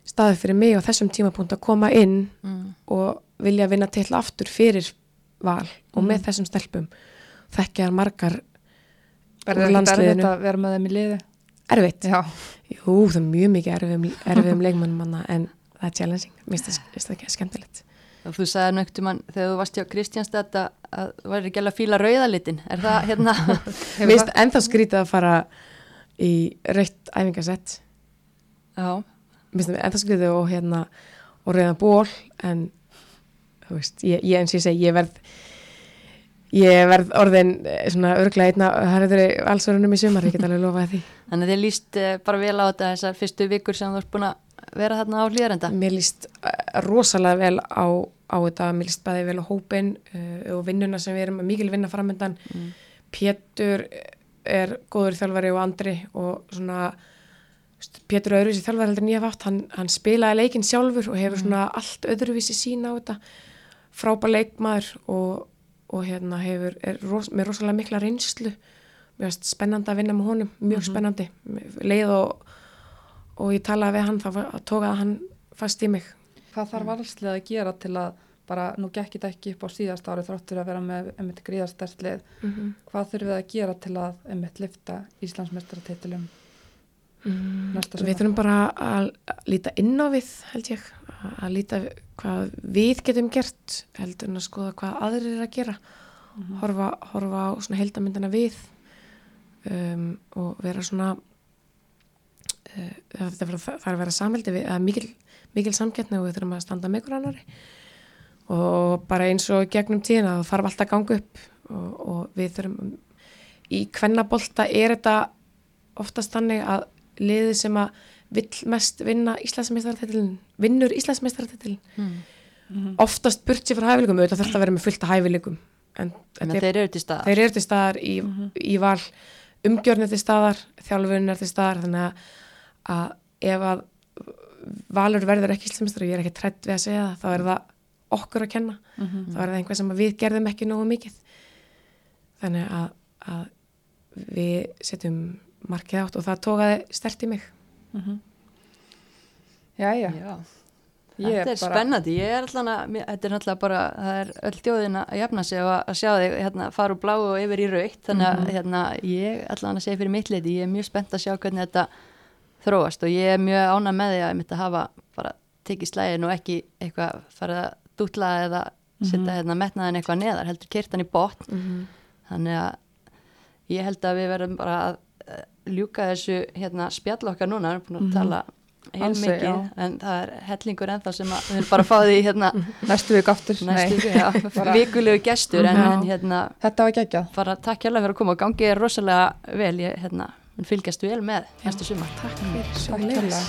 staði fyrir mig á þessum tímapunkt að koma inn Mm. og vilja vinna titla aftur fyrir val og með þessum stelpum. Þekkjar margar Er það landsliðinu. erfitt að vera með þeim í liði? erfitt. Já. Jú, það er mjög mikið erfiðum, erfiðum leikmannum manna en það er challenging, mér finnst það- það ekki skemmtilegt. og þú sagði nögt um hann þegar þú varst hjá Kristjánstad að, að þú væri ekki alveg að fíla rauðalitin er það hérna [LAUGHS] Mér finnst ennþá skrítið að fara í rautt æfingasett já, mér finnst það ennþá skrítið og hérna og reyða ból en þú veist, ég, ég eins og ég segi, ég verð ég verð orðin eh, svona örglega einna hærður valsverðunum í sumar, ég get alveg lofað því. [LAUGHS] Þannig að þið líst eh, bara vel á þetta þessar fyrstu vikur sem þú ert búin að vera þarna á hlýðarenda Mér líst eh, rosalega vel á, á þetta, mér líst bæði vel á hópin uh, og vinnuna sem við erum mikil vinna framöndan. Mm. Pétur er góður þjálfari og Andri og svona Pétur öðruvísi þjálfari heldur hef haft, hann, hann spilaði leikinn sjálfur og hefur svona allt öðruvísi sína á þetta, frábær leikmaður og, og hérna hefur, er ros, með rosalega mikla reynslu, mér finnst spennandi að vinna með honum, mjög spennandi, leið og, og ég talaði við hann, þá var- tók að hann fast í mig. Hvað þarf valslið að gera til að bara nú gekk þetta ekki upp á síðast ári þróttur að vera með einmitt gríðarstertlið Mhm. hvað þurfum við að gera til að einmitt lifta Íslandsmeistaratitilum Mm, Næsta við þurfum bara að líta inn á við held ég. Að líta hvað við getum gert heldur en að skoða hvað aðrir er að gera. Horfa, horfa á svona heldamyndina við um, og vera svona uh, það, er að vera samhældi við, að mikil, mikil samkettni og við þurfum að standa með ykkur annari og bara eins og gegnum tíðina það þarf alltaf að ganga upp og, og við þurfum í kvennabolta er þetta oftast þannig að liðið sem að vill mest vinna Íslandsmeistaratitilin vinnur Íslandsmeistaratitilin Mm. oftast burt sér frá hæfileikum auðvitað þurft að vera með fullt af hæfileikum. En En er, þeir eru til stað. þeir eru til staðar í, í val. Umgjörn er til staðar, þjálfurinn er til staðar þannig að, að ef að valur verður ekki Íslandsmeistar og ég er ekki trætt við að segja það þá er það okkur að kenna. Þá er það einhvað sem við gerðum ekki nógu mikið. Þannig að, að við setjum markið átt og það tókaði stert í mig Jæja, Já. Ég Þetta er bara- spennandi, ég er alltaf þetta er náttúrulega bara, það er öll þjóðin að jafna sig og að sjá þig hérna fara úr bláu og yfir í raukt, þannig að hérna ég alltaf að segja fyrir mitt leiti, ég er mjög spennt að sjá hvernig þetta þróast og ég er mjög ánað með því að ég mitt að hafa bara tekið slægin og ekki eitthvað farið að dútla eða setja hérna metnaðin eitthvað neðar, heldur kyrtan í botn, Mhm. þannig að ég held að við verðum bara að ljúka þessu hérna spjall okkar núna, við erum búin að tala heil mikið, já. en það er hellingur ennþá sem að við viljum bara fá því hérna [LAUGHS] næstu vik aftur næstu [LAUGHS] Bara- vikulegu gestur en, en hérna Þetta var geggjað. bara takk hérlega fyrir að koma og gangi er rosalega vel, ég hérna fylgjast vel með næstu sumar. Takk fyrir Takk hérlega